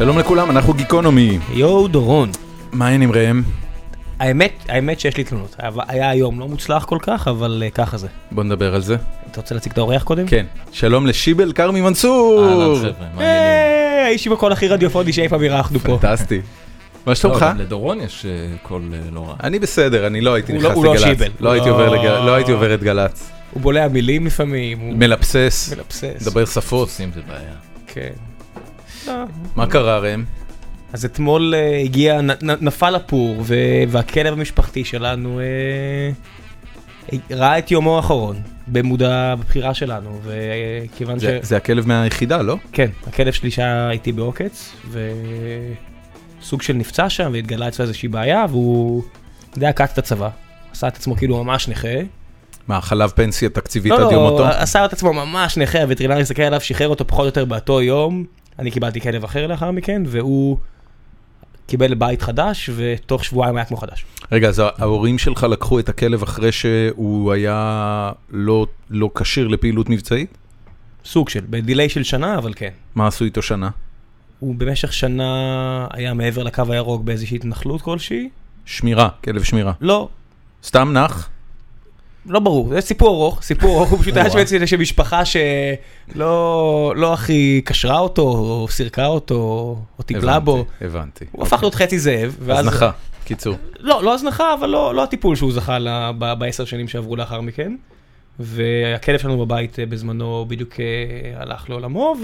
שלום לכולם, אנחנו גיקונומי. יואו דורון, מה העניינים ראם? האמת, האמת שיש לי תלונות. היה היום לא מוצלח כל כך, אבל אה, ככה זה. בוא נדבר על זה. אתה רוצה להציג את האורח קודם? כן. שלום לשיבל כרמי מנסור! אהלן חבר'ה, מה העניינים? היי, האיש עם הקול הכי רדיופוני שאי פעם אירחנו פה. פנטסטי. מה שלומך? לא, גם לדורון יש אה, קול אה, לא רע. אני בסדר, אני לא הייתי הוא נכנס לא- הוא לא לגל"צ. שיבל. לא הייתי לא. עובר לא את גל"צ. הוא בולע מילים לפעמים, הוא מלבסס, מלבסס. מדבר שפות. עושים זה בעיה. כן. לא. מה קרה ראם? אז אתמול אה, הגיע, נפל הפור, והכלב המשפחתי שלנו אה, ראה את יומו האחרון, במודע, בבחירה שלנו, וכיוון ש... זה- הכלב מהיחידה, לא? כן, הכלב שלי שהיה איתי בעוקץ, וסוג של נפצע שם והתגלה אצלו איזושהי בעיה, והוא די עקץ את הצבא. עשה את עצמו כאילו ממש נכה. מה, חלב פנסיה תקציבית לא, עד יום מותו? לא, עשה את עצמו ממש נכה, הווטרינר הסתכל עליו, שחרר אותו פחות או יותר באותו יום. אני קיבלתי כלב אחר לאחר מכן, והוא קיבל בית חדש, ותוך שבועיים היה כמו חדש. רגע, אז ההורים שלך לקחו את הכלב אחרי שהוא היה לא- לא כשיר לפעילות מבצעית? סוג של, בדיליי של שנה, אבל כן. מה עשו איתו שנה? הוא במשך שנה היה מעבר לקו הירוק באיזושהי התנחלות כלשהי? שמירה, כלב שמירה. לא, סתם נח? לא ברור, זה סיפור ארוך, סיפור ארוך, הוא פשוט היה שם איזושהי משפחה שלא לא הכי קשרה אותו, או סירקה אותו, או טיפלה בו. הבנתי. הוא הפך להיות חצי זאב. הזנחה, קיצור. לא, לא הזנחה, אבל לא, לא הטיפול שהוא זכה בעשר שנים שעברו לאחר מכן. והכלב שלנו בבית אה, בזמנו בדיוק אה, הלך לעולמו,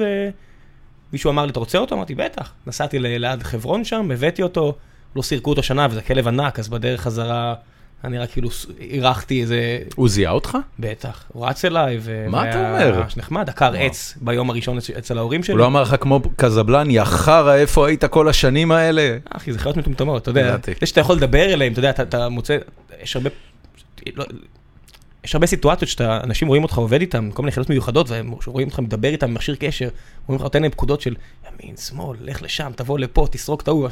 ומישהו אמר לי, אתה רוצה אותו? אמרתי, בטח. נסעתי ליד חברון שם, הבאתי אותו, לא סירקו אותו שנה, וזה כלב ענק, אז בדרך חזרה, היה נראה כאילו אירחתי איזה... הוא זיהה אותך? בטח, הוא רץ אליי, ו... מה אתה אומר? ממש נחמד, עקר עץ ביום הראשון אצ- אצל ההורים שלי. הוא לא אמר לך כמו קזבלן, יא חרא, איפה היית כל השנים האלה? אחי, זה חיות מטומטמות, אתה יודע. זה שאתה יכול לדבר אליהם, אתה יודע, אתה, מוצא, יש הרבה, לא, יש הרבה סיטואציות שאתה, אנשים רואים אותך עובד איתם, כל מיני חיות מיוחדות, והם רואים אותך מדבר איתם במכשיר קשר, אומרים לך, נותן להם פקודות של ימין, שמאל, לך לשם, תבוא לפה, תסרוק את ההוא,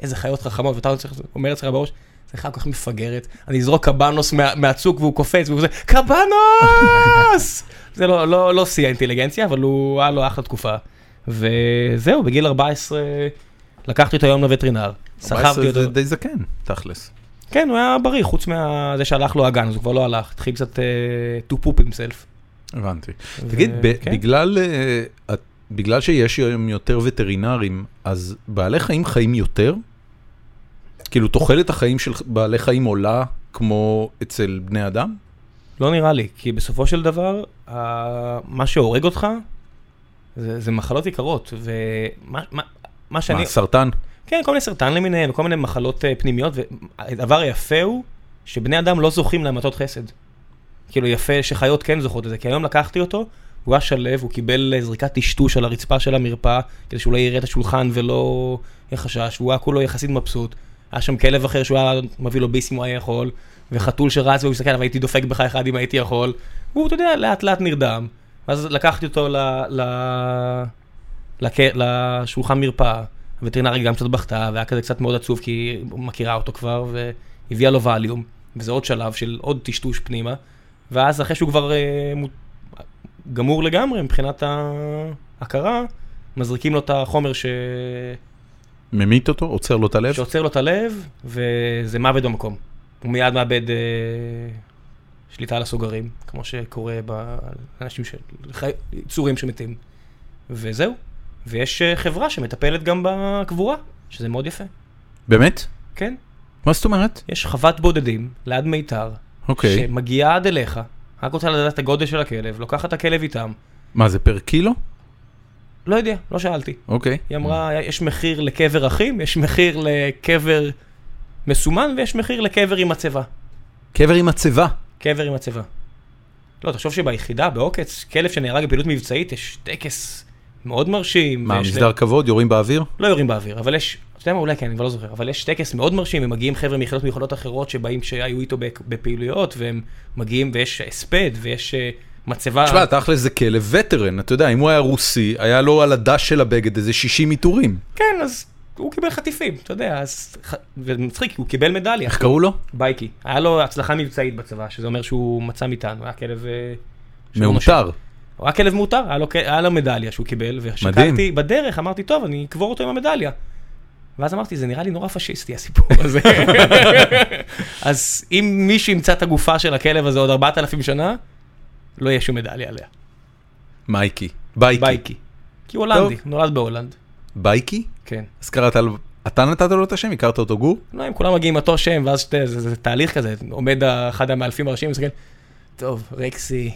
איזה חיות חכמות, ואתה צריך- אומר אצלך בראש, זה חיה כל כך מפגרת, אני אזרוק קבנוס מה, מהצוק והוא קופץ, והוא כזה, קבנוס! זה לא, לא, לא שיא האינטליגנציה, אבל הוא, היה לו אחלה תקופה. וזהו, בגיל 14 לקחתי אותו היום לווטרינר, 14 סחבתי אותו. זה די זקן, תכלס. כן, הוא היה בריא, חוץ מזה שהלך לו הגן, אז הוא כבר לא הלך, התחיל קצת uh, to poop himself. הבנתי. ו- תגיד, ב- כן. בגלל, את- בגלל שיש היום יותר וטרינרים, אז בעלי חיים חיים יותר? כאילו, תוחלת החיים של בעלי חיים עולה כמו אצל בני אדם? לא נראה לי, כי בסופו של דבר, מה שהורג אותך, זה, זה מחלות יקרות, ומה מה, מה שאני... מה, סרטן? כן, כל מיני סרטן למיניהם, וכל מיני מחלות uh, פנימיות, והדבר היפה הוא שבני אדם לא זוכים להמתות חסד. כאילו יפה שחיות כן זוכות לזה, כי היום לקחתי אותו, הוא היה שלו, הוא קיבל אה, זריקת טשטוש על הרצפה של המרפאה, כדי שהוא לא יראה את השולחן ולא יהיה חשש, והוא היה כולו יחסית מבסוט. היה שם כלב אחר שהוא היה מביא לו ביס אם הוא היה יכול, וחתול שרץ והוא מסתכל עליו, הייתי דופק בך אחד אם הייתי יכול, והוא, אתה יודע, לאט לאט נרדם. ואז לקחתי אותו ל... ל... לק... לשולחן מרפאה, הווטרינרית גם קצת בכתה, והיה כזה קצת מאוד עצוב כי היא מכירה אותו כבר, והביאה לו ווליום, וזה עוד שלב של עוד טשטוש פנימה, ואז אחרי שהוא כבר אה, מו... גמור לגמרי מבחינת ההכרה, מזריקים לו את החומר ש... ממית אותו? עוצר לו את הלב? שעוצר לו את הלב, וזה מוות במקום. הוא מיד מאבד אה, שליטה על הסוגרים, כמו שקורה באנשים, ש... חי... יצורים שמתים. וזהו. ויש אה, חברה שמטפלת גם בקבורה, שזה מאוד יפה. באמת? כן, מה זאת אומרת? יש חוות בודדים ליד מיתר, אוקיי. שמגיעה עד אליך, רק רוצה לדעת את הגודל של הכלב, לוקחת את הכלב איתם. מה, זה פר קילו? לא יודע, לא שאלתי. אוקיי. היא אמרה, יש מחיר לקבר אחים, יש מחיר לקבר מסומן, ויש מחיר לקבר עם מצבה. קבר עם מצבה. קבר עם מצבה. לא, תחשוב שביחידה, בעוקץ, כלב שנהרג בפעילות מבצעית, יש טקס מאוד מרשים. מה, מסדר כבוד? יורים באוויר? לא יורים באוויר, אבל יש, אתה יודע מה, אולי כן, אני כבר לא זוכר, אבל יש טקס מאוד מרשים, ומגיעים חבר'ה מיחידות מיוחדות אחרות שבאים, שהיו איתו בפ- בפעילויות, והם מגיעים, ויש הספד, ויש אה, מצבה. תשמע, תכל'ס זה כלב וטרן, אתה יודע, אם הוא היה רוסי, היה לו על הדש של הבגד איזה 60 עיטורים. כן, אז הוא קיבל חטיפים, אתה יודע, אז... ומצחיק, הוא קיבל מדליה. איך קראו לו? בייקי. היה לו הצלחה מבצעית בצבא, שזה אומר שהוא מצא מטען, הוא היה כלב... אה. מאותר. הוא היה כלב מותר, היה היה לו מדליה שהוא קיבל, ושקלתי בדרך, אמרתי, טוב, אני אקבור אותו עם המדליה. ואז אמרתי, זה נראה לי נורא פשיסטי הסיפור הזה. אז אם מישהו ימצא את הגופה של הכלב הזה עוד 4,000 שנה, לא יהיה שום מדליה עליה. מייקי. בייקי. בייקי. כי הוא הולנדי, נולד בהולנד. בייקי? כן. אז קראת לו, אתה נתת לו את השם? הכרת אותו גור? לא, הם כולם מגיעים עם אותו שם, ואז שתי, זה, זה תהליך כזה, עומד אחד המאלפים הראשיים ומסתכל, טוב, רקסי,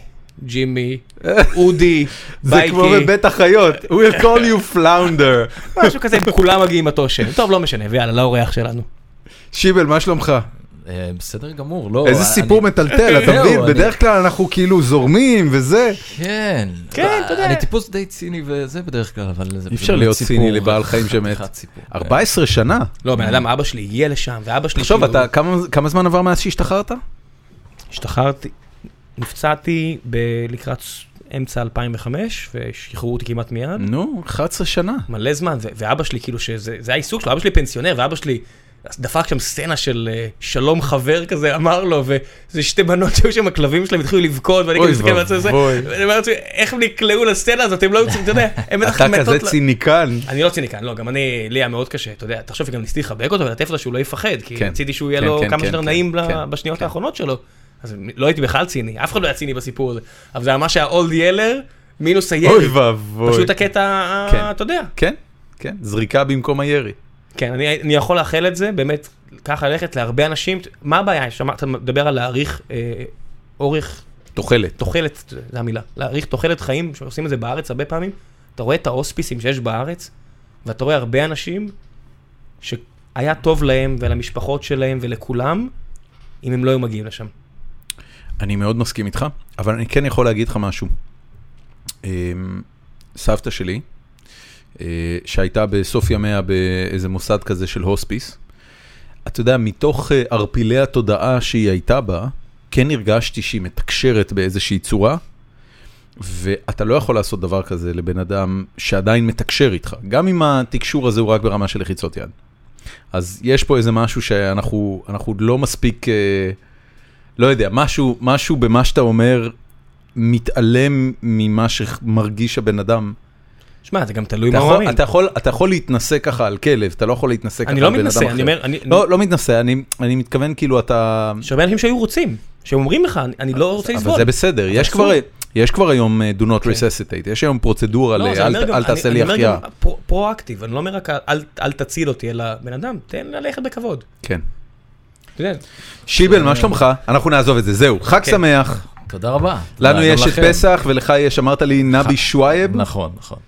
ג'ימי, אודי, זה בייקי, כמו בבית החיות, we'll call you flounder. משהו כזה, כולם מגיעים עם אותו שם. טוב, לא משנה, ויאללה, לאורח שלנו. שיבל, מה שלומך? אה, בסדר גמור, לא. איזה סיפור מטלטל, אתה מבין? בדרך כלל אנחנו כאילו זורמים וזה. כן. כן, אתה יודע. אני טיפוס די ציני וזה בדרך כלל, אבל זה אי אפשר להיות ציני לבעל חיים שמת. חתיכת סיפור. 14 שנה. לא, בן אדם, אבא שלי הגיע לשם, ואבא שלי תחשוב, כאילו- אתה, כמה- כמה זמן עבר מאז שהשתחררת? השתחררתי, נפצעתי לקראת אמצע 2005, ושחררו אותי כמעט מיד. נו, 11 שנה. מלא זמן, ואבא שלי, כאילו, שזה זה העיסוק שלו, אבא שלי פנסיונר, ואבא שלי דפק שם סצנה של אה, שלום חבר כזה, אמר לו, וזה שתי בנות שהיו שם, הכלבים שלהם התחילו לבכות, ואני אוי כאילו מסתכל בעצמי, ואבוי. ואני אומר לעצמי, איך הם נקלעו לסצנה הזאת, הם לא יוצאים, אתה יודע, הם בטח אתה מתות כזה ל- ציניקן. אני לא ציניקן, לא, גם אני, לי היה מאוד קשה, אתה יודע, תחשוב שגם ניסיתי לחבק אותו ולטף לו שהוא לא יפחד, כי כן. רציתי שהוא יהיה כן, לו כן, כמה שיותר נעים בשניות. האחרונות שלו. אז לא הייתי בכלל ציני, אף אחד לא היה ציני בסיפור הזה, אבל זה ממש היה אולד ילר, מינוס אוי הירי, ואבוי. פשוט הקטע. אתה יודע. כן, כן, זריקה במקום הירי. כן, אני, אני יכול לאחל את זה, באמת, ככה ללכת להרבה אנשים. מה הבעיה? שמע, אתה מדבר על להאריך אה, אורך, תוחלת. תוחלת, זו המילה, להאריך תוחלת חיים, שעושים את זה בארץ הרבה פעמים. אתה רואה את ההוספיסים שיש בארץ, ואתה רואה הרבה אנשים שהיה טוב להם ולמשפחות שלהם ולכולם, אם הם לא היו מגיעים לשם. אני מאוד מסכים איתך, אבל אני כן יכול להגיד לך משהו. אמ, סבתא שלי, שהייתה בסוף ימיה באיזה מוסד כזה של הוספיס, אתה יודע, מתוך אה, ערפילי התודעה שהיא הייתה בה, כן הרגשתי שהיא מתקשרת באיזושהי צורה, ואתה לא יכול לעשות דבר כזה לבן אדם שעדיין מתקשר איתך, גם אם התקשור הזה הוא רק ברמה של לחיצות יד. אז יש פה איזה משהו שאנחנו אנחנו לא מספיק, אה, לא יודע, משהו, משהו במה שאתה אומר מתעלם ממה שמרגיש הבן אדם. שמע, זה גם תלוי מה הוא מאמין. אתה, יכול, אתה יכול להתנסה ככה על כלב, אתה לא יכול להתנסה ככה אני על לא בן אדם אחר. מתנשא, אני אומר, אני... לא, לא מתנסה, אני, אני מתכוון כאילו אתה... יש הרבה אנשים שהיו רוצים, שאומרים לך, אני- אני לא רוצה אבל לסבול. זה בסדר, יש אסור. כבר, יש כבר היום אה, do not כן. resuscitate, יש היום פרוצדורה ל... לא, זה אל, תעשה אני- לי אני אומר החייאה. גם פרו- פרואקטיב, אני לא אומר רק אל- אל תציל אותי, אלא בן אדם, תן ללכת בכבוד. כן. יודע, שיבל, מה שלומך? אנחנו נעזוב את זה, זהו, חג כן. שמח. תודה רבה. לנו יש את. פסח ולך יש, אמרת לי, נבי שועייב? נכון, נכון.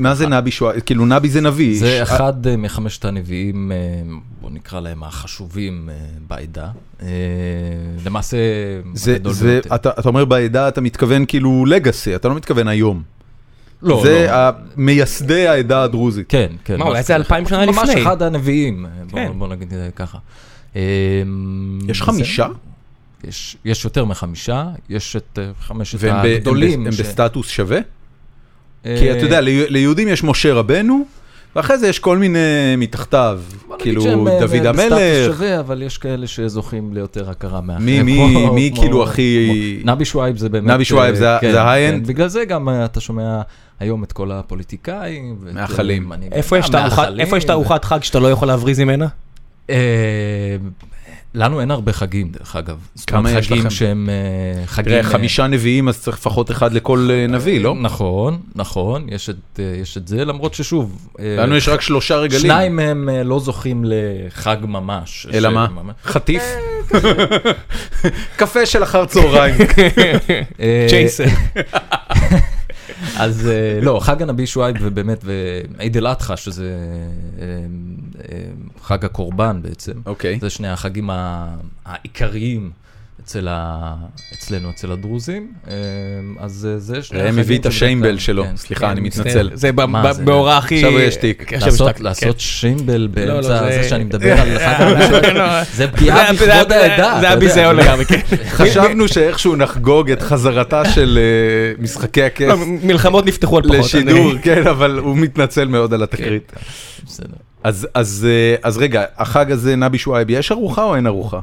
מה זה-. נבי שועייב? כאילו נבי זה נביא. זה אחד אה, מחמשת הנביאים, אה, בוא נקרא להם החשובים אה, בעדה. למעשה, זה, הגדול זה, ביותר. אתה, אתה אומר בעדה, אתה מתכוון כאילו legacy, אתה לא מתכוון היום. לא, זה לא. מייסדי העדה הדרוזית. כן, כן. מה, אולי זה. אלפיים שנה ממש לפני. אחד הנביאים, אה, בוא- כן. בוא נגיד ככה. יש חמישה? יש, יש יותר מחמישה, יש את אה, חמשת והם הגדולים. ב- הם ש- בסטטוס שווה? אה, כי אתה יודע, לי- ליהודים יש משה רבנו, ואחרי זה יש כל מיני מתחתיו, בוא נגיד כאילו שהם, אה, דוד בסטטוס המלך. שווה, אבל יש כאלה שזוכים ליותר הכרה מאחרים. מי- מי- כמו- מי כמו- כאילו הכי- כמו- נבי שועייב זה באמת... נבי שועייב זה ה- כן, ה-high-end? כן, בגלל זה גם אתה שומע היום את כל הפוליטיקאים. מנהיגי- איפה יש את הארוחת חג שאתה לא יכול להבריז ממנה? לנו אין הרבה חגים, דרך אגב. כמה יש לכם? חגים שהם אה, חגים... תראה, אה, חמישה נביאים, אז צריך לפחות אחד לכל אה, נביא, לא? נכון, נכון, יש את, אה, יש את זה, למרות ששוב... לנו יש רק שלושה רגלים. שניים מהם לא זוכים לחג ממש. אלא מה? חטיף? קפה של אחר צהריים. צ'ייסר. אז אה, לא, חג הנביא שועייב ובאמת, ועיד אל אדחא, שזה אה, אה, חג הקורבן בעצם. אוקיי. זה שני החגים העיקריים אצל ה... אצלנו, אצל הדרוזים. אה, אז אה, זה שני ראם החגים הביא את השיימבל שלו, כן. סליחה, אני מצטער. מתנצל. זה? בהוראה הכי... עכשיו יש תיק. כן, לעשות, יש תיק, לעשות שימבל לא, באמצע זה- שאני מדבר על חג לא. זה פגיעה בכבוד העדה. זה היה ביזיון לגמרי, כן. חשבנו שאיכשהו נחגוג את חזרתה של אה, משחקי הכס לא, מלחמות נפתחו על פחות. לשידור, כן, אבל הוא מתנצל מאוד על התקרית. בסדר. אז- אז אז רגע, החג הזה, נבי שועייב, יש ארוחה או אין ארוחה?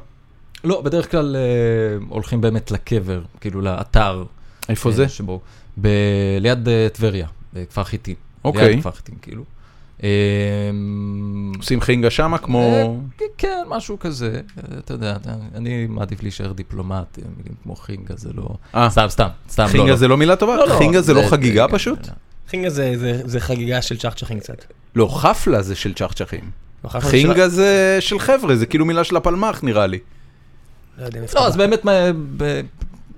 לא, בדרך כלל אה, הולכים באמת לקבר, כאילו לאתר. איפה אה, זה? שבו. ב- ליד אה, טבריה, בכפר חיטים. אוקיי. ליד כפר חיטים, כאילו. אה, עושים חינגה שמה כמו... אה, כן, משהו כזה, אה, אתה יודע, אני מעדיף להישאר דיפלומט, אה, מילים כמו חינגה זה לא... אה. סתם, סתם, סתם, לא, חינגה לא. זה לא מילה טובה? לא, לא, חינגה זה לא זה- חגיגה זה- פשוט? חינגה זה- זה- זה חגיגה של צ'חצ'חים קצת. לא, חפלה זה של צ'חצ'חים. לא, חינגה זה של חבר'ה, זה כאילו מילה של הפלמ"ח נראה לי. לא יודע מאיפה לא, אז אתה בא. באמת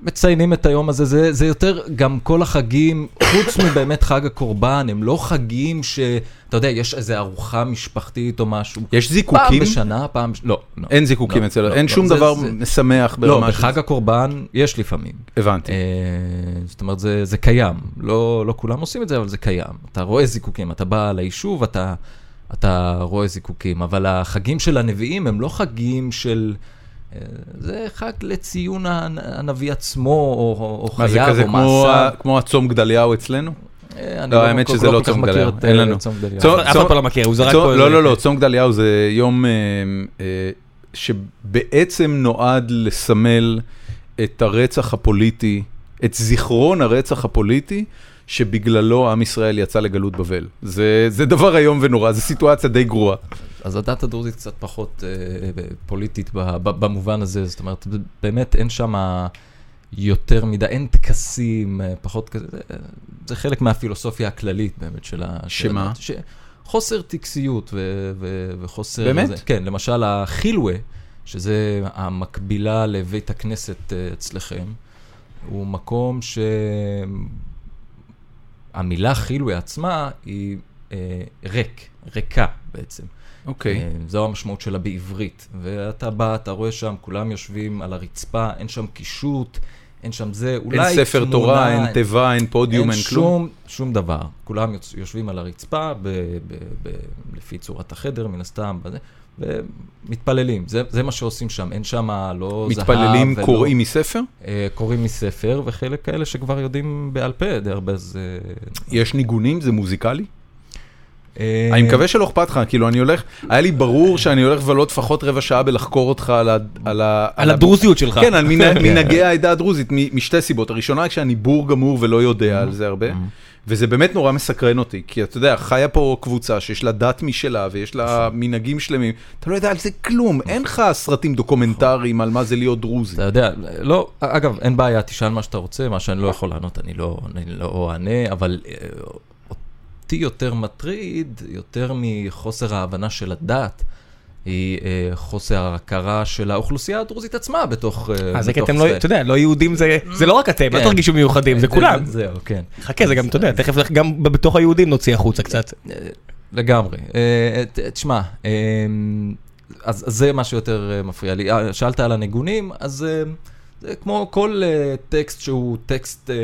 מציינים את היום הזה, זה, זה יותר גם כל החגים, חוץ מבאמת חג הקורבן, הם לא חגים שאתה יודע, יש איזו ארוחה משפחתית או משהו. יש פעם זיקוקים? בשנה, פעם, לא, לא. אין זיקוקים לא, אצלנו, לא, אין לא, שום זה- דבר זה- משמח לא, ברמה של... בחג הקורבן יש לפעמים. הבנתי. אה, זאת אומרת, זה, זה קיים. לא, לא כולם עושים את זה, אבל זה קיים. אתה רואה זיקוקים, אתה בא ליישוב, אתה, אתה רואה זיקוקים, אבל החגים של הנביאים הם לא חגים של... זה חג לציון הנ- הנביא עצמו, או, או, או מה זה חייו, כזה כמו מעשיו. הצום גדליהו אצלנו? אה, אני לא, האמת שזה לא צום גדליהו, אין אה, לנו. צום גדליהו. אף אחד לא מכיר, הוא זרק פה... לא, לא, לא, צום גדליהו זה יום אה, שבעצם נועד לסמל את הרצח הפוליטי, את זיכרון הרצח הפוליטי, שבגללו עם ישראל יצא לגלות בבל. זה, זה דבר איום ונורא, זו סיטואציה די גרועה. אז הדת הדרוזית קצת פחות אה, פוליטית ב- ב- במובן הזה, זאת אומרת, באמת אין שם יותר מדי, אין טקסים, אה, פחות כזה, זה- חלק מהפילוסופיה הכללית באמת של ה... שמה? ש... חוסר טקסיות ו- ו- וחוסר... באמת? זה, כן, למשל החילווה, שזה המקבילה לבית הכנסת אה, אצלכם, הוא מקום ש... המילה חילווה עצמה היא אה, ריק, ריקה בעצם. אוקיי. אה, זו המשמעות שלה בעברית. ואתה בא, אתה רואה שם, כולם יושבים על הרצפה, אין שם קישוט, אין שם זה, אולי אין ספר תמונה, תורה, אין תיבה, אין פודיום, אין כלום. שום, שום דבר. כולם יושבים על הרצפה, ב, ב, ב, לפי צורת החדר, מן הסתם, בזה, ומתפללים. זה, זה מה שעושים שם, אין שם לא זהב מתפללים, ולא... קוראים מספר? אה, קוראים מספר, וחלק כאלה שכבר יודעים בעל פה, די הרבה זה... יש ניגונים? זה מוזיקלי? אה, אני מקווה שלא אכפת לך, כאילו אני הולך, היה לי ברור שאני הולך לבלות לפחות רבע שעה בלחקור אותך על ה... על הדרוזיות שלך. כן, על מנהג- מנהגי העדה הדרוזית, משתי סיבות. הראשונה, כשאני בור גמור ולא יודע על זה הרבה, וזה באמת נורא מסקרן אותי, כי אתה יודע, חיה פה קבוצה שיש לה דת משלה ויש לה מנהגים שלמים, אתה לא יודע על זה כלום, אין לך סרטים דוקומנטריים על מה זה להיות דרוזי. אתה יודע, לא, אגב, אין בעיה, תשאל מה שאתה רוצה, מה שאני לא יכול לענות, אני לא, לא אענה, אבל אה, אותי יותר מטריד, יותר מחוסר ההבנה של הדת, היא אה, חוסר ההכרה של האוכלוסייה הדרוזית עצמה בתוך... אה, אז זה כי אתם לא, אתה יודע, לא יהודים זה, זה לא רק אתם, אל כן. תרגישו מיוחדים, זה כולם. זהו, כן. חכה, זה גם, אתה יודע, תכף גם בתוך היהודים נוציא החוצה קצת. אה, לגמרי. אה, ת- תשמע, אה, אז זה מה שיותר אה, מפריע לי. אה, שאלת על הניגונים, אז אה, זה כמו כל אה, טקסט שהוא טקסט אה,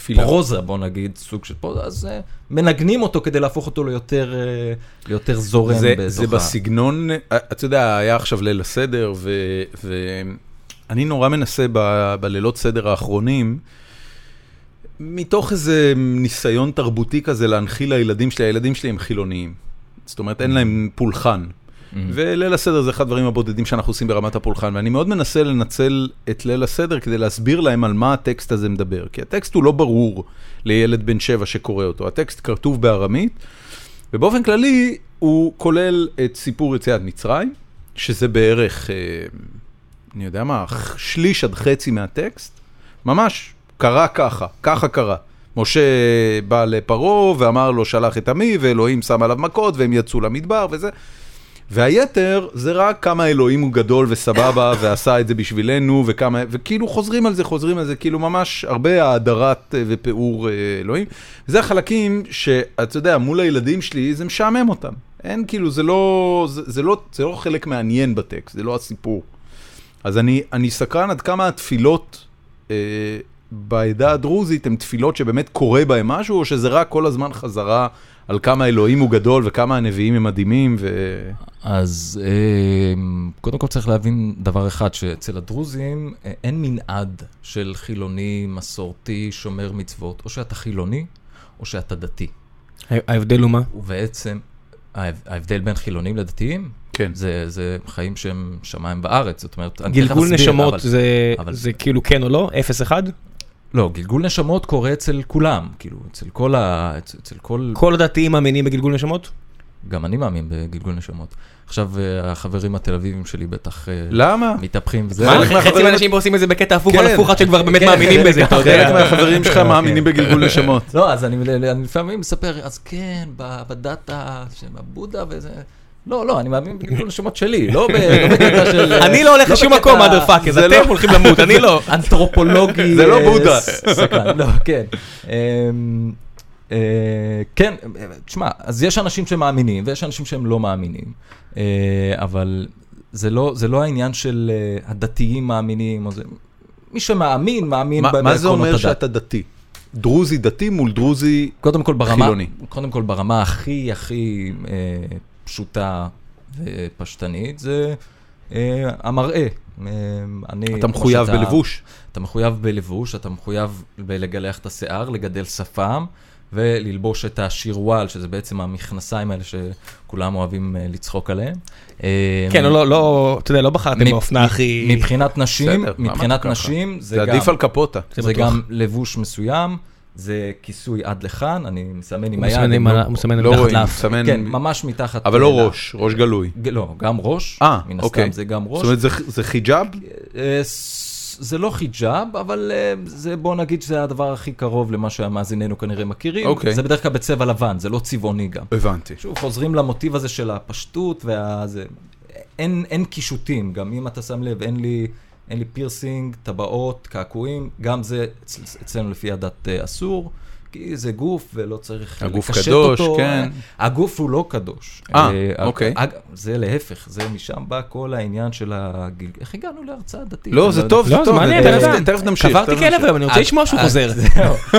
תפילה. פרוזה, בוא נגיד, סוג של פרוזה, אז אה, מנגנים אותו כדי להפוך אותו ליותר אה, ליותר זורם זה, בתוך זה בסגנון, אה, אתה יודע, היה עכשיו ליל הסדר, ואני נורא מנסה ב- בלילות סדר האחרונים, מתוך איזה ניסיון תרבותי כזה להנחיל לילדים שלי, הילדים שלי הם חילוניים. זאת אומרת, אין להם פולחן. Mm. וליל הסדר זה אחד הדברים הבודדים שאנחנו עושים ברמת הפולחן, ואני מאוד מנסה לנצל את ליל הסדר כדי להסביר להם על מה הטקסט הזה מדבר. כי הטקסט הוא לא ברור לילד בן שבע שקורא אותו, הטקסט כתוב בארמית, ובאופן כללי הוא כולל את סיפור יציאת מצרים, שזה בערך, אה, אני יודע מה, שליש עד חצי מהטקסט, ממש קרה ככה, ככה קרה. משה בא לפרעה ואמר לו שלח את עמי, ואלוהים שם עליו מכות והם יצאו למדבר וזה. והיתר זה רק כמה אלוהים הוא גדול וסבבה ועשה את זה בשבילנו וכמה, וכאילו חוזרים על זה, חוזרים על זה, כאילו ממש הרבה האדרת אה, ופיאור אה, אלוהים. זה החלקים שאתה יודע, מול הילדים שלי זה משעמם אותם. אין כאילו, זה לא, זה, זה לא, זה לא חלק מעניין בטקסט, זה לא הסיפור. אז אני, אני סקרן עד כמה התפילות אה, בעדה הדרוזית הן תפילות שבאמת קורה בהן משהו, או שזה רק כל הזמן חזרה על כמה אלוהים הוא גדול וכמה הנביאים הם מדהימים ו... אז אה, קודם כל צריך להבין דבר אחד, שאצל הדרוזים אה, אין מנעד של חילוני, מסורתי, שומר מצוות. או שאתה חילוני, או שאתה דתי. ההבדל הוא מה? ובעצם, ההב- ההבדל בין חילונים לדתיים, כן. זה, זה חיים שהם שמיים וארץ, זאת אומרת, אני תכף גלגול אסביר, נשמות אבל- זה, אבל- זה כאילו כן או לא? 0-1? לא, גלגול נשמות קורה אצל כולם, כאילו, אצל כל ה... אצל, אצל כל... כל הדתיים מאמינים בגלגול נשמות? גם אני מאמין בגלגול נשמות. עכשיו, אה, החברים התל אביבים שלי בטח אה, למה? מתהפכים וזה. מה, חלק חצי מהחברים- מהאנשים פה עושים את זה בקטע הפוך על כן. הפוך עד שכבר באמת כן, מאמינים בזה, אתה חלק יודע. מהחברים שלך מאמינים בגלגול נשמות. לא, אז אני, אני לפעמים מספר, אז כן, ב- בדת ה- של הבודה וזה... לא, לא, אני מאמין בגלגול נשמות שלי, לא לא בקטע של... אני לא הולך לשום בקטע- מקום, mother fuckers, זה אתם לא- הולכים למות, אני לא. אנתרופולוגי. זה לא אה, בודה. סקרן, לא, כן. אמ, אה, כן, אה, תשמע, אז יש אנשים שמאמינים ויש אנשים שהם לא מאמינים, אה, אבל זה לא, זה לא העניין של אה, הדתיים מאמינים, או זה... מי שמאמין, מאמין מה ב- מה זה בעקרונות אומר הדת. שאתה דתי? דרוזי דתי מול דרוזי... קודם כל ברמה, חילוני. קודם כל ברמה הכי הכי אה, פשוטה ופשטנית, זה אה, המראה. אה, אני, אתה מחויב שאתה- בלבוש. אתה מחויב בלבוש, אתה מחויב בלגלח את השיער, לגדל שפם, וללבוש את השירוואל, שזה בעצם המכנסיים האלה שכולם אוהבים אה, לצחוק עליהם. אה, כן, לא, לא, אתה יודע, לא בחרתם באופנה הכי... מבחינת נשים, מבחינת? נשים, זה זה גם... עדיף על קפוטה. זה זה. גם לבוש מסוים, זה כיסוי עד לכאן, אני מסמן עם היד. עם לא- הוא מסמן לא מתחת רואים, לאף. כן, ממש מתחת. אבל לא ל- ראש, ראש גלוי. לא, גם ראש. אה, מן אוקיי. הסתם זה גם ראש. זאת אומרת, זה- חיג'אב? אה, זה לא חיג'אב, אבל אה, זה, בוא נגיד שזה הדבר הכי קרוב למה שהמאזיננו כנראה מכירים. אוקיי. זה בדרך כלל בצבע לבן, זה לא צבעוני גם. הבנתי. שוב, חוזרים למוטיב הזה של הפשטות וה... זה, אין, אין קישוטים, גם אם אתה שם לב, אין לי, אין לי פירסינג, טבעות, קעקועים, גם זה אצל, אצלנו לפי הדת אה, אסור, כי זה גוף ולא צריך הגוף לקשט קדוש, אותו. כן. הגוף הוא לא קדוש. אה, אה, אוקיי. אג, זה להפך, זה משם בא כל העניין של הגיל... איך הגענו להרצאה דתית? לא, אני זה יודע. טוב, זה לא, זה טוב. מעניין, תכף- נמשיך. קברתי כלב. היום, אני רוצה לשמוע שהוא חוזר.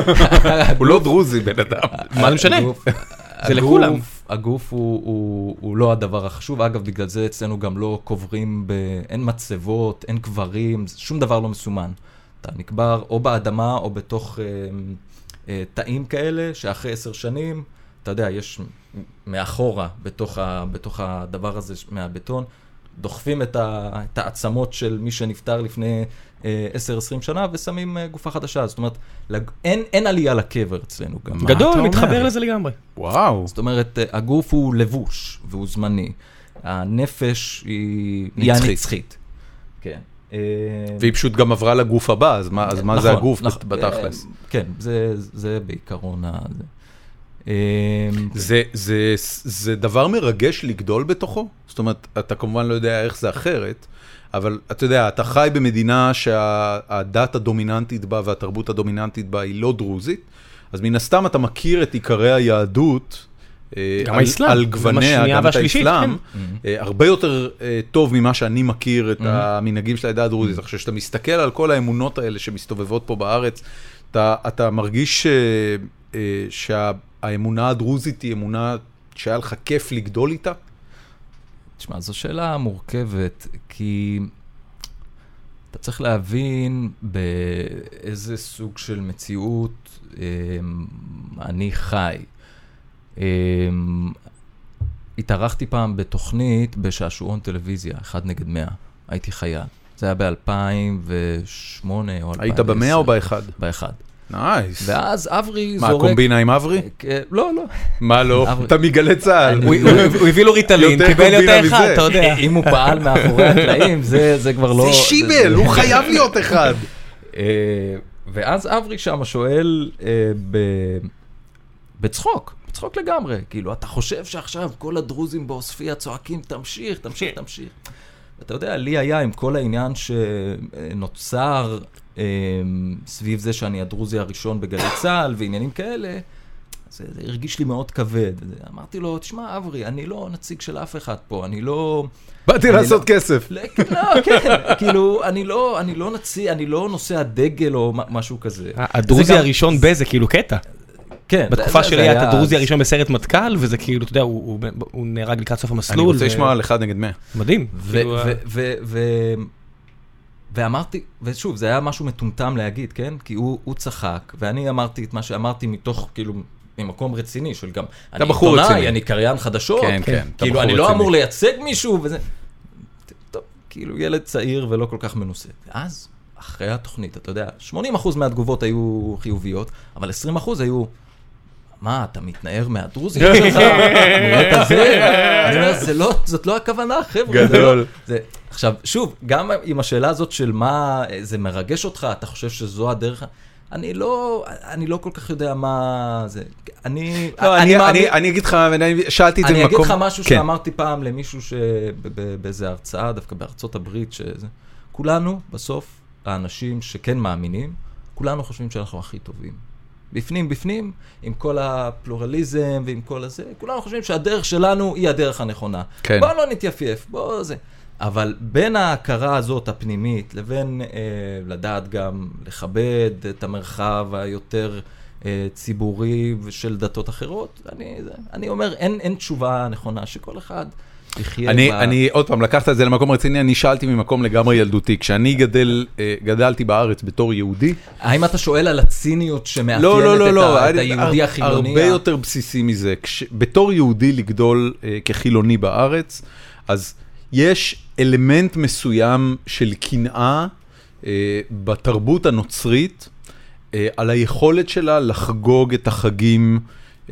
הוא לא דרוזי, בן אדם. מה זה משנה? זה לכולם. הגוף- הוא, הוא, הוא לא הדבר החשוב. אגב, בגלל זה אצלנו גם לא קוברים, ב... אין מצבות, אין קברים, שום דבר לא מסומן. אתה נקבר או באדמה או בתוך אה, אה, תאים כאלה, שאחרי עשר שנים, אתה יודע, יש מאחורה, בתוך, ה... בתוך הדבר הזה, מהבטון, דוחפים את, ה... את העצמות של מי שנפטר לפני 10-20 שנה ושמים אה, גופה חדשה. זאת אומרת, לג... אין, אין עלייה לקבר אצלנו גם. גדול? מתחבר לזה לגמרי. וואו. זאת אומרת, אה, הגוף הוא לבוש והוא זמני. הנפש היא היא נצחית. הנצחית. כן. אה, והיא פשוט גם עברה לגוף הבא, אז מה אז מה זה נכון, הגוף נכון. בתכלס? אה, כן, זה, זה בעיקרון ה... זה. אה, זה, זה, זה דבר מרגש לגדול בתוכו? זאת אומרת, אתה כמובן לא יודע איך זה אחרת, אבל אתה יודע, אתה חי במדינה שהדת הדומיננטית בה והתרבות הדומיננטית בה היא לא דרוזית, אז מן הסתם אתה מכיר את עיקרי היהדות. אה, גם על- האסלאם, על גווניה, גם את האסלאם, כן. אה, הרבה יותר אה, טוב ממה שאני מכיר את המנהגים של העדה הדרוזית. עכשיו, כשאתה מסתכל על כל האמונות האלה שמסתובבות פה בארץ, אתה, אתה מרגיש שהאמונה הדרוזית היא אמונה שהיה לך כיף לגדול איתה? תשמע, זו שאלה מורכבת, כי אתה צריך להבין באיזה סוג של מציאות אה, אני חי. אה, התארחתי פעם בתוכנית בשעשועון טלוויזיה, אחד נגד מאה. הייתי חייל. זה היה ב-2008 או 2010. היית במאה או באחד? באחד. nice. ואז אברי מה, זורק... קומבינה עם אברי? אה, לא, לא. מה לא? אתה מגלי צה"ל. הוא- הביא לו ריטלין, קיבל יותר אחד. אתה יודע. אם הוא פעל מאחורי הקלעים, זה כבר לא... זה שיבל, הוא חייב להיות אחד. אה, ואז אברי שם שואל אה, בצחוק, בצחוק לגמרי, כאילו, אתה חושב שעכשיו כל הדרוזים בעוספיא צועקים, תמשיך, תמשיך, תמשיך. אתה יודע, לי היה עם כל העניין שנוצר סביב זה שאני הדרוזי הראשון בגלי צה"ל ועניינים כאלה, זה, זה הרגיש לי מאוד כבד. אמרתי לו, תשמע, אברי, אני לא נציג של אף אחד פה, אני לא... באתי אני לעשות לא- כסף. לא, לא, כן, כאילו, אני לא, אני לא נציג, אני לא נושא הדגל או משהו כזה. הדרוזי זה גם- הראשון ב זה כאילו קטע. כן. בתקופה זה- שלי זה היה את הדרוזי הראשון בסרט מטכ"ל, וזה כאילו, אתה יודע, הוא- הוא הוא נהרג לקראת סוף המסלול. אני רוצה ו- לשמוע על אחד נגד מאה. מדהים. ו- כאילו, ו- ו- ו- ואמרתי, ושוב, זה היה משהו מטומטם להגיד, כן? כי הוא הוא צחק, ואני אמרתי את מה שאמרתי מתוך, כאילו, ממקום רציני של גם, אני בחור עיתונאי, רציני. אני קריין חדשות, כן, כן, אתה כאילו, אני לא רציני. אמור לייצג מישהו, וזה... טוב, כאילו, ילד צעיר ולא כל כך מנוסה. ואז אחרי התוכנית, אתה יודע, 80% מהתגובות היו חיוביות, אבל 20% היו... מה, אתה מתנער מהדרוזים שלך? זה? אני אומר, "זה לא- זאת לא הכוונה, חבר'ה. זה גדול. לא- עכשיו, שוב, גם עם השאלה הזאת של מה, זה מרגש אותך, אתה חושב שזו הדרך, אני לא, אני לא כל כך יודע מה זה. אני, לא, אני- מאמין- אני אני אגיד לך, אני שאלתי את זה אני ממקום... אגיד לך משהו כן. שאמרתי פעם למישהו שבאיזה הרצאה, דווקא בארצות הברית, שזה... כולנו, בסוף, האנשים שכן מאמינים, כולנו חושבים שאנחנו הכי טובים. בפנים, בפנים, עם כל הפלורליזם ועם כל הזה, כולנו חושבים שהדרך שלנו היא הדרך הנכונה. כן. בואו לא נתייפייף, בואו זה. אבל בין ההכרה הזאת הפנימית לבין אה, לדעת גם לכבד את המרחב היותר אה, ציבורי של דתות אחרות, אני, אני אומר, אין, אין תשובה נכונה, שכל אחד אני, ב... אני, עוד פעם, לקחת את זה למקום רציני, אני שאלתי ממקום לגמרי ילדותי. כשאני גדל, אה, גדלתי בארץ בתור יהודי, האם אתה שואל על הציניות שמאפיינת לא, לא, לא, את, לא, ה, את היהודי הר- החילוני? הרבה יותר בסיסי מזה. כש, בתור יהודי לגדול אה, כחילוני בארץ, אז יש אלמנט מסוים של קנאה אה, בתרבות הנוצרית, אה, על היכולת שלה לחגוג את החגים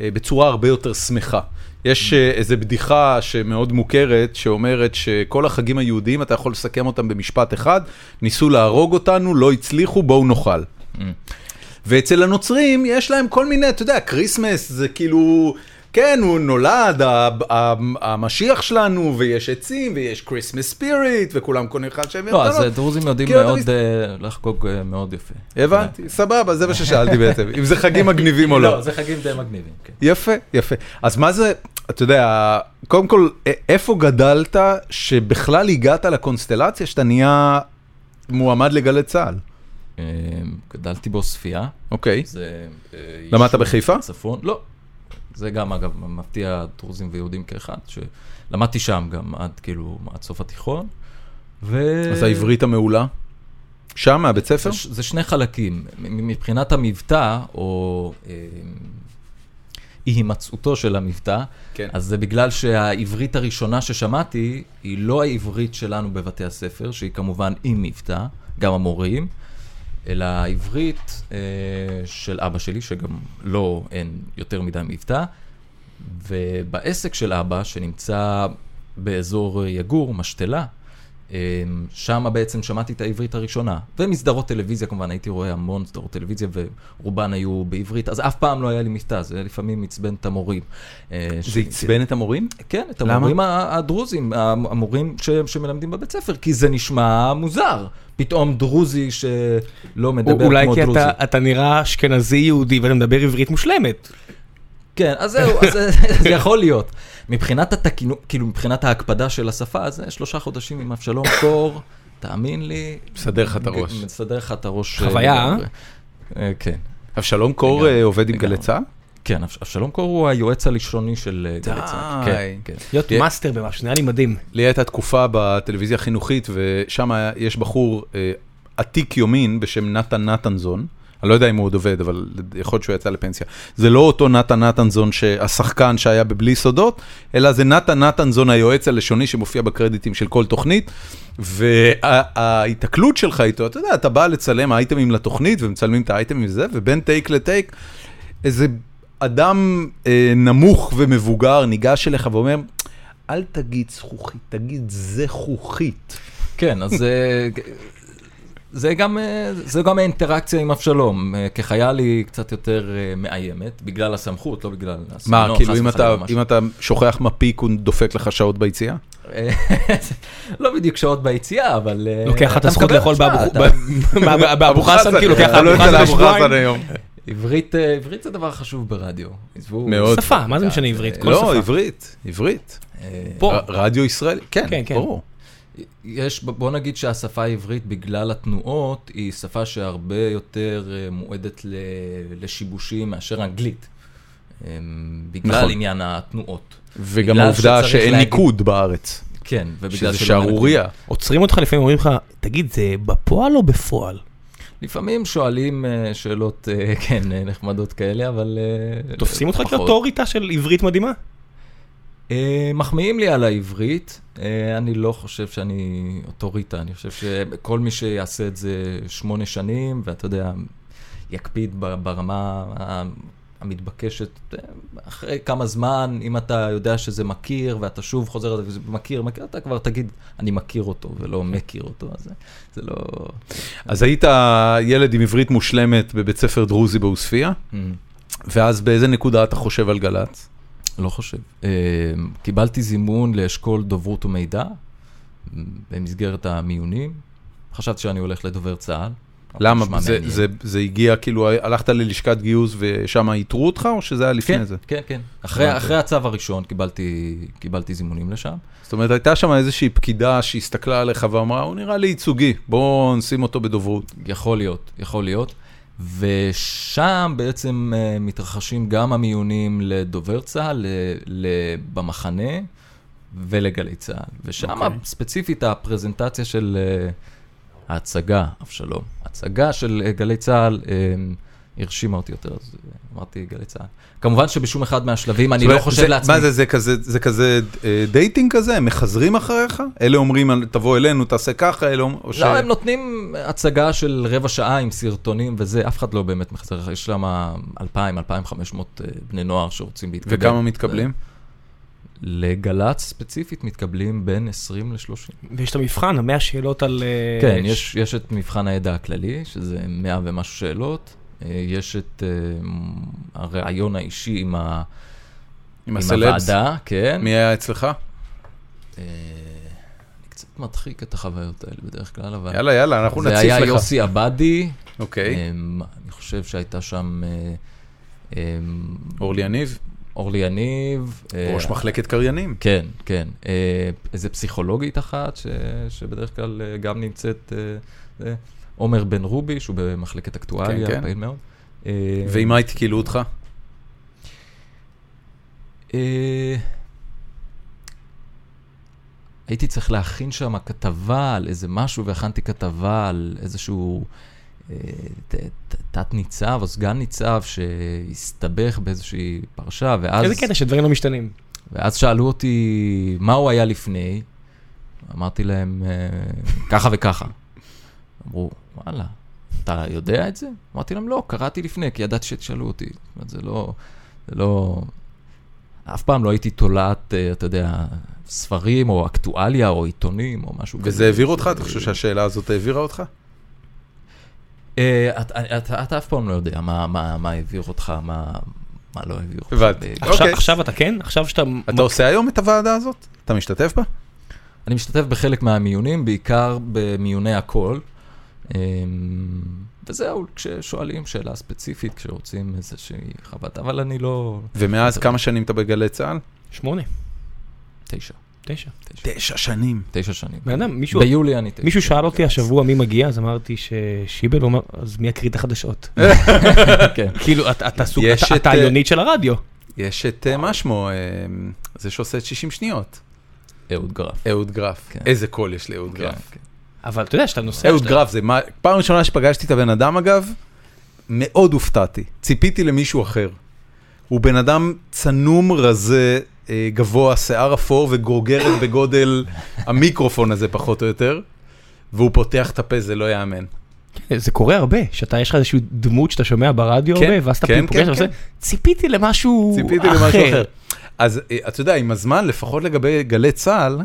אה, בצורה הרבה יותר שמחה. יש אה, איזו בדיחה שמאוד מוכרת, שאומרת שכל החגים היהודיים, אתה יכול לסכם אותם במשפט אחד, ניסו להרוג אותנו, לא הצליחו, בואו נאכל. Mm. ואצל הנוצרים יש להם כל מיני, אתה יודע, Christmas זה כאילו, כן, הוא נולד, המשיח שלנו, ויש עצים, ויש Christmas spirit, וכולם קונים לך שם לא, אז דרוזים יודעים אתה מאוד אה, לחגוג אה, מאוד יפה. הבנתי, סבבה, זה מה ששאלתי בעצם, אם זה חגים מגניבים או לא. לא, זה חגים די מגניבים, כן. יפה, יפה. אז מה זה, אתה יודע, קודם כל, איפה גדלת שבכלל הגעת לקונסטלציה שאתה נהיה מועמד לגלי צה"ל? אה, גדלתי בעוספיא. אוקיי. אה, למדת בחיפה? צפון, לא. זה גם, אגב, מפתיע דרוזים ויהודים כאחד, שלמדתי שם גם עד כאילו, עד סוף התיכון. ו... אז העברית המעולה? שם, מהבית ספר? זה, זה שני חלקים. מבחינת המבטא, או אה, אי הימצאותו של המבטא, כן. אז זה בגלל שהעברית הראשונה ששמעתי, היא לא העברית שלנו בבתי הספר, שהיא כמובן עם מבטא, גם המורים, אלא העברית אה, של אבא שלי, שגם לו אין יותר מדי מבטא, ובעסק של אבא, שנמצא באזור יגור, משתלה, שם בעצם שמעתי את העברית הראשונה. ומסדרות טלוויזיה כמובן, הייתי רואה המון סדרות טלוויזיה ורובן היו בעברית, אז אף פעם לא היה לי מבטא, זה לפעמים עצבן את המורים. אה, ש- זה עצבן את המורים? כן, את? המורים הדרוזים, המורים ש- שמלמדים בבית ספר, כי זה נשמע מוזר. פתאום דרוזי שלא מדבר אולי כמו כי דרוזי. אתה- אתה נראה אשכנזי יהודי ואתה מדבר עברית מושלמת. כן, אז זהו, אז זה- זה יכול להיות. מבחינת התקינות, כאילו מבחינת ההקפדה של השפה, אז זה שלושה חודשים עם אבשלום קור, תאמין לי. מסדר לך את הראש. מסדר לך את הראש. אה, חוויה, לגמרי. אה, כן. אבשלום קור אה, עובד עם. גלי צה"ל? כן, אבש- אבשלום קור הוא היועץ הלשוני של אה, גלי צה"ל. די. כן, כן. להיות מאסטר במשהו, נראה לי מדהים. לי הייתה תקופה בטלוויזיה החינוכית, ושם יש בחור אה, עתיק יומין בשם נתן נתנזון. אני לא יודע אם הוא עוד עובד, אבל יכול להיות שהוא יצא לפנסיה. זה לא אותו נתן נתנזון, השחקן שהיה בבלי סודות, אלא זה נתן נתנזון, היועץ הלשוני שמופיע בקרדיטים של כל תוכנית. וההיתקלות שלך איתו, אתה יודע, אתה בא לצלם אייטמים לתוכנית, ומצלמים את האייטמים וזה, ובין טייק לטייק, איזה אדם אה, נמוך ומבוגר ניגש אליך ואומר, אל תגיד זכוכית, תגיד זכוכית. כן, אז זה- גם, אה, זה גם האינטראקציה עם אבשלום. אה, כחייל היא קצת יותר אה, מאיימת, בגלל הסמכות, לא בגלל מה, הסגנון, כאילו אם אתה. אם אתה שוכח מפיק, הוא דופק לך שעות ביציאה? אה, לא בדיוק שעות ביציאה, אבל... לוקח לך את הזכות לאכול תשמע, באבו חסן, כאילו, לוקח לך אתה לא אבו חסן לאבו לשבועיים. חסן היום. עברית, עברית זה דבר חשוב ברדיו. עזבו- מאוד. שפה, מה זה משנה עברית? כל לא, שפה. עברית, עברית. אה, פה. רדיו ישראלי, כן, כן, כן. ברור. יש, בוא נגיד שהשפה העברית בגלל התנועות היא שפה שהרבה יותר אה, מועדת ל- לשיבושים מאשר אנגלית. אה, בגלל נכון. עניין התנועות. וגם העובדה שאין להגיד- ניקוד בארץ, כן, ובגלל שזה שערורייה. עוצרים אותך לפעמים, אומרים לך, תגיד, זה בפועל או בפועל? לפעמים שואלים אה, שאלות, אה, כן, נחמדות כאלה, אבל... תופסים אותך. כאוטוריטה של עברית מדהימה? אה, מחמיאים לי על העברית, אה, אני לא חושב שאני אוטוריטה, אני חושב שכל מי שיעשה את זה שמונה שנים, ואתה יודע, יקפיד ברמה המתבקשת, אה, אחרי כמה זמן, אם אתה יודע שזה מכיר, ואתה שוב חוזר על זה מכיר, מכיר, אתה כבר תגיד, אני מכיר אותו ולא מכיר אותו, אז זה, זה לא... אז היית ילד עם עברית מושלמת בבית ספר דרוזי בעוספיא, Mm. ואז באיזה נקודה אתה חושב על גל"צ? לא חושב. אה, קיבלתי זימון לאשכול דוברות ומידע במסגרת המיונים. חשבתי שאני הולך לדובר צה"ל. למה? זה-. זה- זה הגיע, כאילו, הלכת ללשכת גיוס ושם איתרו אותך, או שזה היה לפני כן, זה? כן, כן. אחרי. אחרי הצו הראשון קיבלתי, קיבלתי זימונים לשם. זאת אומרת, הייתה שם איזושהי פקידה שהסתכלה עליך ואמרה, הוא נראה לי ייצוגי, בואו נשים אותו בדוברות. יכול להיות, יכול להיות. ושם בעצם אה, מתרחשים גם המיונים לדובר צה"ל, במחנה ולגלי צה"ל. ושם אוקיי. ספציפית הפרזנטציה של אה, ההצגה, אבשלום, הצגה של אה, גלי צה"ל הרשימה אותי יותר, אז אה, אמרתי גלי צה"ל. כמובן שבשום אחד מהשלבים אני לא חושב זה- לעצמי. מה זה, זה כזה, זה כזה אה, דייטינג כזה? הם מחזרים אחריך? אלה אומרים, תבוא אלינו, תעשה ככה, אלה אומרים, או ש... לא, הם נותנים הצגה של רבע שעה עם סרטונים וזה, אף אחד לא באמת מחזר, יש שם 2,000, 2,500 אה, בני נוער שרוצים להתקבל. וכמה מתקבלים? לגל"צ ספציפית מתקבלים בין 20 ל-30. ויש את המבחן, המאה שאלות על... כן, יש, יש את מבחן הידע הכללי, שזה 100 ומשהו שאלות. אה, יש את אה, הראיון האישי עם, ה, עם עם? הוועדה, כן. מי היה אצלך? אה, אני קצת מדחיק את החוויות האלה בדרך כלל, אבל... יאללה, יאללה, אנחנו נציף לך. זה היה יוסי עבדי, אוקיי. אמ, אני חושב שהייתה שם אה, אורלי יניב, אורלי יניב. אה, ראש מחלקת קריינים. כן, כן. אה, איזה פסיכולוגית אחת, ש, שבדרך כלל אה, גם נמצאת, אה, עומר בן רובי, שהוא במחלקת אקטואליה, כן, כן. פעיל מאוד. אה, ועם מה התקילו אותך? אה, הייתי צריך להכין שם כתבה על איזה משהו, והכנתי כתבה על איזשהו אה, ת- ת- תת-ניצב או סגן ניצב שהסתבך באיזושהי פרשה, ואז... איזה קטע שדברים לא משתנים. ואז שאלו אותי מה הוא היה לפני, אמרתי להם אה, ככה וככה. אמרו, וואלה, אתה יודע את זה? אמרתי להם, לא, קראתי לפני, כי ידעתי שתשאלו אותי. זאת אומרת, זה לא, זה לא... אף פעם לא הייתי תולעת, אה, אתה יודע, ספרים או אקטואליה או עיתונים או משהו כזה. וזה העביר אותך? אתה חושב שהשאלה הזאת העבירה אותך? אה, אתה- אף פעם לא יודע מה- מה מה העביר אותך, מה מה לא העביר אותך. הבנתי. עכשיו- אוקיי. עכשיו אתה כן? עכשיו שאתה... אתה עושה היום את הוועדה הזאת? אתה משתתף בה? אני משתתף בחלק מהמיונים, בעיקר במיוני הקול. אמ, וזהו, כששואלים שאלה ספציפית, כשרוצים איזושהי חוות, אבל אני לא... ומאז כמה שנים אתה בגלי צה"ל? שמונה, תשע. תשע. תשע, שנים. תשע שנים. בן אדם, מישהו... ביולי אני תשע. מישהו שאל אותי השבוע מי מגיע, אז אמרתי ששיבל, הוא אמר, אז מי יקריא את החדשות? כן. כאילו, אתה- סוג, אתה- את, אתה אה, של הרדיו. יש את, אה, מה שמו, אה, זה שעושה את 60 שניות. אהוד גרף. אהוד גרף. כן. איזה קול יש לאהוד כן, גרף. כן. אבל אתה יודע שאתה נוסע... אהוד גרף זה מה, פעם ראשונה שפגשתי את הבן אדם אגב, מאוד הופתעתי. ציפיתי למישהו אחר. הוא בן אדם צנום, רזה, אה, גבוה, שיער אפור וגוגרת בגודל המיקרופון הזה פחות או יותר. והוא פותח את הפה, זה לא ייאמן. זה קורה הרבה, שאתה, יש לך איזושהי דמות שאתה שומע ברדיו כן, הרבה, ואז אתה כן, פוגש כן, כן. ציפיתי למשהו ציפיתי למשהו אחר. אז אה, אתה יודע, עם הזמן, לפחות לגבי גלי צה"ל,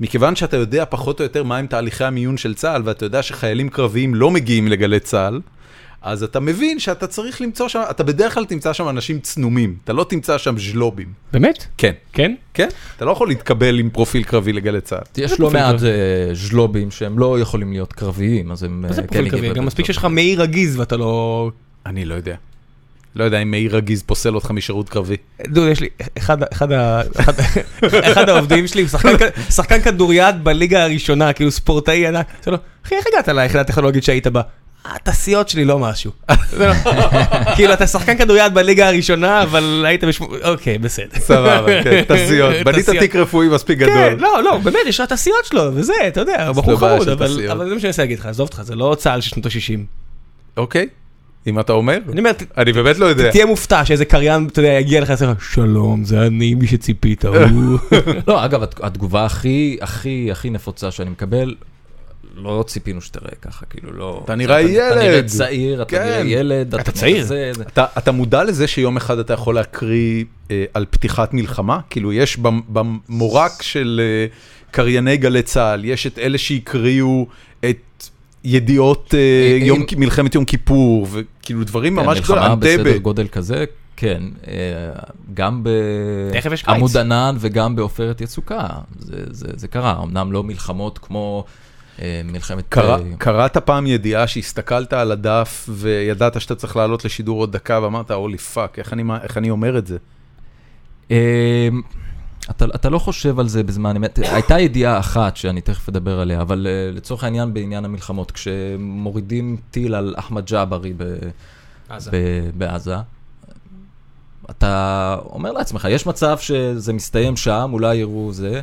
מכיוון שאתה יודע פחות או יותר מהם תהליכי המיון של צה"ל, ואתה יודע שחיילים קרביים לא מגיעים לגלי צה"ל, אז אתה מבין שאתה צריך למצוא שם, אתה בדרך כלל תמצא שם אנשים צנומים, אתה לא תמצא שם ז'לובים. באמת? כן. כן? כן? אתה לא יכול להתקבל עם פרופיל קרבי לגלי צה"ל. יש לא מעט. אה, ז'לובים שהם לא יכולים להיות קרביים, אז הם... מה זה אה, פרופיל כן קרבי? גם מספיק. שיש לך מעי רגיז ואתה לא... אני לא יודע. לא יודע אם מאיר רגיז פוסל אותך משירות קרבי. דוד, יש לי, אחד, העובדים שלי, שחקן, כדוריד בליגה הראשונה, כאילו ספורטאי ענק, אמרתי לו, אחי, איך הגעת ליחידה הטכנולוגית שהיית בה? התעשיות שלי לא משהו. לא- כאילו, אתה שחקן כדוריד בליגה הראשונה, אבל היית בשמו... אוקיי, בסדר. סבבה, כן, תעשיות. בנית. תיק רפואי מספיק כן, גדול. לא, לא, באמת, יש לו התעשיות שלו, וזה, אתה יודע, בחור חמוד, אבל זה מה שאני מנסה להגיד לך, עזוב אותך, זה לא צה"ל של שנות ה-60. אוקיי. אם אתה אומר? אני אומר, אני באמת לא יודע. תהיה מופתע שאיזה קריין, אתה יודע, יגיע לך ויעשה לך, שלום, זה אני, מי שציפית, הוא. לא, אגב, הת- התגובה הכי, הכי, הכי נפוצה שאני מקבל, לא ציפינו שתראה ככה, כאילו, לא... אתה נראה אתה נראה ילד. צעיר, אתה כן. נראה ילד, אתה צעיר. זה, זה. אתה, אתה מודע לזה שיום אחד אתה יכול להקריא אה, על פתיחת מלחמה? כאילו, יש במ- במורק של אה, קרייני גלי צה"ל, יש את אלה שהקריאו ידיעות אה, אם- יום, אם- מלחמת יום כיפור, וכאילו דברים כן, ממש גדולים, מלחמה בסדר אנטבה. גודל כזה, כן, אה, גם. בעמוד ענן וגם בעופרת יצוקה, זה, זה, זה קרה, אמנם לא מלחמות כמו אה, מלחמת... קרא, אה, קראת פעם ידיעה שהסתכלת על הדף וידעת שאתה צריך לעלות לשידור עוד דקה ואמרת, holy fuck, איך אני, מה- איך אני אומר את זה? אתה, אתה לא חושב על זה בזמן אמת, הייתה ידיעה אחת שאני תכף אדבר עליה, אבל אה, לצורך העניין בעניין המלחמות, כשמורידים טיל על אחמד ג'אברי ב, עזה. ב- בעזה, אתה אומר לעצמך, יש מצב שזה מסתיים שם, אולי יראו זה,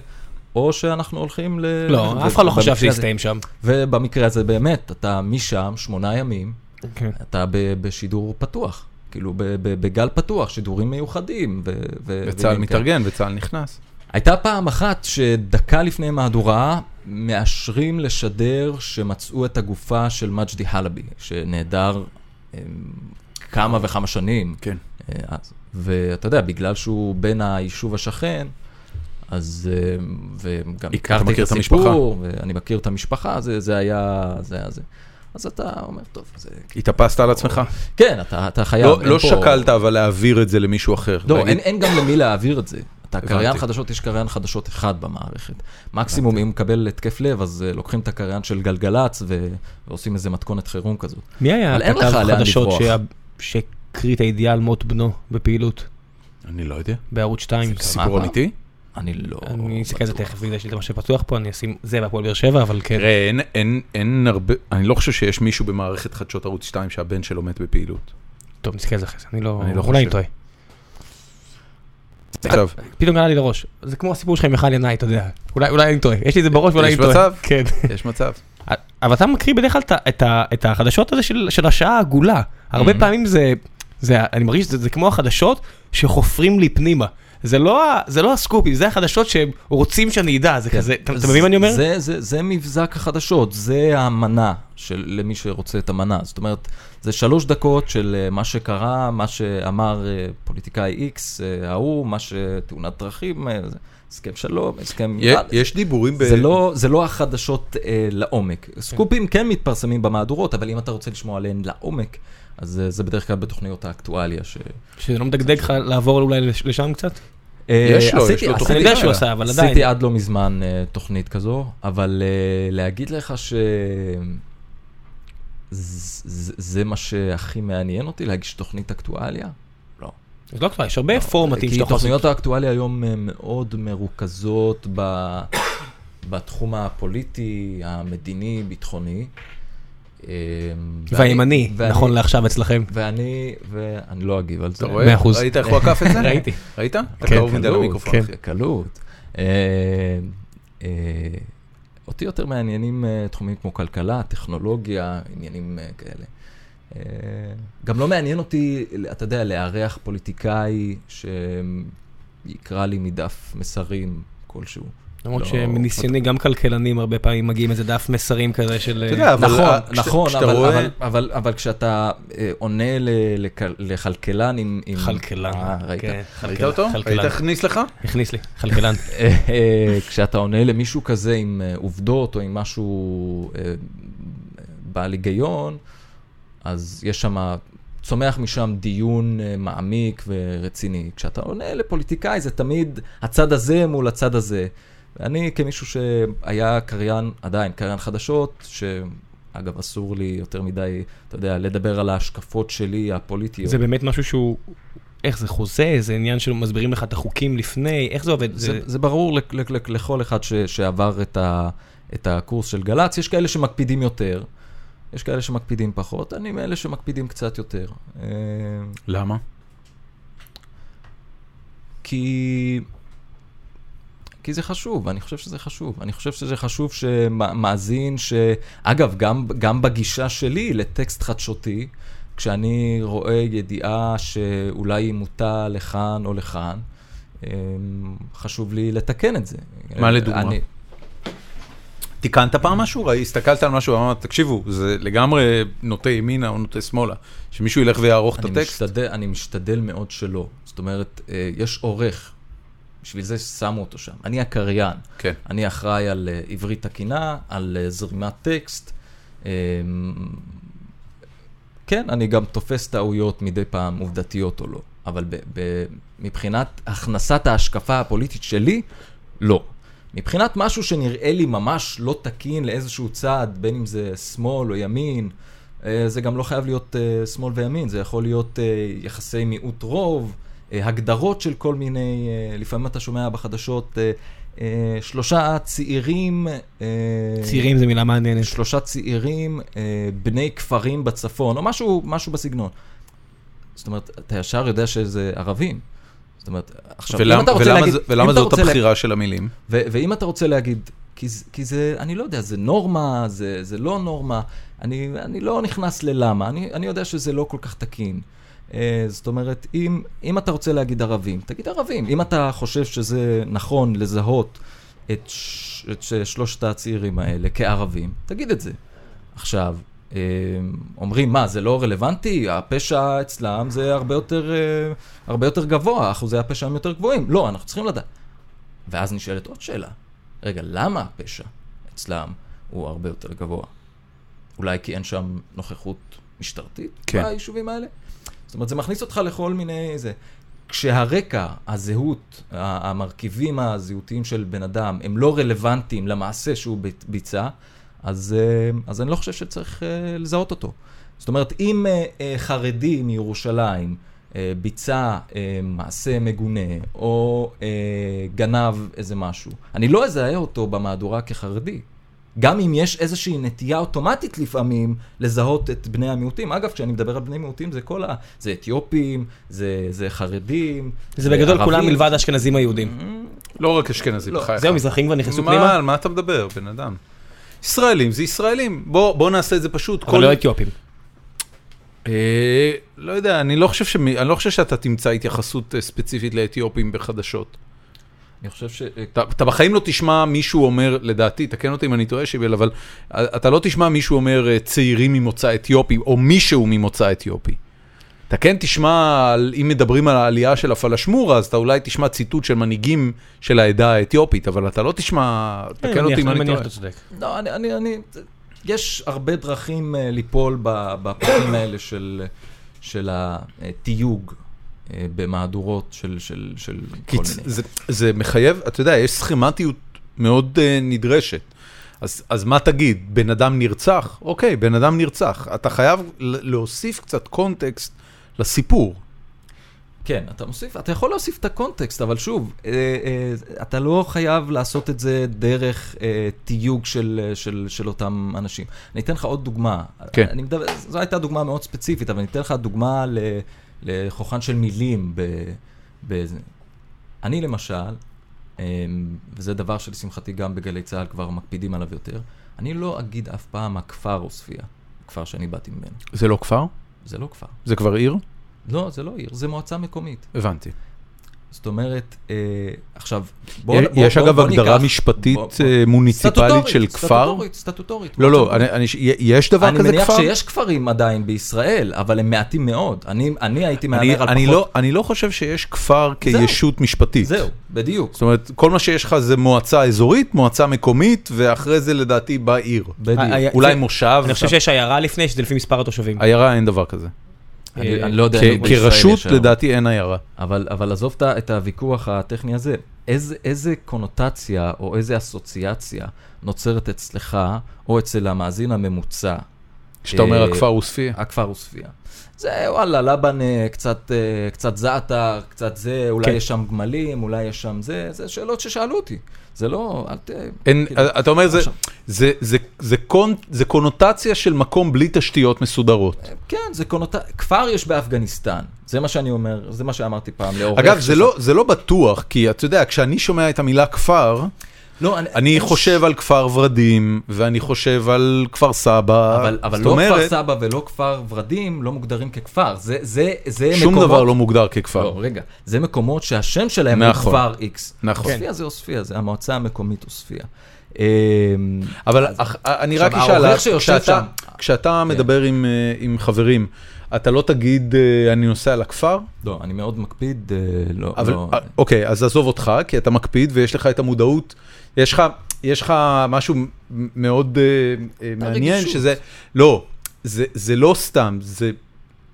או שאנחנו הולכים ל... לא, ו- אף אחד לא חשב שיסתיים שם. ובמקרה הזה באמת, אתה משם שמונה ימים, כן. אתה ב- בשידור פתוח, כאילו בגל פתוח, שידורים מיוחדים. וצה"ל. מתארגן וצה"ל נכנס. הייתה פעם אחת שדקה לפני מהדורה מאשרים לשדר שמצאו את הגופה של מג'די חלבי, שנעדר אה, כמה וכמה שנים. כן. אה, אז. ואתה יודע, בגלל שהוא בן היישוב השכן, אז אה, וגם הכרתי את? הסיפור, ואני מכיר את המשפחה, זה, זה היה, זה היה זה. אז אתה אומר, טוב, זה... התאפסת על עצמך? כן, אתה, אתה חייב. לא, לא פה- שקלת אבל להעביר את זה למישהו אחר. לא, להגיד, אין, אין גם למי להעביר את זה. אתה. קריין חדשות, יש קריין חדשות אחד במערכת. מקסימום, אם מקבל התקף לב, אז אה, לוקחים את הקריין של גלגלצ ו... ועושים איזה מתכונת חירום כזאת. מי היה לאן חדשות שהקריא את הידיעה על מות בנו בפעילות אני לא יודע. בערוץ 2? סיפור? אמיתי? אני לא... אני אסתכל על זה. תכף, בגלל לי מה שפתוח פה, אני אשים זה והפועל באר שבע, אבל כן. תראה, אין, אין, אין הרבה, אני לא חושב שיש מישהו במערכת חדשות ערוץ 2 שהבן שלו מת בפעילות. טוב, נסתכל על זה אחרי זה, אני לא... אני לא אולי אני. טועה. עכשיו, פתאום עלה לי לראש, זה כמו הסיפור שלך עם מיכל ינאי, אתה יודע. אולי אולי אני טועה, יש לי את זה בראש ואולי יש אני טועה. מצב. כן. יש מצב. אבל אתה מקריא בדרך כלל את ה- את החדשות הזה של של השעה העגולה. הרבה Mhm. פעמים זה, זה- אני מרגיש שזה זה כמו החדשות שחופרים לי פנימה. זה לא זה לא הסקופים, זה החדשות שהם רוצים שאני אדע, זה כן. כזה, אתה אתה מבין מה אני אומר? זה, זה, זה מבזק החדשות, זה המנה של למי שרוצה את המנה. זאת אומרת, זה שלוש דקות של אה, מה שקרה, מה שאמר אה, פוליטיקאי X, אה, ההוא, מה שתאונת דרכים, הסכם שלום, הסכם... יש דיבורים ב... זה לא, זה לא החדשות אה, לעומק. סקופים כן מתפרסמים במהדורות, אבל אם אתה רוצה לשמוע עליהן לעומק, אז זה בדרך כלל בתוכניות האקטואליה. ש... שזה לא מדגדג לך לעבור אולי לש- לשם קצת? אה, יש לו, יש עשיתי- לו עשיתי- אני תוכנית. יודע שהוא עשה, אבל עדיין. עשיתי עד לא מזמן אה, תוכנית כזו, אבל אה, להגיד לך ש... זה מה שהכי מעניין אותי, להגיש תוכנית אקטואליה? לא. זה לא אקטואלי, יש הרבה פורמטים כי שאתה יכול לעשות. תוכניות האקטואליה היום מאוד מרוכזות. בתחום הפוליטי, המדיני, ביטחוני. ואני- והימני, נכון לעכשיו אצלכם. ואני, ואני לא אגיב על זה. אתה רואה? ראית איך הוא עקף את זה? ראיתי. ראית? אתה כן, קרוב מדי קלות, למיקרופון. כן. קלות. אה, אה, אותי יותר מעניינים אה, תחומים כמו כלכלה, טכנולוגיה, עניינים כאלה. גם לא מעניין אותי, אתה יודע, לארח פוליטיקאי שיקרא לי מדף מסרים כלשהו. למרות לא, שמניסיוני גם כלכלנים הרבה פעמים מגיעים איזה דף מסרים כזה של... אתה יודע, אבל נכון, נכון, כשאתה אבל, רואה- אבל, אבל, אבל כשאתה אה, עונה לכלכלן עם... חלקלן. אה, ראית? כן, ראית אותו? ראית. איך הכניס לך? הכניס לי, חלקלן. אה, כשאתה עונה למישהו כזה עם עובדות או עם משהו בעל היגיון, אז יש שם, צומח משם דיון מעמיק ורציני. כשאתה עונה לפוליטיקאי זה תמיד הצד הזה מול הצד הזה. ואני כמישהו שהיה קריין, עדיין קריין חדשות, שאגב אסור לי יותר מדי, אתה יודע, לדבר על ההשקפות שלי הפוליטיות. זה באמת משהו שהוא... איך זה חוזה? זה עניין של מסבירים לך את החוקים לפני? איך זה עובד? זה, זה ברור לכ, לכ, לכ, לכל אחד ש, שעבר את, ה, את הקורס של גל"צ, יש כאלה שמקפידים יותר, יש כאלה שמקפידים פחות, אני מאלה שמקפידים קצת יותר. אה, למה? כי... כי זה חשוב, אני חושב שזה חשוב. אני חושב שזה חשוב שמאזין, ש... אגב, גם, גם בגישה שלי לטקסט חדשותי, כשאני רואה ידיעה שאולי היא מוטה לכאן או לכאן, אמ, חשוב לי לתקן את זה. מה לדוגמה? אני- תיקנת פעם משהו? הסתכלת על משהו ואמרת, תקשיבו, זה לגמרי נוטה ימינה או נוטה שמאלה. שמישהו ילך ויערוך את הטקסט? משתדל, אני משתדל מאוד שלא. זאת אומרת, אה, יש עורך, בשביל זה שמו אותו שם. אני הקריין. כן. אני אחראי על אה, עברית תקינה, על אה, זרימת טקסט. אה, כן, אני גם תופס טעויות מדי פעם, עובדתיות או לא. אבל ב- ב- מבחינת הכנסת ההשקפה הפוליטית שלי, לא. מבחינת משהו שנראה לי ממש לא תקין לאיזשהו צד, בין אם זה שמאל או ימין, זה גם לא חייב להיות שמאל וימין, זה יכול להיות יחסי מיעוט רוב, הגדרות של כל מיני, אה, לפעמים אתה שומע בחדשות, אה, אה, שלושה צעירים, אה, צעירים זה מילה מעניינת. שלושה צעירים אה, בני כפרים בצפון, או משהו, משהו בסגנון. זאת אומרת, אתה ישר יודע שזה ערבים. זאת אומרת, עכשיו, אם ולמה- אתה רוצה ולמה להגיד... זה- אם ולמה זאת רוצה לה- הבחירה של המילים? ו- ואם אתה רוצה להגיד, כי, כי זה, אני לא יודע, זה נורמה, זה, זה לא נורמה, אני, אני לא נכנס ללמה, אני, אני יודע שזה לא כל כך תקין. אה, זאת אומרת, אם, אם אתה רוצה להגיד ערבים, תגיד ערבים. אם אתה חושב שזה נכון לזהות את, ש, את שלושת הצעירים האלה כערבים, תגיד את זה. עכשיו, אה, אומרים, מה, זה לא רלוונטי? הפשע אצלם זה הרבה יותר, אה, הרבה יותר גבוה, אחוזי הפשע הם יותר גבוהים. לא, אנחנו צריכים לדעת. ואז נשאלת עוד שאלה, רגע, למה הפשע אצלם הוא הרבה יותר גבוה? אולי כי אין שם נוכחות משטרתית כן. ביישובים האלה? זאת אומרת, זה מכניס אותך לכל מיני... זה. כשהרקע, הזהות, המרכיבים הזהותיים של בן אדם הם לא רלוונטיים למעשה שהוא ביצע, אז, אה, אז אני לא חושב שצריך אה, לזהות אותו. זאת אומרת, אם אה, חרדי מירושלים ביצע מעשה מגונה, או גנב איזה משהו, אני לא אזהה אותו במהדורה כחרדי. גם אם יש איזושהי נטייה אוטומטית לפעמים לזהות את בני המיעוטים. אגב, כשאני מדבר על בני מיעוטים, זה כל ה... זה אתיופים, זה, זה חרדים, זה בגדול כולם ערבים. מלבד האשכנזים היהודים. לא רק אשכנזים, לא, בחייך. זהו, מזרחים כבר נכנסו מה, פנימה? על מה אתה מדבר, בן אדם? ישראלים זה ישראלים. בוא בוא נעשה את זה פשוט. אבל כל- לא אתיופים. אה, לא יודע, אני לא חושב שמי- אני לא חושב שאתה תמצא התייחסות אה, ספציפית לאתיופים בחדשות. אני חושב ש... אתה, אתה בחיים לא תשמע מישהו אומר, לדעתי, תקן אותי אם אני טועה שיבל, אבל אה, אתה לא תשמע מישהו אומר אה, צעירים ממוצא אתיופי, או מישהו ממוצא אתיופי. אתה כן תשמע, אם מדברים על העלייה של הפלשמורה, אז אתה אולי תשמע ציטוט של מנהיגים של העדה האתיופית, אבל אתה לא תשמע, תקן אותי אם אני מניח טועה. שאתה צודק. לא, אני, אני, אני, יש הרבה דרכים אה, ליפול ב- בפרטים האלה של, של התיוג במהדורות של, של, של כל. מיני. זה, זה מחייב, אתה יודע, יש סכמטיות מאוד uh, נדרשת. אז, אז מה תגיד, בן אדם נרצח? אוקיי, בן אדם נרצח. אתה חייב להוסיף קצת קונטקסט לסיפור. כן, אתה מוסיף, אתה יכול להוסיף את הקונטקסט, אבל שוב, אה, אה, אתה לא חייב לעשות את זה דרך אה, תיוג של, אה, של, של אותם אנשים. אני אתן לך עוד דוגמה. כן. אני מדבר, זו הייתה דוגמה מאוד ספציפית, אבל אני אתן לך דוגמה ל, לכוחן של מילים. ב, ב, אני למשל, אה, וזה דבר שלשמחתי גם בגלי צה"ל כבר מקפידים עליו יותר, אני לא אגיד אף פעם הכפר עוספיא, הכפר שאני באתי ממנו. זה לא כפר? זה לא כפר. זה כבר עיר? לא, זה לא עיר, זה מועצה מקומית. הבנתי. זאת אומרת, אה, עכשיו, יש- יש אגב הגדרה משפטית אה, מוניציפלית של כפר? סטטוטורית, סטטוטורית. לא, לא, אני, אני, יש דבר אני כזה מניח כפר? שיש כפרים עדיין בישראל, אבל הם מעטים מאוד. אני, אני הייתי אני, מהמר על אני, פחות. לא, אני לא חושב שיש כפר זהו. כישות משפטית. זהו, בדיוק. זאת אומרת, כל מה שיש לך זה מועצה אזורית, מועצה מקומית, ואחרי זה לדעתי באה עיר. בדיוק. אה, אה, אולי זה- מושב. אני חושב שיש עיירה לפני, שזה לפי מספר התושבים. עיירה אין דבר כזה. אני, אה, אני לא יודע כרשות. לדעתי אין עיירה. אבל, אבל עזוב את הוויכוח הטכני הזה. איזה, קונוטציה או איזה אסוציאציה נוצרת אצלך או אצל המאזין הממוצע? כשאתה אומר אה, הכפר עוספיא. הכפר עוספיא. זה וואלה, לבן קצת, אה, קצת זעתר, קצת זה, אולי כן. יש שם גמלים, אולי יש שם זה, זה שאלות ששאלו אותי. זה לא, אל ת... אין, כאילו, אתה אומר, זה, עכשיו. זה, זה, זה, קונ, זה קונוטציה של מקום בלי תשתיות מסודרות. כן, זה קונוטציה, כפר יש באפגניסטן, זה מה שאני אומר, זה מה שאמרתי פעם לעורך. אגב, זה לא, זה לא בטוח, כי אתה יודע, כשאני שומע את המילה כפר, לא, אני אין חושב על כפר ורדים, ואני חושב על כפר סבא. אבל, אבל לא אומרת, כפר סבא ולא כפר ורדים לא מוגדרים ככפר. זה, זה, זה שום מקומות... דבר לא מוגדר ככפר. לא, רגע. זה מקומות שהשם שלהם הוא נכון. כפר X. נכון. עוספיא זה עוספיא, זה המועצה המקומית עוספיא. אמ, אבל אז- אני רק אשאל, כשאתה- כשאתה מדבר עם, אה, עם חברים, אתה לא תגיד אה, אני נוסע לכפר? לא, אני מאוד מקפיד, אה, לא, אבל לא... אוקיי, אז עזוב אותך, כי אתה מקפיד ויש לך את המודעות, יש לך, יש לך משהו מאוד אה, אה, מעניין, הרגישות. שזה, לא, זה, זה לא סתם, זה,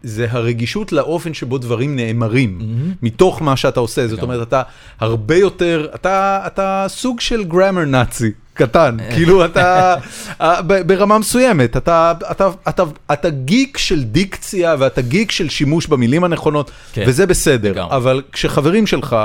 זה הרגישות לאופן שבו דברים נאמרים, מהמם. מתוך מה שאתה עושה, זאת. אומרת, אתה הרבה יותר, אתה, אתה סוג של גרמר נאצי. קטן, כאילו אתה, אה, ברמה מסוימת, אתה, אתה, אתה, אתה גיק של דיקציה ואתה גיק של שימוש במילים הנכונות, כן, וזה בסדר, לגמרי. אבל כשחברים שלך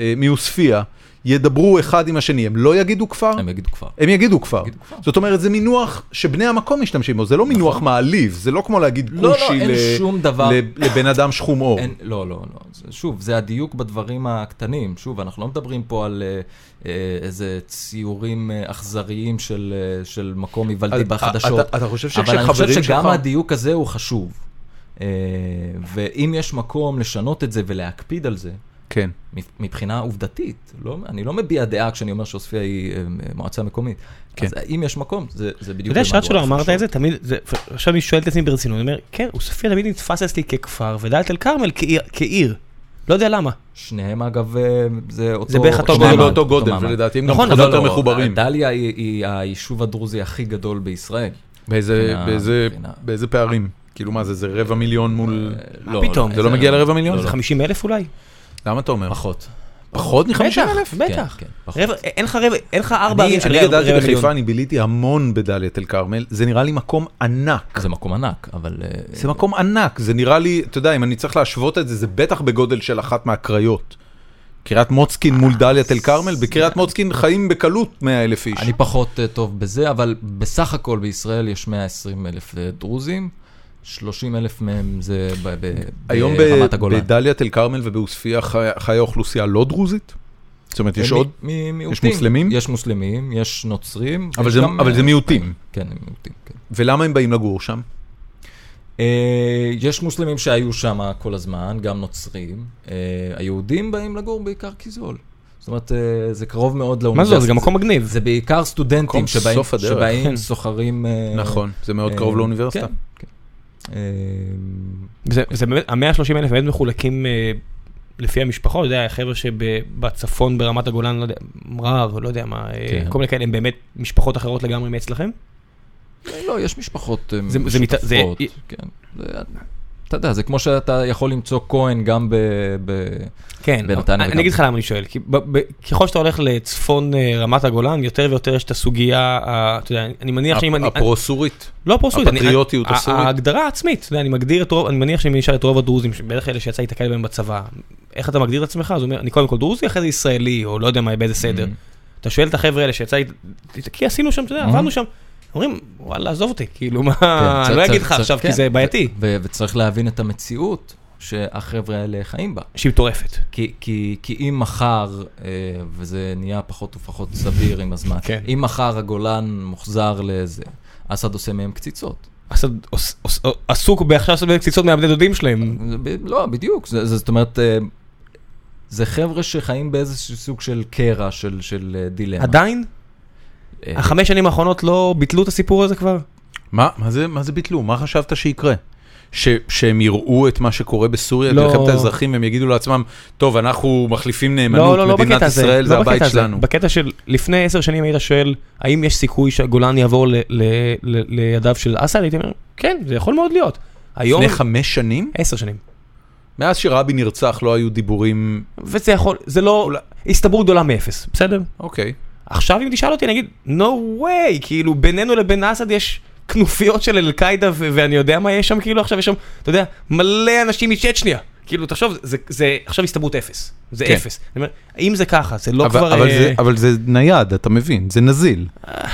אה, מעוספיא ידברו אחד עם השני, הם לא יגידו כפר? הם יגידו כפר. הם יגידו כפר. יגידו כפר. זאת אומרת, זה מינוח שבני המקום משתמשים בו, זה לא מינוח מעליב, זה לא כמו להגיד לא, לא, כושי אין ל- שום דבר. ל- לבן אדם שחום עור. אין, לא, לא, לא. שוב, זה הדיוק בדברים הקטנים. שוב, אנחנו לא מדברים פה על אה, אה, איזה ציורים אה, אכזריים של, של מקום היוולדי בחדשות. אתה- אתה חושב אבל אני שכשחברים חושב שגם שלך- הדיוק הזה הוא חשוב. ואם יש מקום לשנות את זה ולהקפיד על זה, כן. מבחינה עובדתית, לא, אני לא מביע דעה כשאני אומר שעוספיא היא אה, מועצה מקומית. כן. אז אם יש מקום, זה, זה אתה בדיוק... יודע שעד שלא אמרת את זה. תמיד, זה- עכשיו אני שואל את עצמי ברצינות, אני אומר, כן, עוספיא תמיד נתפס אצלי ככפר, ודאלית אל כרמל כעיר-. לא יודע למה. שניהם אגב, אה, זה אותו... זה בערך אותו גודל. באותו גודל. ולדעתי הם גם נכון, אבל או יותר לא, מחוברים. דליה היא, היא היישוב הדרוזי הכי גדול בישראל. באיזה, באיזה, מבחינה- באיזה פערים? כאילו מה זה, זה רבע מיליון מול... לא, פתאום? זה לא מגיע לרבע מיליון? לא, זה לא. 50 אלף אולי? למה אתה אומר? פחות. פחות מ-50 בטח, אלף? בטח. כן, כן. רבע- אין לך רבע, אין לך ארבע אני ערים של אני רבע גדלתי רבע בחיפה, מיליון. אני ביליתי המון בדאלית אל כרמל, זה נראה לי מקום ענק. זה מקום ענק, אבל... אה, זה מקום ענק, זה נראה לי, אתה יודע, אם אני צריך להשוות את זה, זה בטח בגודל של אחת מהקריות. קריית מוצקין מול דאלית אל כרמל, בקריית מוצקין חיים בקלות 100 אלף איש. אני פחות אה, טוב בזה, אבל בסך הכל בישראל יש 120 אלף אה, דרוזים, 30 אלף מהם זה ב- ב- היום ברמת ב- הגולן. בדאלית אל כרמל ובעוספיא חי- חיה אוכלוסייה לא דרוזית? זאת אומרת, יש מ- עוד? מ- מיעוטים. מוסלמים? יש מוסלמים, יש נוצרים. אבל יש זה- גם, אבל אה, זה מיעוטים. כן, הם מיעוטים, כן. ולמה הם באים לגור שם? אה, יש מוסלמים שהיו שם כל הזמן, גם נוצרים. אה, היהודים באים לגור בעיקר כי זול. זאת אומרת, אה, זה קרוב מאוד מה לאוניברסיטה. זה, זה גם מקום מגניב. זה בעיקר סטודנטים שבאים. שבאים כן. סוחרים... אה, נכון, זה מאוד אה, קרוב לאוניברסיטה. אה, זה, באמת, ה-130 אלף באמת מחולקים אה, לפי המשפחות, אתה יודע, החבר'ה שבצפון ברמת הגולן, לא יודע, מרר, לא יודע מה, אה, כן. כל מיני כאלה, הם באמת משפחות אחרות לגמרי מאצלכם? לא, יש משפחות אה, משותפות, כן. זה- אתה יודע, זה כמו שאתה יכול למצוא כהן גם ב... ב- כן, בנתניה אני אגיד לך למה אני שואל, כי ב- ב- ככל שאתה הולך לצפון אה, רמת הגולן, יותר ויותר יש את הסוגיה, אתה יודע, אני מניח שאם אני... הפרו-סורית. לא הפרוסורית, הפטריוטיות הסורית. ההגדרה העצמית, אני מגדיר את רוב, אני מניח שאם אני אשאל את רוב הדרוזים, שבדרך כלל שיצא להתקל בהם בצבא, איך אתה מגדיר את עצמך? אז הוא אומר, אני קודם כל דרוזי, אחרי זה ישראלי, או לא יודע מה, באיזה סדר. Mm-hmm. אתה שואל את החבר'ה האלה שיצא, כי עשינו שם, אתה יודע. עבדנו שם. אומרים, וואלה, עזוב אותי, כאילו מה, כן, אני לא אגיד לך עכשיו, כי כן. זה בעייתי. וצריך להבין את המציאות שהחבר'ה האלה חיים בה. שהיא מטורפת. כי, כי, כי אם מחר, אה, וזה נהיה פחות ופחות סביר עם הזמן, כן. אם מחר הגולן מוחזר לזה, אסד עושה מהם קציצות. אסד עסוק בעכשיו לעשות קציצות מהבני דודים שלהם. לא, בדיוק, זה, זה, זאת אומרת, אה, זה חבר'ה שחיים באיזשהו סוג של קרע, של, של אה, דילמה. עדיין? אה, החמש שנים האחרונות לא ביטלו את הסיפור הזה כבר? מה, מה זה, מה זה ביטלו? מה חשבת שיקרה? ש, שהם יראו את מה שקורה בסוריה, לא. מלחמת האזרחים, והם יגידו לעצמם, טוב, אנחנו מחליפים לא, נאמנות, לא, לא מדינת בקטע הזה. ישראל לא זה הבית בקטע הזה. שלנו. בקטע של לפני עשר שנים היית שואל, האם יש סיכוי שהגולן יעבור ל- ל- ל- לידיו של אסד? הייתי אומר, כן, זה יכול מאוד להיות. היום, לפני חמש שנים? עשר שנים. מאז שרבין נרצח לא היו דיבורים... וזה יכול, זה לא, הסתברות גדולה מאפס, בסדר? אוקיי. עכשיו אם תשאל אותי, אני אגיד, no way, כאילו בינינו לבין אסד יש כנופיות של אל-קאעידה ו- ואני יודע מה יש שם, כאילו עכשיו יש שם, אתה יודע, מלא אנשים מצ'צ'ניה. כאילו, תחשוב, זה, זה עכשיו הסתברות אפס, זה כן. אפס. אני אומר, אם זה ככה, זה לא אבל, כבר... אבל, אה, זה, אבל זה נייד, אתה מבין, זה נזיל.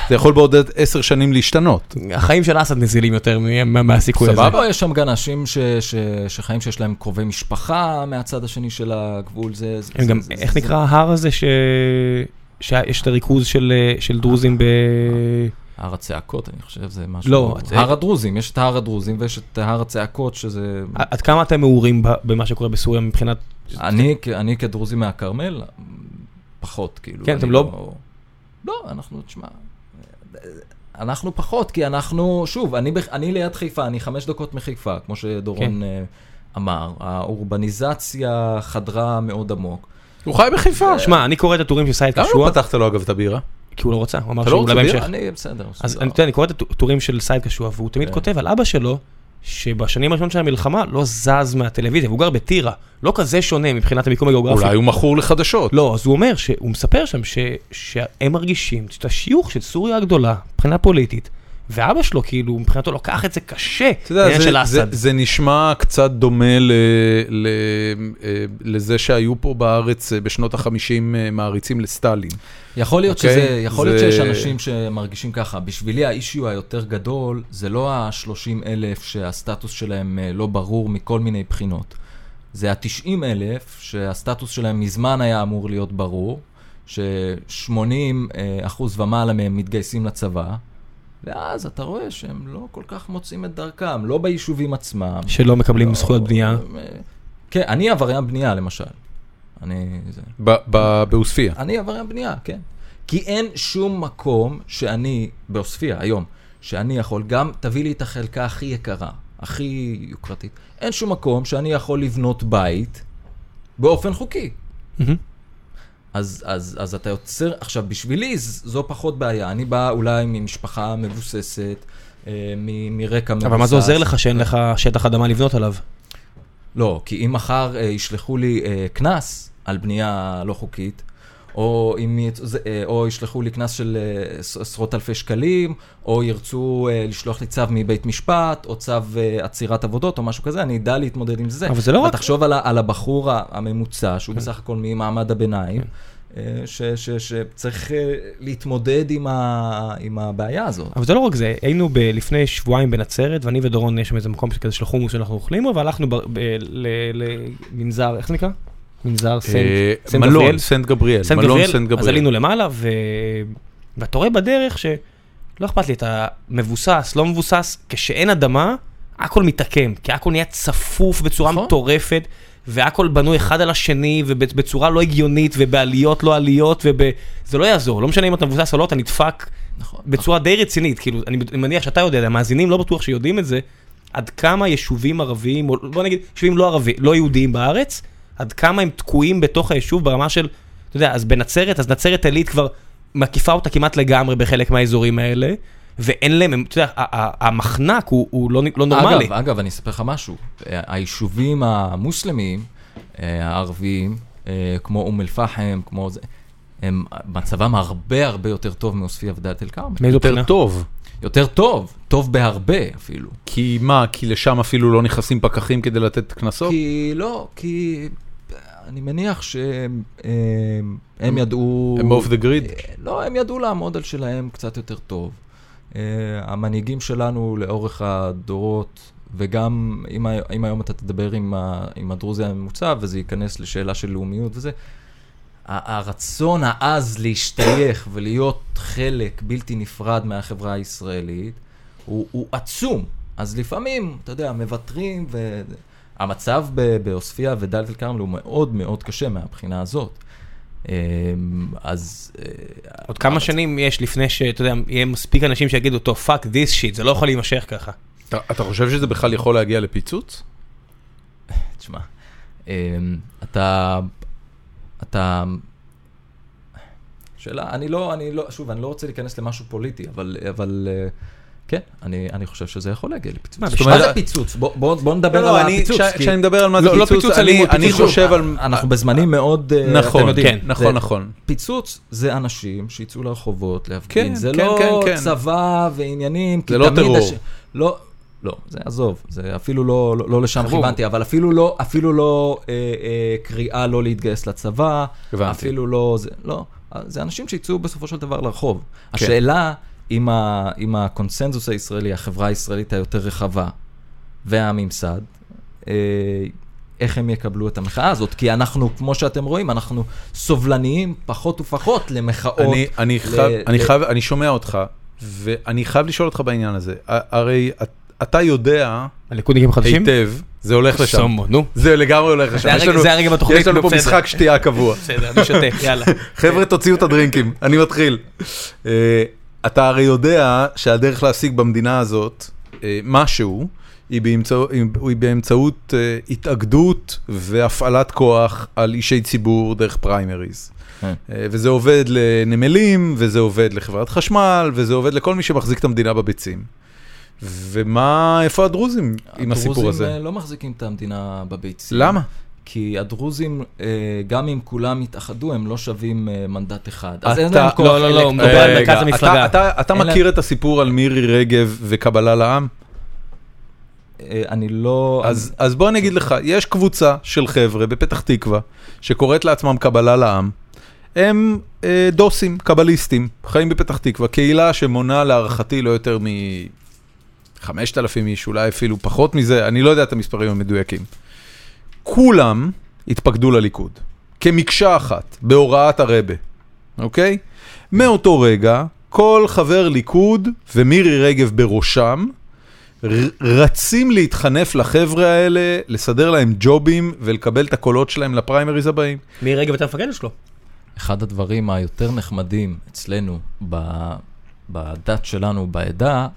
זה יכול בעוד עשר שנים להשתנות. החיים של אסד נזילים יותר מה- מה- מהסיכוי הזה. סבבה, יש שם גם אנשים ש, ש, שחיים שיש להם קרובי משפחה מהצד השני של הגבול, זה... זה הם גם, זה, איך זה, נקרא ההר הזה ש... שיש את הריכוז של אה, של דרוזים ב... הר הצעקות, אני חושב, זה משהו... לא, זה- הר הדרוזים, יש את הר הדרוזים ויש את הר הצעקות, שזה... עד כמה אתם מעורים במה שקורה בסוריה מבחינת... אני, אני כדרוזי מהכרמל, פחות, כאילו. כן, אתם לא- לא, אנחנו, תשמע, אנחנו פחות, כי אנחנו, שוב, אני, אני ליד חיפה, אני חמש דקות מחיפה, כמו שדורון כן. אה, אמר. האורבניזציה חדרה מאוד עמוק. הוא חי בחיפה. שמע, אני קורא את הטורים של סייד למה קשוע, לא פתחת לו אגב את הבירה? כי הוא לא רצה, הוא אמר לא שאולי רוצה בהמשך. אני בסדר. אז. אני, קורא את הטורים של סייד קשוע, והוא תמיד כן. כותב על אבא שלו, שבשנים הראשונות של המלחמה לא זז מהטלוויזיה, והוא גר בטירה, לא כזה שונה מבחינת המיקום הגיאוגרפי. אולי הוא מכור לחדשות. לא, אז הוא אומר, שהוא מספר שם ש, שהם מרגישים את השיוך של סוריה הגדולה, מבחינה פוליטית, ואבא שלו כאילו, מבחינתו לוקח את זה קשה, אתה יודע, זה, של זה, אסד. זה נשמע קצת דומה ל, ל, אה, לזה שהיו פה בארץ אה, בשנות החמישים אה, מעריצים לסטלין. יכול להיות אוקיי? שזה, יכול להיות זה- שיש אנשים שמרגישים ככה. בשבילי האישיו היותר גדול, זה לא ה-30 אלף שהסטטוס שלהם לא ברור מכל מיני בחינות. זה ה-90 אלף שהסטטוס שלהם מזמן היה אמור להיות ברור, ש-80 אחוז ומעלה מהם מתגייסים לצבא, ואז אתה רואה שהם לא כל כך מוצאים את דרכם, לא ביישובים עצמם. שלא מקבלים לא, זכויות בנייה. אה, כן, אני עבריין בנייה למשל. אני... זה. ב- ב- בעוספיא. אני עבריין בנייה, כן. כי אין שום מקום שאני, בעוספיא היום, שאני יכול, גם תביא לי את החלקה הכי יקרה, הכי יוקרתית, אין שום מקום שאני יכול לבנות בית באופן חוקי. מהמם. אז, אז, אז אתה יוצר, עכשיו בשבילי זו פחות בעיה, אני בא אולי ממשפחה מבוססת, אה, מ- מרקע מבוסס. אבל מה זה עוזר לך שאין לך שטח אדמה לבנות עליו? לא, כי אם מחר אה, ישלחו לי אה, קנס על בנייה לא חוקית, או, אם, אה, או ישלחו לי קנס של אה, עש- עשרות אלפי שקלים, או ירצו אה, לשלוח לי צו מבית משפט, או צו עצירת עבודות, או משהו כזה, אני אדע להתמודד עם זה. אבל זה לא רק- ותחשוב על, על הבחור הממוצע, שהוא בסך הכל ממעמד הביניים, כן. ש, ש, שצריך להתמודד עם, ה, עם הבעיה הזאת. אבל זה לא רק זה, היינו ב- לפני שבועיים בנצרת, ואני ודורון יש שם איזה מקום כזה של חומוס שאנחנו אוכלים בו, והלכנו ב- ב- ל- למנזר, איך זה נקרא? מנזר סנט אה, סנט מלון, גבריאל? סנט גבריאל. סנט מלון גבריאל, אז. עלינו למעלה, ו... ואתה רואה בדרך שלא אכפת לי, אתה מבוסס, לא מבוסס, כשאין אדמה, הכל מתעקם, כי הכל נהיה צפוף בצורה נכון. מטורפת, והכל בנוי אחד על השני, ובצורה לא הגיונית, ובעליות לא עליות, וזה לא יעזור, לא משנה אם אתה מבוסס או לא, אתה נדפק נכון. בצורה די רצינית, כאילו, אני מניח שאתה יודע, המאזינים לא בטוח שיודעים את זה, עד כמה יישובים ערביים, או בוא נגיד, יישובים לא ערבים, לא יהודיים בארץ, עד כמה הם תקועים בתוך היישוב ברמה של, אתה יודע, אז בנצרת, אז נצרת עילית כבר מקיפה אותה כמעט לגמרי בחלק מהאזורים האלה, ואין להם, הם- אתה יודע, המחנק הוא, הוא לא, לא נורמלי. אגב, אגב, אני אספר לך משהו. היישובים המוסלמיים, אה, הערביים, אה, כמו אום אל-פחם, כמו זה, הם מצבם הרבה הרבה יותר טוב מעוספיא ודאלית אל-כרמל. מאיזו יותר בחינה? טוב. יותר טוב, טוב בהרבה אפילו. כי מה, כי לשם אפילו לא נכנסים פקחים כדי לתת קנסות? כי לא, כי אני מניח שהם הם ידעו... הם אוף דה גריד? לא, הם ידעו לעמוד על שלהם קצת יותר טוב. אה, המנהיגים שלנו לאורך הדורות, וגם אם, אם היום אתה תדבר עם, ה, עם הדרוזי הממוצע, וזה ייכנס לשאלה של לאומיות וזה, הרצון העז להשתייך ולהיות חלק בלתי נפרד מהחברה הישראלית, הוא, הוא עצום. אז לפעמים, אתה יודע, מוותרים, והמצב ב- בעוספיא ודאלית אל-כרמל הוא מאוד מאוד קשה מהבחינה הזאת. אמ, אז... אה, עוד כמה המצב- שנים יש לפני שאתה יודע, יהיה מספיק אנשים שיגידו, טוב, fuck this shit, זה לא יכול להימשך ככה. אתה אתה חושב שזה בכלל יכול להגיע לפיצוץ? תשמע, אמ, אתה, אתה, שאלה, אני לא, אני לא, שוב, אני לא רוצה להיכנס למשהו פוליטי, אבל, אבל אה, כן, אני, אני חושב שזה יכול להגיע לפיצוץ. מה, זה פיצוץ? בוא, בוא, בוא נדבר לא, על אני- הפיצוץ. כש- כי- כשאני מדבר על מה זה לא, לא פיצוץ, פיצוץ אני- אלימות, אני פיצוץ. חושב על... אנחנו בזמנים מאוד, אה, נכון, אתם יודעים, כן, נכון, זה- נכון. פיצוץ זה אנשים שיצאו לרחובות להפגין, כן, זה כן, לא כן, כן. צבא ועניינים, זה לא טרור. הש- לא, לא, זה עזוב, זה אפילו לא, לא, לא לשם. כיוונתי, אבל אפילו לא, אפילו לא אה, אה, קריאה לא להתגייס לצבא, הבנתי. אפילו לא, זה, לא, זה אנשים שיצאו בסופו של דבר לרחוב. כן. השאלה אם, ה, אם הקונסנזוס הישראלי, החברה הישראלית היותר רחבה והממסד, אה, איך הם יקבלו את המחאה הזאת, כי אנחנו, כמו שאתם רואים, אנחנו סובלניים פחות ופחות למחאות. אני, אני, ל- חייב, אני, ל- חייב, אני שומע אותך, ואני חייב לשאול אותך בעניין הזה. הרי את- אתה יודע הליכודניקים החדשים? היטב, זה הולך לשם. סומו, נו. זה לגמרי הולך לשם. זה יש הרגע- בתוכנית, יש לנו נו, פה בסדר. משחק שתייה קבוע. בסדר, אני שותה, יאללה. חבר'ה, תוציאו את הדרינקים, אני מתחיל. אתה הרי יודע שהדרך להשיג במדינה הזאת אה, משהו, היא באמצעות, היא באמצעות אה, התאגדות והפעלת כוח על אישי ציבור דרך פריימריז. כן. אה, וזה עובד לנמלים, וזה עובד לחברת חשמל, וזה עובד לכל מי שמחזיק את המדינה בביצים. ומה, איפה הדרוזים עם הסיפור הדרוזים הזה? אה, לא מחזיקים את המדינה בביצים. למה? כי הדרוזים, אה, גם אם כולם יתאחדו, הם לא שווים אה, מנדט אחד. אז אין להם כוח... לא, לא, לא, הוא אלקטורלי. מדבר על רגע, מרכז המפלגה. אתה, אתה, אתה אין מכיר את הסיפור על מירי רגב וקבלה לעם? אה, אני לא... אז, אז בוא אני אגיד לך, יש קבוצה של חבר'ה בפתח תקווה, שקוראת לעצמם קבלה לעם. הם אה, דוסים, קבליסטים, חיים בפתח תקווה, קהילה שמונה להערכתי לא יותר מ-5,000 איש, אולי אפילו פחות מזה, אני לא יודע את המספרים המדויקים. כולם התפקדו לליכוד, כמקשה אחת, בהוראת הרבה, אוקיי? מאותו רגע, כל חבר ליכוד, ומירי רגב בראשם, רצים להתחנף לחבר'ה האלה, לסדר להם ג'ובים ולקבל את הקולות שלהם לפריימריז הבאים. מי רגב אתה מפקד שלו? אחד הדברים היותר נחמדים אצלנו, ב- בדת שלנו, בעדה,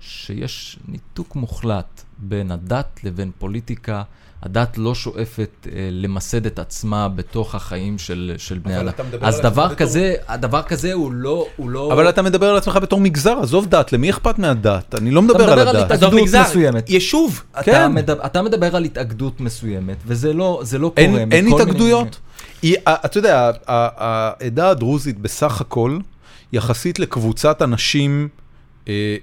שיש ניתוק מוחלט בין הדת לבין פוליטיקה. הדת לא שואפת אה, למסד את עצמה בתוך החיים של, של בני אדם. אתה מדבר אז על דבר בתור- כזה, הדבר כזה הוא לא... הוא לא... אבל אתה מדבר על עצמך בתור מגזר, עזוב דת, למי אכפת מהדת? אני לא מדבר מדבר על על הדת. התאגדות עזוב מגזר, מסוימת. יישוב. אתה, כן. מדבר, אתה מדבר על התאגדות מסוימת, וזה לא, זה לא אין, קורה. אין מיני- התאגדויות? ה- אתה יודע, העדה הדרוזית בסך הכל, יחסית לקבוצת אנשים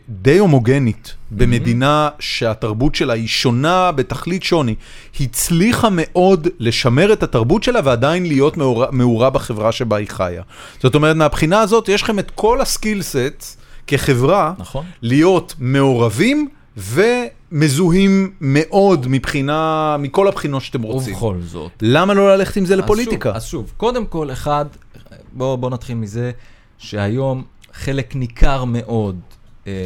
די הומוגנית, במדינה שהתרבות שלה היא שונה בתכלית שוני, הצליחה מאוד לשמר את התרבות שלה ועדיין להיות מעורה- בחברה שבה היא חיה. זאת אומרת, מהבחינה הזאת, יש לכם את כל הסקיל סט כחברה, נכון. להיות מעורבים ומזוהים מאוד מבחינה, מכל הבחינות שאתם רוצים. ובכל זאת. למה לא ללכת עם זה אז לפוליטיקה? שוב, אז שוב, קודם כל, אחד, בואו בוא נתחיל מזה שהיום חלק ניכר מאוד אה,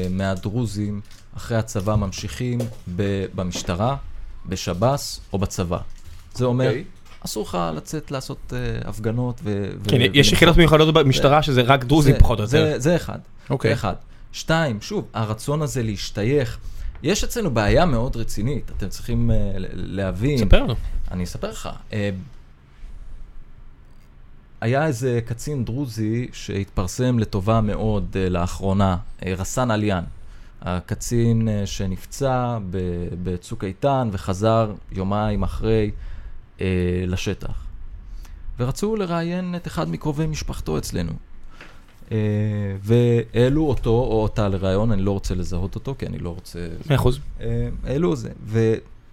מהדרוזים אחרי הצבא ממשיכים ב, במשטרה, בשב"ס או בצבא. זה אומר, אוקיי. אסור לך לצאת לעשות אה, הפגנות ו... ו- כן, יש ולמחות. יחידות מיוחדות במשטרה שזה רק דרוזים פחות או יותר. זה, זה אחד. אוקיי. זה אחד. שתיים, שוב, הרצון הזה להשתייך. יש אצלנו בעיה מאוד רצינית, אתם צריכים uh, להבין. ספר לנו. אני אספר לך. Uh, היה איזה קצין דרוזי שהתפרסם לטובה מאוד uh, לאחרונה, uh, רסן עליאן. הקצין uh, שנפצע בצוק איתן וחזר יומיים אחרי לשטח. ורצו לראיין את אחד מקרובי משפחתו אצלנו. והעלו אותו או אותה לראיון, אני לא רוצה לזהות אותו, כי אני לא רוצה... מאה אחוז. אה, העלו זה,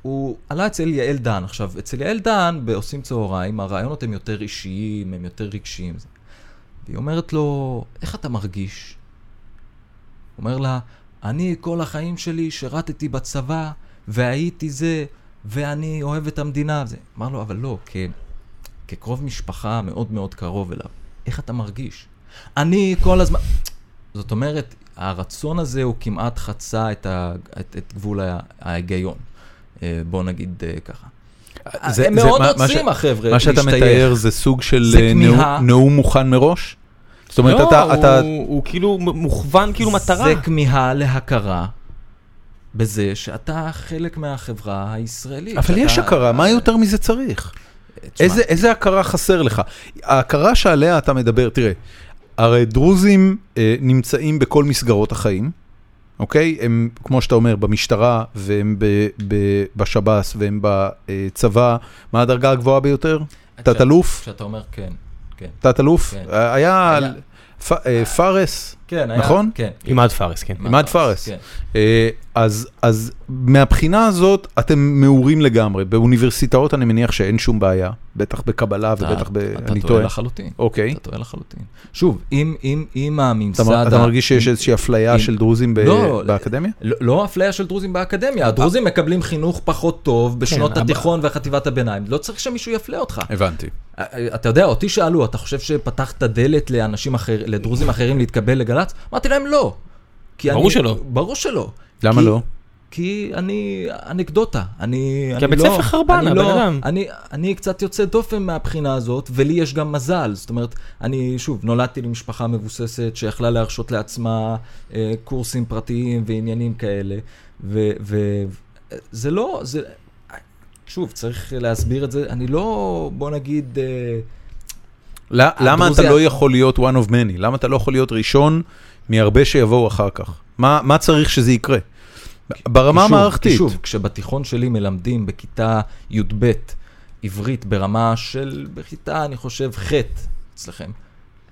והוא עלה אצל יעל דן. עכשיו, אצל יעל דן, בעושים צהריים, הרעיונות הם יותר אישיים, הם יותר רגשיים. והיא אומרת לו, איך אתה מרגיש? הוא אומר לה, אני כל החיים שלי שירתתי בצבא, והייתי זה, ואני אוהב את המדינה. זה. אמר לו, אבל לא, כ... כקרוב משפחה מאוד מאוד קרוב אליו, איך אתה מרגיש? אני כל הזמן... זאת אומרת, הרצון הזה הוא כמעט חצה את, ה... את, את גבול ההיגיון. אה, בוא נגיד אה, ככה. זה- הם זה- מאוד מה- מה רוצים, ש- החבר'ה, מה שאתה להשתייך. מתאר זה סוג של זה אה, נאום-. נאום מוכן מראש? זאת אומרת, לא, אתה- אתה... הוא- הוא כאילו מוכוון כאילו מטרה. זה כמיהה להכרה בזה שאתה חלק מהחברה הישראלית. אבל שאתה- יש הכרה, מה יותר מזה צריך? איזה, איזה הכרה חסר לך? ההכרה שעליה אתה מדבר, תראה, הרי דרוזים אה, נמצאים בכל מסגרות החיים, אוקיי? הם, כמו שאתה אומר, במשטרה, והם בשב"ס, והם בצבא. מה הדרגה הגבוהה ביותר? תת-אלוף? כשאתה אומר כן, כן. תת-אלוף? כן. היה... היה. פ- אה, פארס, כן, היה- נכון? כן. עימאד פארס, כן. עימאד פארס. כן. אה, אז, אז מהבחינה הזאת אתם מעורים לגמרי. באוניברסיטאות אני מניח שאין שום בעיה, בטח בקבלה ובטח ב... אתה אני טועה טועה. לחלוטין. אוקיי. אתה טועה לחלוטין. שוב, אם- אם אם הממסד... אתה, אתה מרגיש שיש איזושהי אפליה של דרוזים ב- לא, באקדמיה? לא לא אפליה של דרוזים באקדמיה, הדרוזים מקבלים חינוך פחות טוב בשנות התיכון וחטיבת הביניים. לא צריך שמישהו יפלה אותך. הבנתי. אתה יודע, אותי שאלו, אתה חושב שפתחת דלת לאנשים אחר, לדרוזים אחרים להתקבל לגל"צ? אמרתי להם לא. כי ברור אני- שלא. ברור שלא. למה כי- לא? כי אני אנקדוטה, אני... כי אני הבית לא- ספר חרבן, אני הבן לא- אדם. אני, אני קצת יוצא דופן מהבחינה הזאת, ולי יש גם מזל. זאת אומרת, אני, שוב, נולדתי למשפחה מבוססת שיכלה להרשות לעצמה אה, קורסים פרטיים ועניינים כאלה, וזה לא, זה... שוב, צריך להסביר את זה. אני לא, בוא נגיד... אה, למה אתה לא יכול להיות one of many? למה אתה לא יכול להיות ראשון מהרבה שיבואו אחר כך? מה מה צריך שזה יקרה? ברמה המערכתית. שוב, כשבתיכון שלי מלמדים בכיתה י"ב עברית ברמה של, בכיתה, אני חושב, ח' אצלכם,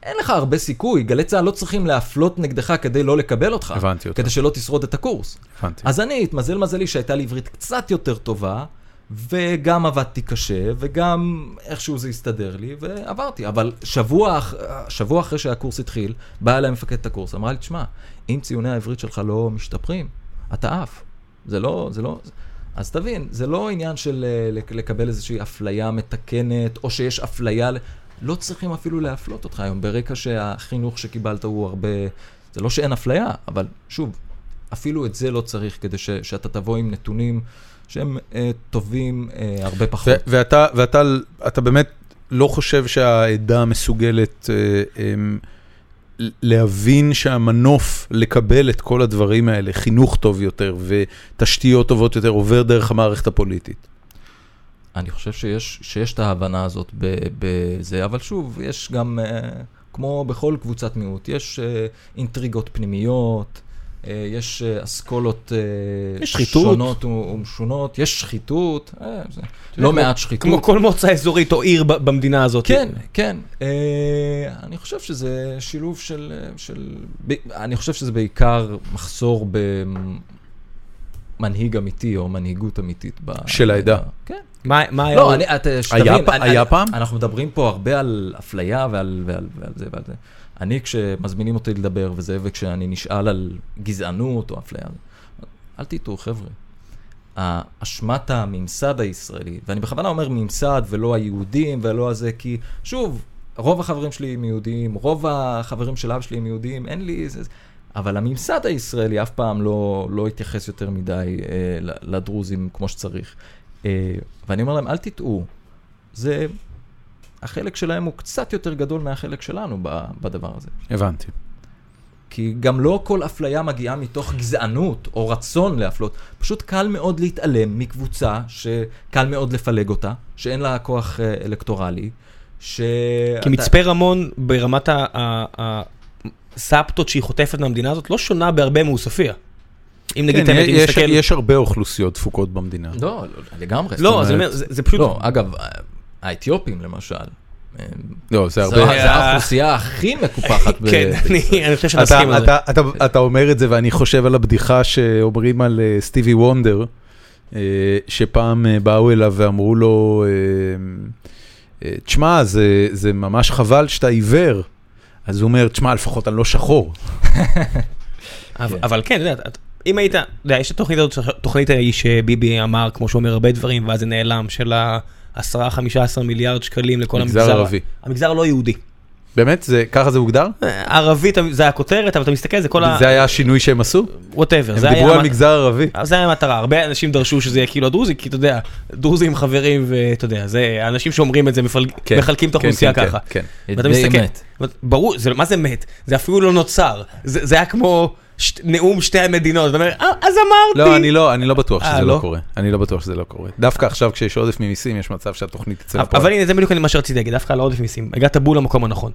אין לך הרבה סיכוי, גלי צה"ל לא צריכים להפלות נגדך כדי לא לקבל אותך. הבנתי אותך. כדי שלא תשרוד את הקורס. הבנתי. אז אני, התמזל מזלי שהייתה לי עברית קצת יותר טובה, וגם עבדתי קשה, וגם איכשהו זה הסתדר לי, ועברתי. אבל שבוע, שבוע אחרי שהקורס התחיל, באה אליי מפקדת הקורס, אמרה לי, תשמע, אם ציוני העברית שלך לא משתפרים, אתה עף. זה לא, זה לא... אז תבין, זה לא עניין של אה, לק- לקבל איזושהי אפליה מתקנת, או שיש אפליה... לא צריכים אפילו להפלות אותך היום, ברקע שהחינוך שקיבלת הוא הרבה... זה לא שאין אפליה, אבל שוב, אפילו את זה לא צריך כדי ש, שאתה תבוא עם נתונים שהם אה, טובים אה, הרבה פחות. ו- ואתה, ואתה אתה באמת לא חושב שהעדה מסוגלת אה, אמ, ל- להבין שהמנוף לקבל את כל הדברים האלה, חינוך טוב יותר ותשתיות טובות יותר, עובר דרך המערכת הפוליטית. אני חושב שיש, שיש את ההבנה הזאת בזה, אבל שוב, יש גם, אה, כמו בכל קבוצת מיעוט, יש אה, אינטריגות פנימיות, יש אה, אסכולות אה, יש. שונות ומשונות, יש שחיתות, אה, זה, לא כמו- מעט שחיתות. כמו כל מועצה אזורית או עיר במדינה הזאת. כן, כן. אה, אני חושב שזה שילוב של, של... אני חושב שזה בעיקר מחסור במנהיג אמיתי או מנהיגות אמיתית. ב- של העדה. כן. מה מה היה? לא, אני, אתה, שתבין, היה פ- אני- היה אני- פעם? אנחנו מדברים פה הרבה על אפליה ועל, ועל, ועל זה ועל זה. אני, כשמזמינים אותי לדבר וזה, וכשאני נשאל על גזענות או אפליה, אל תטעו, חבר'ה. אשמת הממסד הישראלי, ואני בכוונה אומר ממסד ולא היהודים ולא הזה, כי שוב, רוב החברים שלי הם יהודים, רוב החברים של אבא שלי הם יהודים, אין לי... זה, אבל הממסד הישראלי אף פעם לא, לא התייחס יותר מדי אה, לדרוזים כמו שצריך. אה, ואני אומר להם, אל תטעו, זה... החלק שלהם הוא קצת יותר גדול מהחלק שלנו ב- בדבר הזה. הבנתי. כי גם לא כל אפליה מגיעה מתוך גזענות או רצון להפלות. פשוט קל מאוד להתעלם מקבוצה שקל מאוד לפלג אותה, שאין לה כוח אה, אלקטורלי, ש... כי מצפה רמון ברמת ה- ה- הסבתות שהיא חוטפת מהמדינה הזאת לא שונה בהרבה מעוספיא. אם נגיד את כן, האמת, אם יש, נסתכל... יש הרבה אוכלוסיות דפוקות במדינה. לא, לא, לגמרי. לא, אומר, זה זה פשוט... לא, אגב, האתיופים למשל, לא, זה הרבה... זו האוכלוסייה הכי מקופחת כן, אני חושב שנסכים על זה. אתה, אתה, אתה, אתה אומר את זה ואני חושב על הבדיחה שאומרים על אה, סטיבי וונדר, אה, שפעם אה, באו אליו ואמרו לו, תשמע, זה, זה ממש חבל שאתה עיוור. אז הוא אומר, תשמע, לפחות אני לא שחור. אבל- כן, אתה יודע, את- אם היית, אתה יודע, יש את התוכנית הזאת, תוכנית ההיא שביבי אמר, כמו שהוא אומר הרבה דברים, ואז זה נעלם, של ה-10-15 מיליארד שקלים לכל מגזר המגזר. ערבי. המגזר הלא יהודי. באמת? זה, ככה זה הוגדר? אה, ערבית זה הכותרת, אבל אתה מסתכל, זה כל ה... זה היה השינוי שהם עשו? whatever. הם דיברו על מגזר ערבי. זה היה המטרה, הרבה אנשים דרשו שזה יהיה כאילו הדרוזי, כי אתה יודע, דרוזים חברים ואתה יודע, זה אנשים שאומרים את זה, מפלג- כן, מחלקים את כן, האוכלוסייה כן, ככה. כן, ואתה די מסתכל, אמת. ברור, זה- מה זה מת? זה אפילו לא נוצר, זה זה היה כמו נאום שתי המדינות, אתה אומר, "אה, אז אמרתי. לא, אני לא, אני לא בטוח אה, שזה לא? לא קורה. אני לא בטוח שזה לא קורה. דווקא עכשיו כשיש עודף ממיסים, יש מצב שהתוכנית תצא לפועל. אבל הנה, זה בדיוק מה שרציתי להגיד, דווקא על העודף מיסים, הגעת בול למקום הנכון.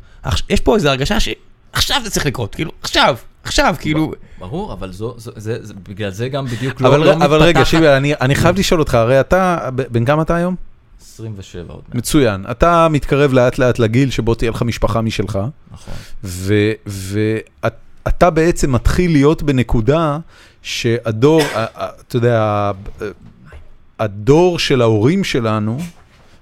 יש פה איזו הרגשה שעכשיו זה צריך לקרות, כאילו, עכשיו, עכשיו, כאילו, ברור, אבל זו, זו, זה, זה, בגלל זה גם בדיוק לא, אבל, לא ר- אבל רגע, מתפתחת- שיבי, אני, אני חייב לשאול אותך, הרי אתה, בן כמה אתה היום? 27 עוד מעט, מצוין. אתה מתקרב לאט לאט לגיל שבו תהיה לך משפחה משלך, נכון. ואתה בעצם מתחיל להיות בנקודה שהדור, אתה יודע, הדור של ההורים שלנו,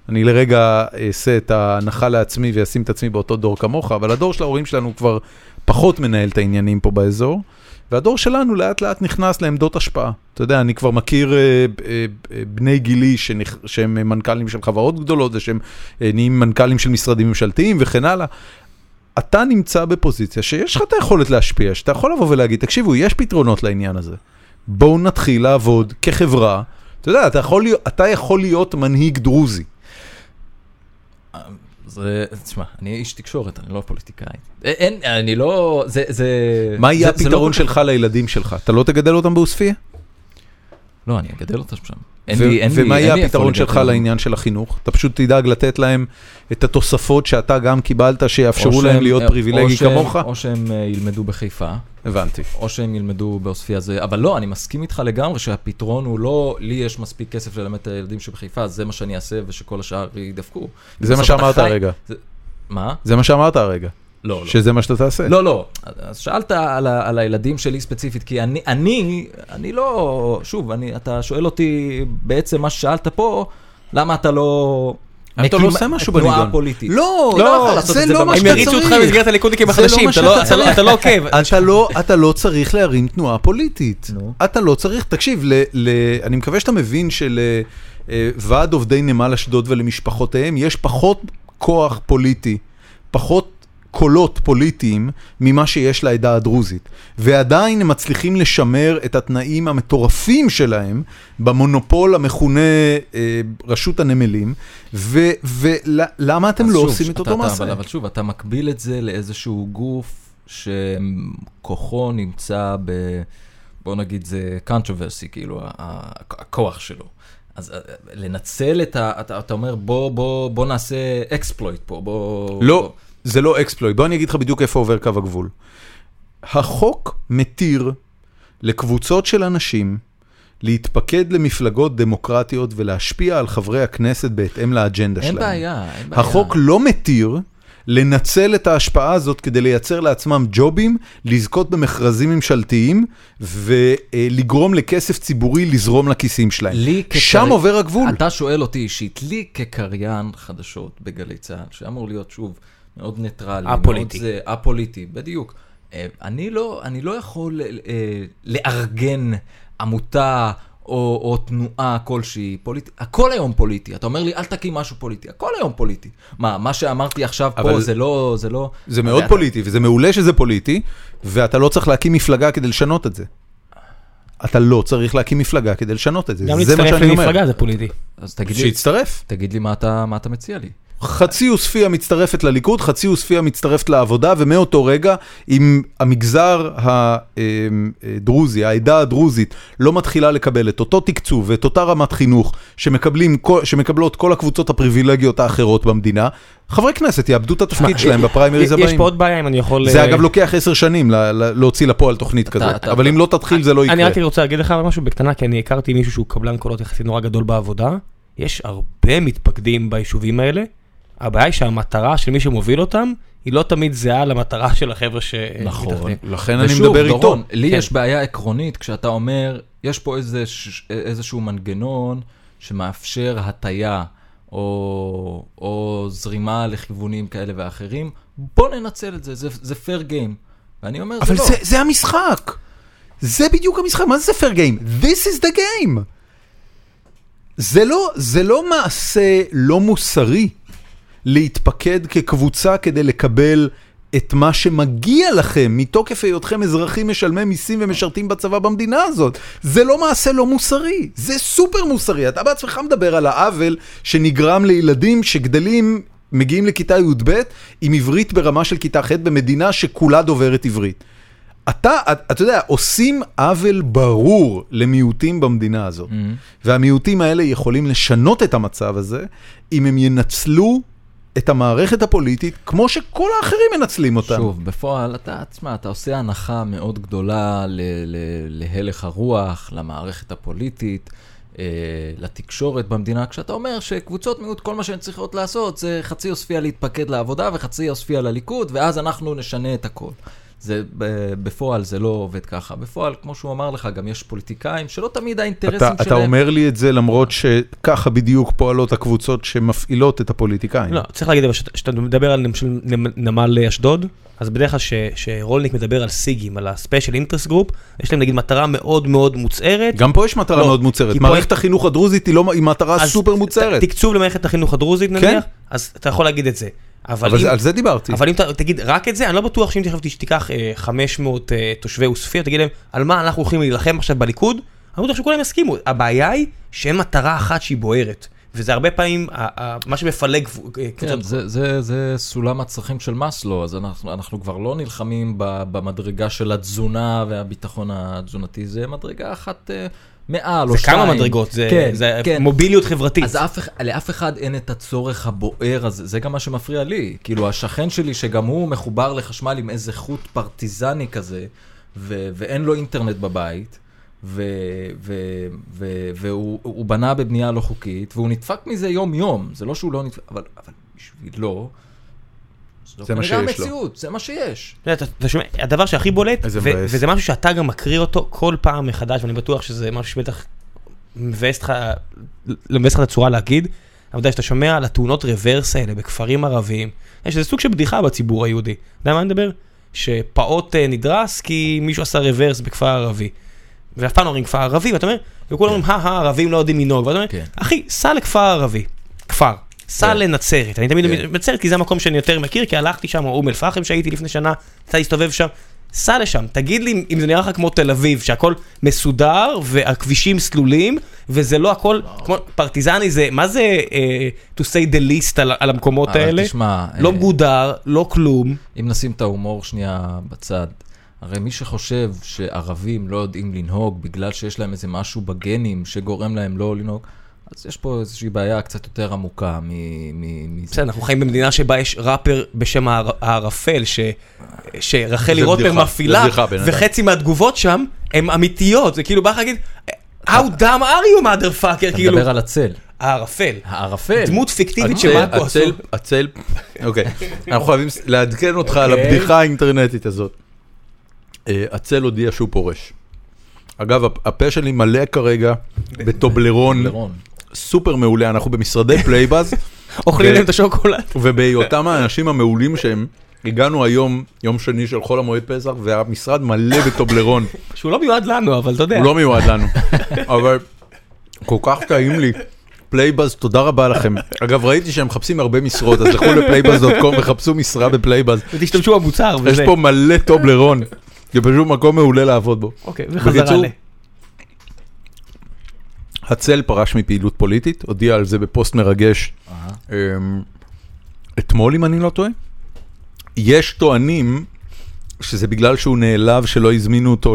אני לרגע אעשה את ההנחה לעצמי ואשים את עצמי באותו דור כמוך, אבל הדור של ההורים שלנו כבר פחות מנהל את העניינים פה באזור, והדור שלנו לאט לאט נכנס לעמדות השפעה. אתה יודע, אני כבר מכיר אה, אה, אה, בני גילי שנכ... שהם מנכ"לים של חברות גדולות ושהם נהיים מנכ"לים של משרדים ממשלתיים וכן הלאה. אתה נמצא בפוזיציה שיש לך את היכולת להשפיע, שאתה יכול לבוא ולהגיד, תקשיבו, יש פתרונות לעניין הזה. בואו נתחיל לעבוד כחברה. אתה יודע, אתה יכול אתה יכול להיות מנהיג דרוזי. זה, תשמע, אני איש תקשורת, אני לא פוליטיקאי. א- אין, אני לא, זה, זה... מה יהיה לא הפתרון כל שלך לילדים שלך? אתה לא תגדל אותם בעוספיא? לא, אני אגדל אותם שם. אין ו- לי, אין לי, ומה יהיה הפתרון שלך. לעניין של החינוך? אתה פשוט תדאג לתת להם את התוספות שאתה גם קיבלת, שיאפשרו להם להיות או פריבילגי כמוך? או שהם אה, ילמדו בחיפה, הבנתי. או שהם ילמדו בעוספיא זה, אבל לא, אני מסכים איתך לגמרי שהפתרון הוא לא, לי יש מספיק כסף ללמד את הילדים שבחיפה, זה מה שאני אעשה ושכל השאר ידפקו. זה מה שאמרת הרגע. מה? זה מה שאמרת הרגע. לא, לא. שזה מה שאתה תעשה. לא, לא. אז שאלת על, ה, על הילדים שלי ספציפית, כי אני, אני, אני לא, שוב, אני, אתה שואל אותי בעצם מה ששאלת פה, למה אתה לא... אתה לא עושה משהו תנועה בנידון. פוליטית. לא, לא לעשות זה לא מה במקום. הם שאתה יריצו אותך צריך. במסגרת הליכודניקים לא החדשים, אתה לא- שאתה אתה לא- צריך. אתה לא עוקב. אתה לא, אתה לא צריך להרים תנועה פוליטית. אתה לא צריך, תקשיב, אני מקווה שאתה מבין שלוועד עובדי נמל אשדוד ולמשפחותיהם יש פחות כוח פוליטי, פחות קולות פוליטיים ממה שיש לעדה הדרוזית. ועדיין הם מצליחים לשמר את התנאים המטורפים שלהם במונופול המכונה אה, רשות הנמלים, ולמה אתם לא שוב, עושים את אותו מעשה? אבל, אבל שוב, אתה מקביל את זה לאיזשהו גוף שכוחו נמצא ב... בוא נגיד זה controversy, כאילו, הכוח שלו. אז אה, לנצל את ה... אתה, אתה אומר, בוא, בוא, בוא נעשה exploit פה, בוא... לא, בוא. זה לא אקספלויט. בוא אני אגיד לך בדיוק איפה עובר קו הגבול. החוק מתיר לקבוצות של אנשים להתפקד למפלגות דמוקרטיות ולהשפיע על חברי הכנסת בהתאם לאג'נדה אין שלהם. בעיה, אין בעיה. החוק לא מתיר לנצל את ההשפעה הזאת כדי לייצר לעצמם ג'ובים, לזכות במכרזים ממשלתיים ולגרום לכסף ציבורי לזרום לכיסים שלהם. לי כקרי- שם עובר הגבול. אתה שואל אותי אישית, לי כקריין חדשות בגלי צה"ל, שאמור להיות שוב מאוד ניטרלי, א-פוליטי. מאוד זה, א-פוליטי, בדיוק. אה, אני לא, אני לא יכול אה, לארגן עמותה או, או תנועה כלשהי פוליטית, הכל היום פוליטי. אתה אומר לי, אל תקים משהו פוליטי, הכל היום פוליטי. מה, מה שאמרתי עכשיו פה זה לא, זה לא... זה מאוד אתה- פוליטי, וזה מעולה שזה פוליטי, ואתה לא צריך להקים מפלגה כדי לשנות את זה. אתה לא צריך להקים מפלגה כדי לשנות את זה, גם זה מה להצטרף שאני אומר. למפלגה זה פוליטי. אז תגיד לי, שיצטרף. תגיד לי מה אתה, מה אתה מציע לי. חצי עוספיא מצטרפת לליכוד, חצי עוספיא מצטרפת לעבודה, ומאותו רגע, אם המגזר הדרוזי, העדה הדרוזית, לא מתחילה לקבל את אותו תקצוב ואת אותה רמת חינוך שמקבלים, שמקבלות כל הקבוצות הפריבילגיות האחרות במדינה, חברי כנסת יאבדו את התפקיד שלהם בפריימריז יש הבאים. פה עוד בעיה אם אני יכול... זה אה, אגב לוקח עשר שנים להוציא לפועל תוכנית כזאת, אבל אם לא תתחיל זה לא אני יקרה. רק רוצה להגיד לך משהו בקטנה, כי אני הכרתי מישהו שהוא קבלן קולות יחסית נורא גדול בעבודה. יש הרבה מתפקדים ביישובים האלה. הבעיה היא שהמטרה של מי שמוביל אותם, היא לא תמיד זהה למטרה של החבר'ה ש... נכון. לכן אני ושוב, מדבר איתו. דורון, לי כן. יש בעיה עקרונית כשאתה אומר, יש פה איזה, ש- איזשהו מנגנון שמאפשר הטיה או, או זרימה לכיוונים כאלה ואחרים, בוא ננצל את זה, זה, זה fair game. ואני אומר, אבל זה לא. זה, זה המשחק. זה בדיוק המשחק, מה זה fair game? This is the game. זה לא, זה לא מעשה לא מוסרי להתפקד כקבוצה כדי לקבל את מה שמגיע לכם מתוקף היותכם אזרחים משלמי מיסים ומשרתים בצבא במדינה הזאת. זה לא מעשה לא מוסרי, זה סופר מוסרי. אתה בעצמך מדבר על העוול שנגרם לילדים שגדלים, מגיעים לכיתה י"ב עם עברית ברמה של כיתה ח' במדינה שכולה דוברת עברית. אתה, אתה יודע, עושים עוול ברור למיעוטים במדינה הזאת. והמיעוטים האלה יכולים לשנות את המצב הזה אם הם ינצלו את המערכת הפוליטית כמו שכל האחרים מנצלים אותם. שוב, בפועל, אתה, תשמע, אתה עושה הנחה מאוד גדולה להלך הרוח, למערכת הפוליטית. אה, לתקשורת במדינה, כשאתה אומר שקבוצות מיעוט, כל מה שהן צריכות לעשות זה חצי עוספיא להתפקד לעבודה וחצי עוספיא לליכוד, ואז אנחנו נשנה את הכל. זה, ב- בפועל זה לא עובד ככה. בפועל, כמו שהוא אמר לך, גם יש פוליטיקאים שלא תמיד האינטרסים אתה, שלהם... אתה אומר לי את זה למרות שככה בדיוק פועלות הקבוצות שמפעילות את הפוליטיקאים. לא, צריך להגיד, אבל שאתה- שאתה מדבר על למשל נמ- נמל אשדוד, אז בדרך כלל ש- שרולניק מדבר על סיגים, על ה-Special Interest Group, יש להם נגיד מטרה מאוד מאוד מוצהרת. גם פה יש מטרה לא, מאוד מוצהרת. כי פה- מערכת החינוך הדרוזית היא, לא, היא מטרה אז סופר מוצהרת. תקצוב למערכת החינוך הדרוזית נניח, אז אתה יכול להגיד את זה. אבל אבל אם... זה- על זה דיברתי. אבל אם אתה תגיד רק את זה, אני לא בטוח שאם תכף תיקח אה, 500 אה, תושבי עוספיא, תגיד להם, על מה אנחנו הולכים להילחם עכשיו בליכוד, אני בטוח שכולם יסכימו. הבעיה היא שאין מטרה אחת שהיא בוערת. וזה הרבה פעמים מה שמפלג קבוצות. כן, זה, זה, זה סולם הצרכים של מאסלו, אז אנחנו, אנחנו כבר לא נלחמים ב- במדרגה של התזונה והביטחון התזונתי, זה מדרגה אחת אה, מעל או זה שתיים. כמה מדרגות, זה, כן, זה כן. מוביליות חברתית. אז אף, לאף אחד אין את הצורך הבוער הזה, זה גם מה שמפריע לי. כאילו, השכן שלי, שגם הוא מחובר לחשמל עם איזה חוט פרטיזני כזה, ו- ואין לו אינטרנט בבית, ו- ו- ו- והוא הוא בנה בבנייה לא חוקית, והוא נדפק מזה יום-יום. זה לא שהוא לא נדפק, אבל, אבל בשבילו... זו זה מה שיש לו. המציאות, זה מה שיש. אתה אתה- אתה שומע, הדבר שהכי בולט, ו-. וזה משהו שאתה גם מקריא אותו כל פעם מחדש, ואני בטוח שזה משהו שבטח מבאס לך את הצורה להגיד, אבל אתה יודע, שאתה שומע על התאונות רוורס האלה בכפרים ערביים, יש איזה סוג של בדיחה בציבור היהודי. אתה יודע מה אני מדבר? שפעוט אה, נדרס כי מישהו עשה רוורס בכפר ערבי. ואף פעם לא אומרים כפר ערבי, ואתה אומר, וכולם אומרים, הא, הא, ערבים לא יודעים לנהוג, ואתה אומר, כן. אחי, סע לכפר ערבי, כפר, סע כן. לנצרת, אני תמיד כן. נצרת כי זה המקום שאני יותר מכיר, כי הלכתי שם, או אום אל-פחם שהייתי לפני שנה, יצא להסתובב שם, סע לשם, תגיד לי אם- זה נראה לך כמו תל אביב, שהכל מסודר, והכבישים סלולים, וזה לא הכל, כמו פרטיזני זה, מה זה אה, to say the least על, על המקומות אבל האלה? תשמע, לא אה, מגודר, לא כלום. אם נשים את ההומור שנייה בצד, הרי מי שחושב שערבים לא יודעים לנהוג בגלל שיש להם איזה משהו בגנים שגורם להם לא לנהוג, אז יש פה איזושהי בעיה קצת יותר עמוקה מ-. בסדר, אנחנו חיים במדינה שבה יש ראפר בשם הער- הערפל, ש- שרק לי בדיחה, מפעילה. וחצי מהתגובות שם הן אמיתיות, זה כאילו בא לך להגיד, How dumb are you motherfucker, אתה כאילו, מדבר על הצל, הערפל, הערפל. דמות פיקטיבית הצל, שמאקו עשו. הצל, הצל, אוקיי, אנחנו חייבים לעדכן אותך על אוקיי. הבדיחה האינטרנטית הזאת. אה, הצל הודיע שהוא פורש. אגב, הפ- הפה שלי מלא כרגע בטובלרון. סופר מעולה, אנחנו במשרדי פלייבאז, אוכלים להם את השוקולד. ובהיותם האנשים המעולים שהם, הגענו היום, יום שני של חול המועד פסח, והמשרד מלא בטובלרון. שהוא לא מיועד לנו, אבל אתה יודע. הוא לא מיועד לנו, אבל כל כך טעים לי. פלייבאז, תודה רבה לכם. אגב, ראיתי שהם מחפשים הרבה משרות, אז לכו לפלייבאז. com וחפשו משרה בפלייבאז. ותשתמשו במוצר יש. פה מלא טובלרון. זה פשוט מקום מעולה לעבוד בו. אוקיי, וחזרה ל... הצל פרש מפעילות פוליטית, הודיע על זה בפוסט מרגש. אמ, אתמול, אם אני לא טועה. יש טוענים שזה בגלל שהוא נעלב שלא הזמינו אותו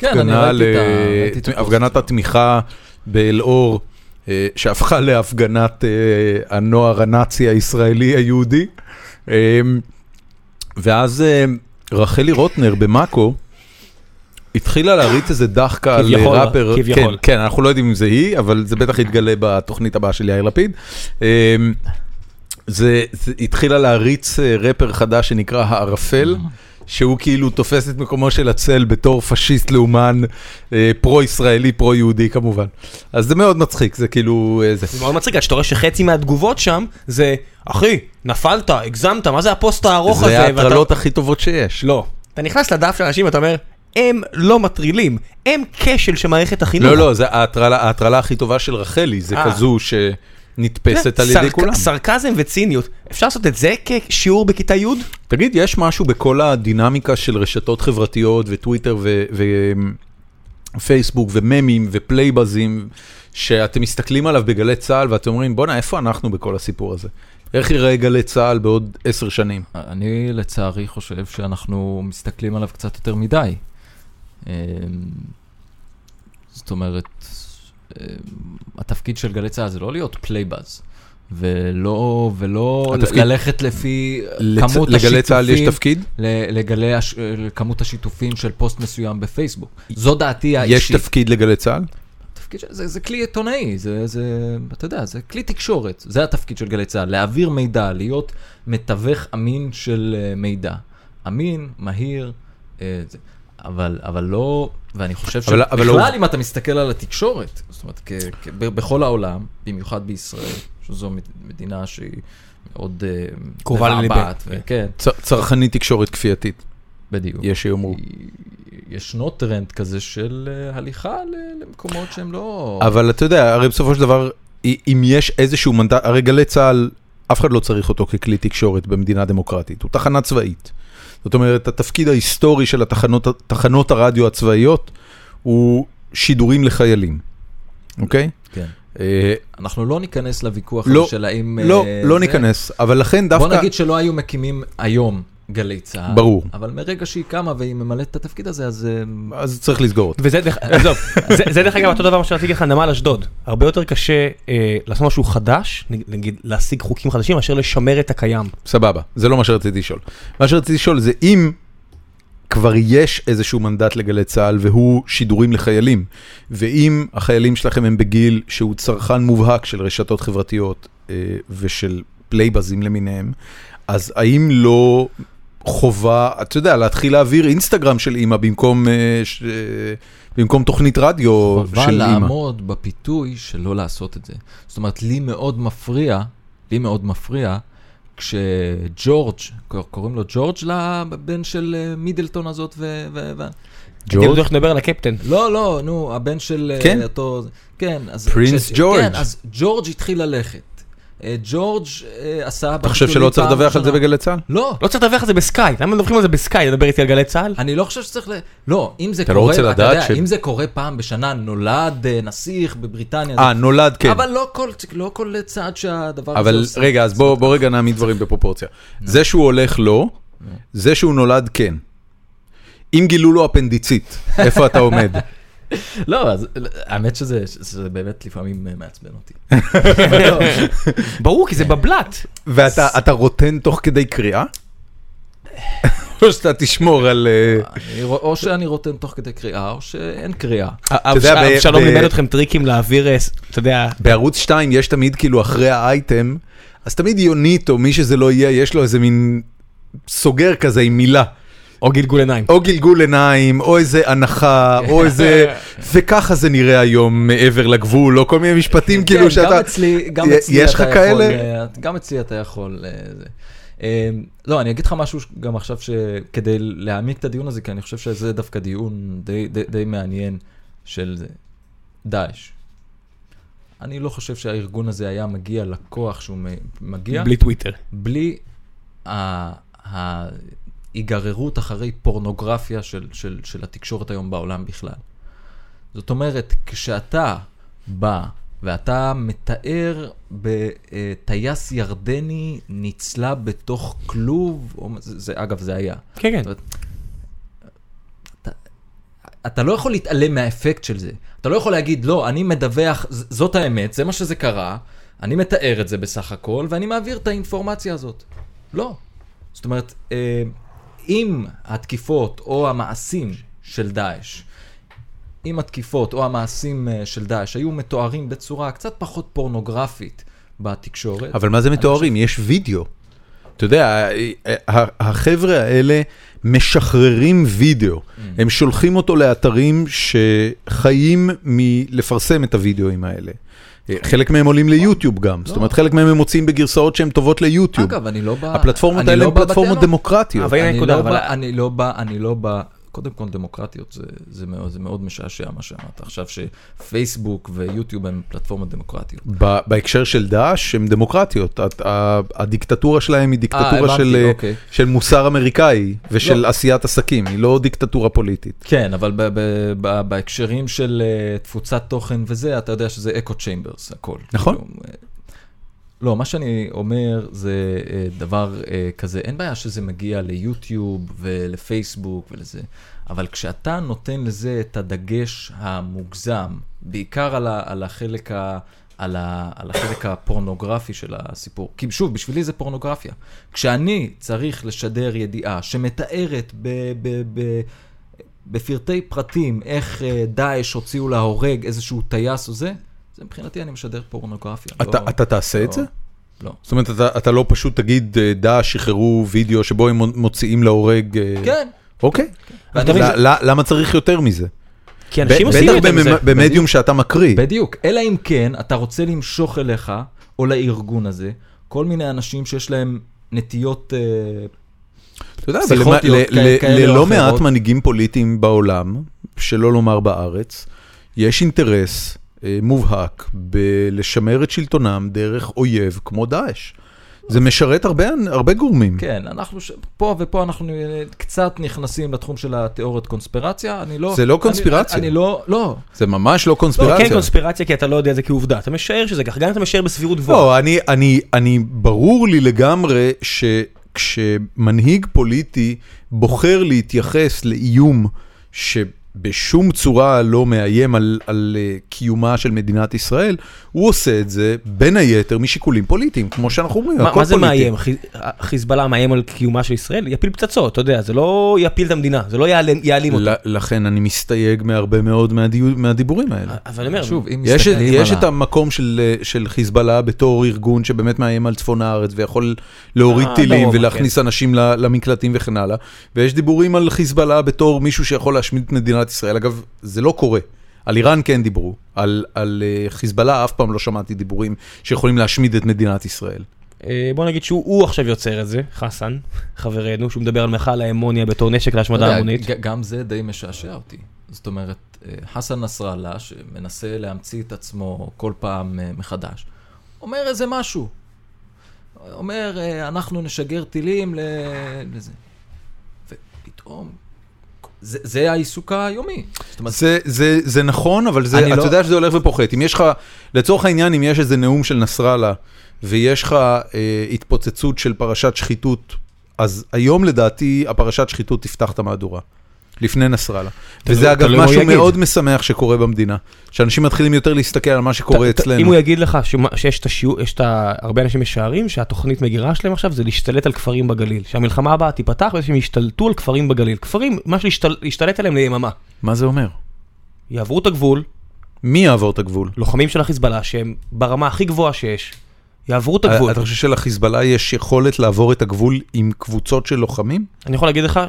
כן, אני להפגנה, ראיתי את ה- ראיתי את הפוסט להפגנת. התמיכה באלאור, אה, שהפכה להפגנת אה, הנוער הנאצי הישראלי היהודי. אמ, ואז אה, רחלי רוטנר במאקו, התחילה להריץ איזה דחקה על כביכול, ראפר. כן, כן, אנחנו לא יודעים אם זה היא, אבל זה בטח יתגלה בתוכנית הבאה של יאיר לפיד. אמ, זה, זה התחילה להריץ אה, רפר חדש שנקרא הערפל, שהוא כאילו תופס את מקומו של הצל בתור פשיסט לאומן, אה, פרו-ישראלי, פרו-יהודי כמובן. אז זה מאוד מצחיק, זה כאילו... אה, זה. זה מאוד מצחיק, עד שאתה רואה שחצי מהתגובות שם זה, אחי, נפלת, הגזמת, מה זה הפוסט הארוך הזה? זה ואתה- ההטרלות הכי טובות שיש. לא. אתה נכנס לדף של אנשים ואתה אומר, הם לא מטרילים, הם כשל של מערכת החינוך. לא, לא, זה ההטרלה ההטרלה הכי טובה של רחלי, זה אה. כזו שנתפסת על ידי סרק- כולם. סרקזם וציניות, אפשר לעשות את זה כשיעור בכיתה י'? תגיד, יש משהו בכל הדינמיקה של רשתות חברתיות וטוויטר ופייסבוק וממים ופלייבזים, שאתם מסתכלים עליו בגלי צה"ל ואתם אומרים, בואנה, איפה אנחנו בכל הסיפור הזה? איך יראה גלי צה"ל בעוד עשר שנים? אני לצערי חושב שאנחנו מסתכלים עליו קצת יותר מדי. אמ, זאת אומרת, אמ, התפקיד של גלי צה"ל זה לא להיות פלייבאז, ולא, ולא התפקיד- ללכת לפי לצ- כמות לגלי צה"ל יש השיתופים, תפקיד? לגלי הש- כמות השיתופים של פוסט מסוים בפייסבוק. זו דעתי יש האישית. תפקיד לגלי צה"ל? תפקיד התפקיד של זה, זה כלי עיתונאי, זה, זה, אתה יודע, זה כלי תקשורת, זה התפקיד של גלי צה"ל, להעביר מידע, להיות מתווך אמין של אה, מידע. אמין, מהיר, אה, זה. אבל, אבל לא, ואני חושב שבכלל לא- אם אתה מסתכל על התקשורת, זאת אומרת, כ, כ, בכל העולם, במיוחד בישראל, שזו מד- מדינה שהיא מאוד אה, קרובה. מבעבעת, כן, צ- צרכנית תקשורת כפייתית, בדיוק. יש שיאמרו. ישנו טרנד כזה של אה, הליכה למקומות שהם לא... אבל אתה יודע, הרי בסופו של דבר, אם יש איזשהו מנדט, הרי גלי צה"ל, אף אחד לא צריך אותו ככלי תקשורת במדינה דמוקרטית, הוא תחנה צבאית. זאת אומרת, התפקיד ההיסטורי של התחנות, תחנות הרדיו הצבאיות הוא שידורים לחיילים, אוקיי? כן. אה, אנחנו לא ניכנס לוויכוח לא, של האם... לא, אה, לא ניכנס, אבל לכן דווקא... בוא נגיד שלא היו מקימים היום גלי צה"ל. ברור. אבל מרגע שהיא קמה והיא ממלאת את התפקיד הזה, אז... אה, אז צריך לסגור אותו. וזה דרך, עזוב, זה, זה דרך אגב אותו דבר מה שרציתי לך, נמל אשדוד. הרבה יותר קשה אה, לעשות משהו חדש, נגיד להשיג חוקים חדשים, מאשר לשמר את הקיים. סבבה, זה לא מה שרציתי לשאול. מה שרציתי לשאול זה אם כבר יש איזשהו מנדט לגלי צה"ל והוא שידורים לחיילים, ואם החיילים שלכם הם בגיל שהוא צרכן מובהק של רשתות חברתיות אה, ושל פלייבזים למיניהם, אז האם לא חובה, אתה יודע, להתחיל להעביר אינסטגרם של אימא במקום, אה, ש... אה, במקום תוכנית רדיו חובה של אימא? לעמוד בפיתוי של לא לעשות את זה. זאת אומרת, לי מאוד מפריע, לי מאוד מפריע, כשג'ורג', קוראים לו ג'ורג' לבן של אה, מידלטון הזאת ו... ו... ו... הייתי בטוח לדבר על הקפטן. לא, לא, נו, הבן של כן. אותו... כן, אז... פרינס ג'ורג'. כן, אז ג'ורג' התחיל ללכת. אה, ג'ורג' אה, עשה... אתה חושב שלא צריך לדווח על זה בגלי צה"ל? לא, לא צריך לדווח על זה בסקאי, למה מדווחים על זה בסקאי? לדבר איתי על גלי צה"ל? אני לא חושב שצריך ל... לא, אם זה אתה לא קורה, רוצה אתה יודע, ש- אם זה קורה פעם בשנה, נולד אה, נסיך בבריטניה. אה, נולד כן. אבל לא כל, לא צעד שהדבר הזה אבל. רגע, אז בוא רגע נעמיד דברים בפרופורציה. זה שהוא הולך לא, זה שהוא נולד כן. אם גילו לו אפנדיצית, איפה אתה עומד? לא, אז האמת שזה שזה באמת לפעמים אה, מעצבן אותי. ברור, כי זה בבלת. ואתה אתה רוטן תוך כדי קריאה? או שאתה תשמור על... אה, או שאני רוטן תוך כדי קריאה, או שאין קריאה. אבשלום לימד אתכם טריקים להעביר, אה, אתה יודע, בערוץ 2 יש תמיד כאילו אחרי האייטם, אז תמיד יונית או מי שזה לא יהיה, יש לו איזה מין סוגר כזה עם מילה. או גלגול עיניים. או גלגול עיניים, או איזה הנחה, או איזה... וככה זה נראה היום מעבר לגבול, או כל מיני משפטים כאילו כן, שאתה... גם אצלי, גם י- אצלי יש אתה לך יכול, כאלה? אה, גם אצלי אתה יכול. אה. אה, לא, אני אגיד לך משהו גם עכשיו, שכדי להעמיק את הדיון הזה, כי אני חושב שזה דווקא דיון די, די, די מעניין של. דאעש. אני לא חושב שהארגון הזה היה מגיע לכוח שהוא מגיע, בלי טוויטר. בלי ה- ההיגררות אחרי פורנוגרפיה של, של, של התקשורת היום בעולם בכלל. זאת אומרת, כשאתה בא ואתה מתאר בטייס ירדני נצלה בתוך כלוב, או, זה, זה, אגב, זה היה. כן, כן. אומרת, אתה, אתה לא יכול להתעלם מהאפקט של זה. אתה לא יכול להגיד, לא, אני מדווח, זאת האמת, זה מה שזה קרה, אני מתאר את זה בסך הכל, ואני מעביר את האינפורמציה הזאת. לא. זאת אומרת, אה, אם התקיפות או המעשים של דאעש, אם התקיפות או המעשים אה, של דאעש היו מתוארים בצורה קצת פחות פורנוגרפית בתקשורת, אבל מה זה מתוארים? יש וידאו. אתה יודע, החבר'ה האלה משחררים וידאו. הם שולחים אותו לאתרים שחיים מלפרסם את הוידאוים האלה. חלק מהם עולים ליוטיוב גם, זאת אומרת חלק מהם הם מוצאים בגרסאות שהן טובות ליוטיוב. אגב, אני לא בא... הפלטפורמות אני האלה לא הן פלטפורמות. דמוקרטיות. הנה אני לא בא, קודם כל דמוקרטיות זה, זה, מאוד, זה מאוד משעשע מה שאמרת. עכשיו שפייסבוק ויוטיוב הם פלטפורמות דמוקרטיות. ב- בהקשר של דאעש הם דמוקרטיות, הד- הדיקטטורה שלהם היא דיקטטורה הבנתי, של, אה, אוקיי. של מוסר אמריקאי ושל לא. עשיית עסקים, היא לא דיקטטורה פוליטית. כן, אבל ב, ב, ב, בהקשרים של uh, תפוצת תוכן וזה, אתה יודע שזה אקו צ'יימברס, הכל. נכון. כאילו, אה, לא, מה שאני אומר זה אה, דבר אה, כזה, אין בעיה שזה מגיע ליוטיוב ולפייסבוק ולזה, אבל כשאתה נותן לזה את הדגש המוגזם, בעיקר על, ה, על, החלק, ה, על, ה, על החלק הפורנוגרפי של הסיפור, כי שוב, בשבילי זה פורנוגרפיה. כשאני צריך לשדר ידיעה שמתארת ב... ב, ב בפרטי פרטים איך אה, דאעש הוציאו להורג איזשהו טייס או זה, זה מבחינתי אני משדר פורנוגרפיה. אתה לא- אתה תעשה את לא. זה? לא. זאת אומרת, אתה אתה לא פשוט תגיד, אה, דאעש שחררו וידאו שבו הם מוציאים להורג... אה, כן. אוקיי. מבין, ל- ל- למה צריך יותר מזה? כי אנשים עושים בטח יותר מזה. במ- במדיום שאתה מקריא. בדיוק, אלא אם כן אתה רוצה למשוך אליך, או לארגון הזה, כל מיני אנשים שיש להם נטיות... אה, אתה יודע, ללא מעט. מנהיגים פוליטיים בעולם, שלא לומר בארץ, יש אינטרס מובהק בלשמר את שלטונם דרך אויב כמו דאעש. זה משרת הרבה, הרבה גורמים. כן, אנחנו ש... פה ופה אנחנו אה, קצת נכנסים לתחום של התיאוריות קונספירציה, אני לא... זה לא אני- קונספירציה. אני לא, לא. זה ממש לא לא, קונספירציה. כן קונספירציה, כי אתה לא יודע את זה כעובדה. אתה משער שזה ככה, גם אתה משער בסבירות גבוהה. לא, אני, אני, אני, ברור לי לגמרי שכשמנהיג פוליטי בוחר להתייחס לאיום שבשום צורה לא מאיים על, על אה, קיומה של מדינת ישראל, הוא עושה את זה בין היתר משיקולים פוליטיים, כמו שאנחנו אומרים, מה הכל מה זה פוליטי. מאיים? חיז- חיזבאללה מאיים על קיומה של ישראל? יפיל פצצות, אתה יודע, זה לא יפיל את המדינה, זה לא יעלים אותה. לכן אני מסתייג מהרבה מאוד מהדיו, מהדיבורים האלה. אבל אני אומר, שוב, אם יש, מסתכלים יש על את ה- המקום של, של חיזבאללה בתור ארגון שבאמת מאיים על צפון הארץ ויכול להוריד אה, טילים דרומה, ולהכניס אנשים ל- למקלטים וכן הלאה, ויש דיבורים על חיזבאללה בתור מישהו שיכול להשמיד את מדינת ישראל. אגב, זה לא קורה. על איראן כן דיברו, על, על אה, חיזבאללה אף פעם לא שמעתי דיבורים שיכולים להשמיד את מדינת ישראל. אה, בוא נגיד שהוא הוא עכשיו יוצר את זה, חסן, חברנו, שהוא מדבר על מכל האמוניה בתור נשק להשמדה המונית. גם זה די משעשע אותי. זאת אומרת, אה, חסן נסראללה, שמנסה להמציא את עצמו כל פעם מחדש, אומר איזה משהו. אומר, אנחנו נשגר טילים ל- לזה. ופתאום, זה, זה העיסוק היומי. אומרת, זה, זה, זה נכון, אבל זה, אתה לא- יודע שזה הולך ופוחת. אם יש לך, לצורך העניין, אם יש איזה נאום של נסראללה, ויש לך אה, התפוצצות של פרשת שחיתות, אז היום לדעתי הפרשת שחיתות תפתח את המהדורה. לפני נסראללה. וזה אגב תלוי מה הוא משהו. מאוד משמח שקורה במדינה. שאנשים מתחילים יותר להסתכל על מה שקורה ת- אם אצלנו. הוא יגיד לך שיש את השיעור, יש את ה... הרבה אנשים משערים שהתוכנית מגירה שלהם עכשיו זה להשתלט על כפרים בגליל. שהמלחמה הבאה תיפתח בזה שהם ישתלטו על כפרים בגליל. כפרים, משהו להשתלט עליהם ליממה. מה זה אומר? יעברו את הגבול, מי יעבור את הגבול? לוחמים של החיזבאללה שהם ברמה הכי גבוהה שיש, יעברו את הגבול. אתה חושב שלחיזבאללה יש יכולת לעבור את הגבול עם קבוצות של לוחמים? אני יכול להגיד לך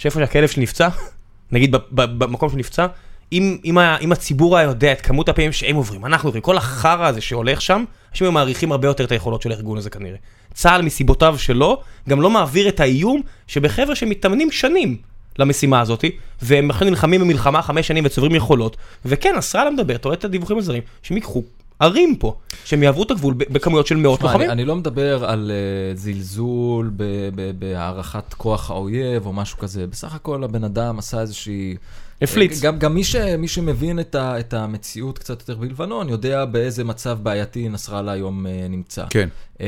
שאיפה שהכלב שלי נפצע, נגיד במקום שנפצע, אם, אם, אם הציבור היה יודע את כמות הפעמים שהם עוברים, אנחנו עוברים, כל החרא הזה שהולך שם, אנשים היו מעריכים הרבה יותר את היכולות של הארגון הזה כנראה. צה"ל מסיבותיו שלו, גם לא מעביר את האיום שבחבר'ה שמתאמנים שנים למשימה הזאת, והם עכשיו נלחמים במלחמה חמש שנים וצוברים יכולות, וכן, נסראללה מדבר, אתה רואה את הדיווחים הזרים, שהם ייקחו ערים פה, שהם יעברו את הגבול בכמויות של מאות לוחמים. אני לא מדבר על uh, זלזול בהערכת כוח האויב או משהו כזה. בסך הכל הבן אדם עשה איזושהי... הפליץ. גם, גם מי, שמבין את, המציאות קצת יותר בלבנון, יודע באיזה מצב בעייתי נסראללה היום uh, נמצא. כן. אה,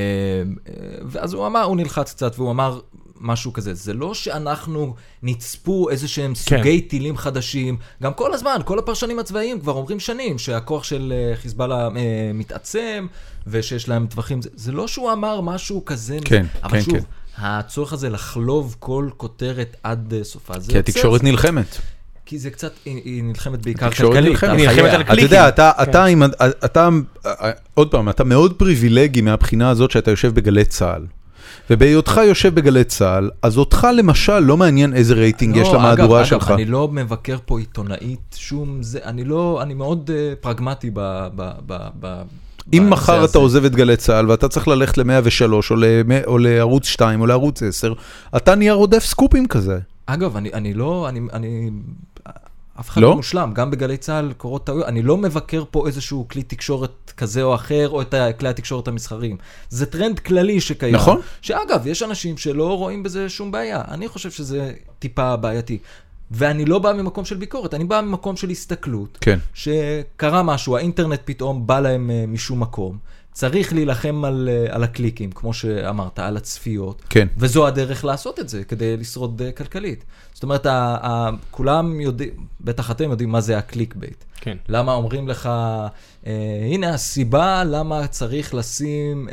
אה, ואז הוא אמר, הוא נלחץ קצת, והוא אמר משהו כזה. זה לא שאנחנו נצפו איזה שהם כן. סוגי טילים חדשים. גם כל הזמן, כל הפרשנים הצבאיים כבר אומרים שנים שהכוח של אה, חיזבאללה אה, מתעצם, ושיש להם טווחים. זה, זה לא שהוא אמר משהו כזה. כן, אבל כן, שוב, כן. הצורך הזה לחלוב כל כותרת עד אה, סופה, זה כי התקשורת נלחמת. כי זה קצת, היא, היא נלחמת בעיקר התקשורת כלכלית. היא נלחמת. על אתה קליקים. יודע, אתה, כן. אתה, עם- אתה, עוד פעם, אתה מאוד פריבילגי מהבחינה הזאת שאתה יושב בגלי צה"ל. ובהיותך יושב בגלי צה"ל, אז אותך למשל לא מעניין איזה רייטינג יש לא, למהדורה שלך. אגב, אני לא מבקר פה עיתונאית, שום זה, אני לא, אני מאוד uh, פרגמטי ב... ב, ב, ב אם מחר הזה. אתה עוזב את גלי צה"ל ואתה צריך ללכת ל-103 או, למ- או לערוץ 2 או לערוץ 10, אתה נהיה רודף סקופים כזה. אגב, אני, אני לא, אני, אני, אף אחד לא? לא מושלם, גם בגלי צה"ל קורות טעויות, אני לא מבקר פה איזשהו כלי תקשורת כזה או אחר, או את כלי התקשורת המסחריים. זה טרנד כללי שקיים. נכון. שאגב, יש אנשים שלא רואים בזה שום בעיה. אני חושב שזה טיפה בעייתי. ואני לא בא ממקום של ביקורת, אני בא ממקום של הסתכלות. כן. שקרה משהו, האינטרנט פתאום בא להם אה, משום מקום. צריך להילחם על, אה, על הקליקים, כמו שאמרת, על הצפיות. כן. וזו הדרך לעשות את זה, כדי לשרוד אה, כלכלית. זאת אומרת, ה, ה, כולם יודעים, בטח אתם יודעים מה זה ה click bait. כן. למה אומרים לך, אה, הנה הסיבה למה צריך לשים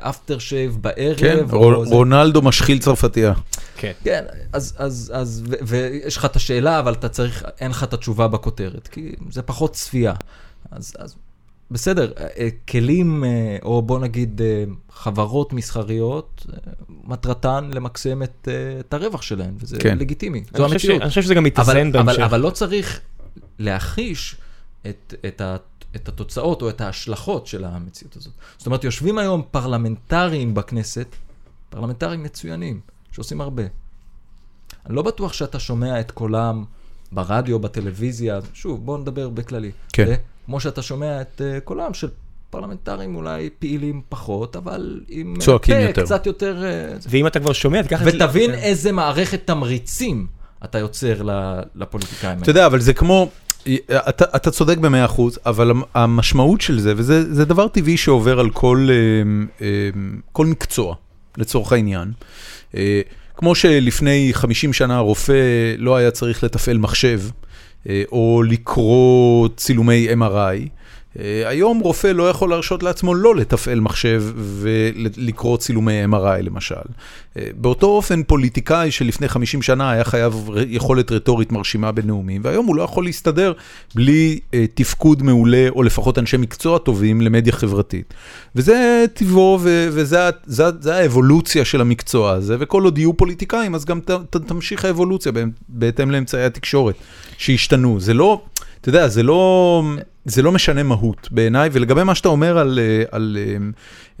aftershave בערב. כן, או ר- זה. רונלדו משחיל צרפתייה. כן. כן, אז, אז, אז, ו- ויש לך את השאלה, אבל אתה צריך, אין לך את התשובה בכותרת, כי זה פחות צפייה. אז, אז בסדר, אה, כלים, אה, או בוא נגיד אה, חברות מסחריות, אה, מטרתן למקסם את, אה, את הרווח שלהן, וזה כן. לגיטימי, אני זו חושב ש- המציאות. אני חושב שזה גם מתאזן בהמשך. אבל, אבל לא צריך להכחיש את, את, ה, את התוצאות או את ההשלכות של המציאות הזאת. זאת אומרת, יושבים היום פרלמנטרים בכנסת, פרלמנטרים מצוינים, שעושים הרבה. אני לא בטוח שאתה שומע את קולם ברדיו, בטלוויזיה, שוב, בואו נדבר בכללי. כן. ו- כמו שאתה שומע את uh, קולם של פרלמנטרים אולי פעילים פחות, אבל עם אה, צועקים פה יותר. קצת יותר... אה. ואם אתה כבר שומע, תיקח את זה... ותבין כן. איזה מערכת תמריצים אתה יוצר לפוליטיקאים אתה האלה. יודע, אבל זה כמו, אתה, אתה צודק במאה אחוז, אבל המ- המשמעות של זה, וזה זה דבר טבעי שעובר על כל, אה, אה, כל מקצוע, לצורך העניין. אה, כמו שלפני 50 שנה רופא לא היה צריך לתפעל מחשב, אה, או לקרוא צילומי MRI. אה, היום רופא לא יכול להרשות לעצמו לא לתפעל מחשב ולקרוא צילומי MRI למשל. אה, באותו אופן פוליטיקאי שלפני 50 שנה היה חייב יכולת רטורית מרשימה בנאומים, והיום הוא לא יכול להסתדר בלי אה, תפקוד מעולה, או לפחות אנשי מקצוע טובים למדיה חברתית. וזה טבעו, וזה האבולוציה של המקצוע הזה, וכל עוד יהיו פוליטיקאים, אז גם ת, ת, תמשיך האבולוציה בה- בהתאם לאמצעי התקשורת שהשתנו. זה לא, אתה יודע, זה לא... זה לא משנה מהות בעיניי, ולגבי מה שאתה אומר על, אה, על אה,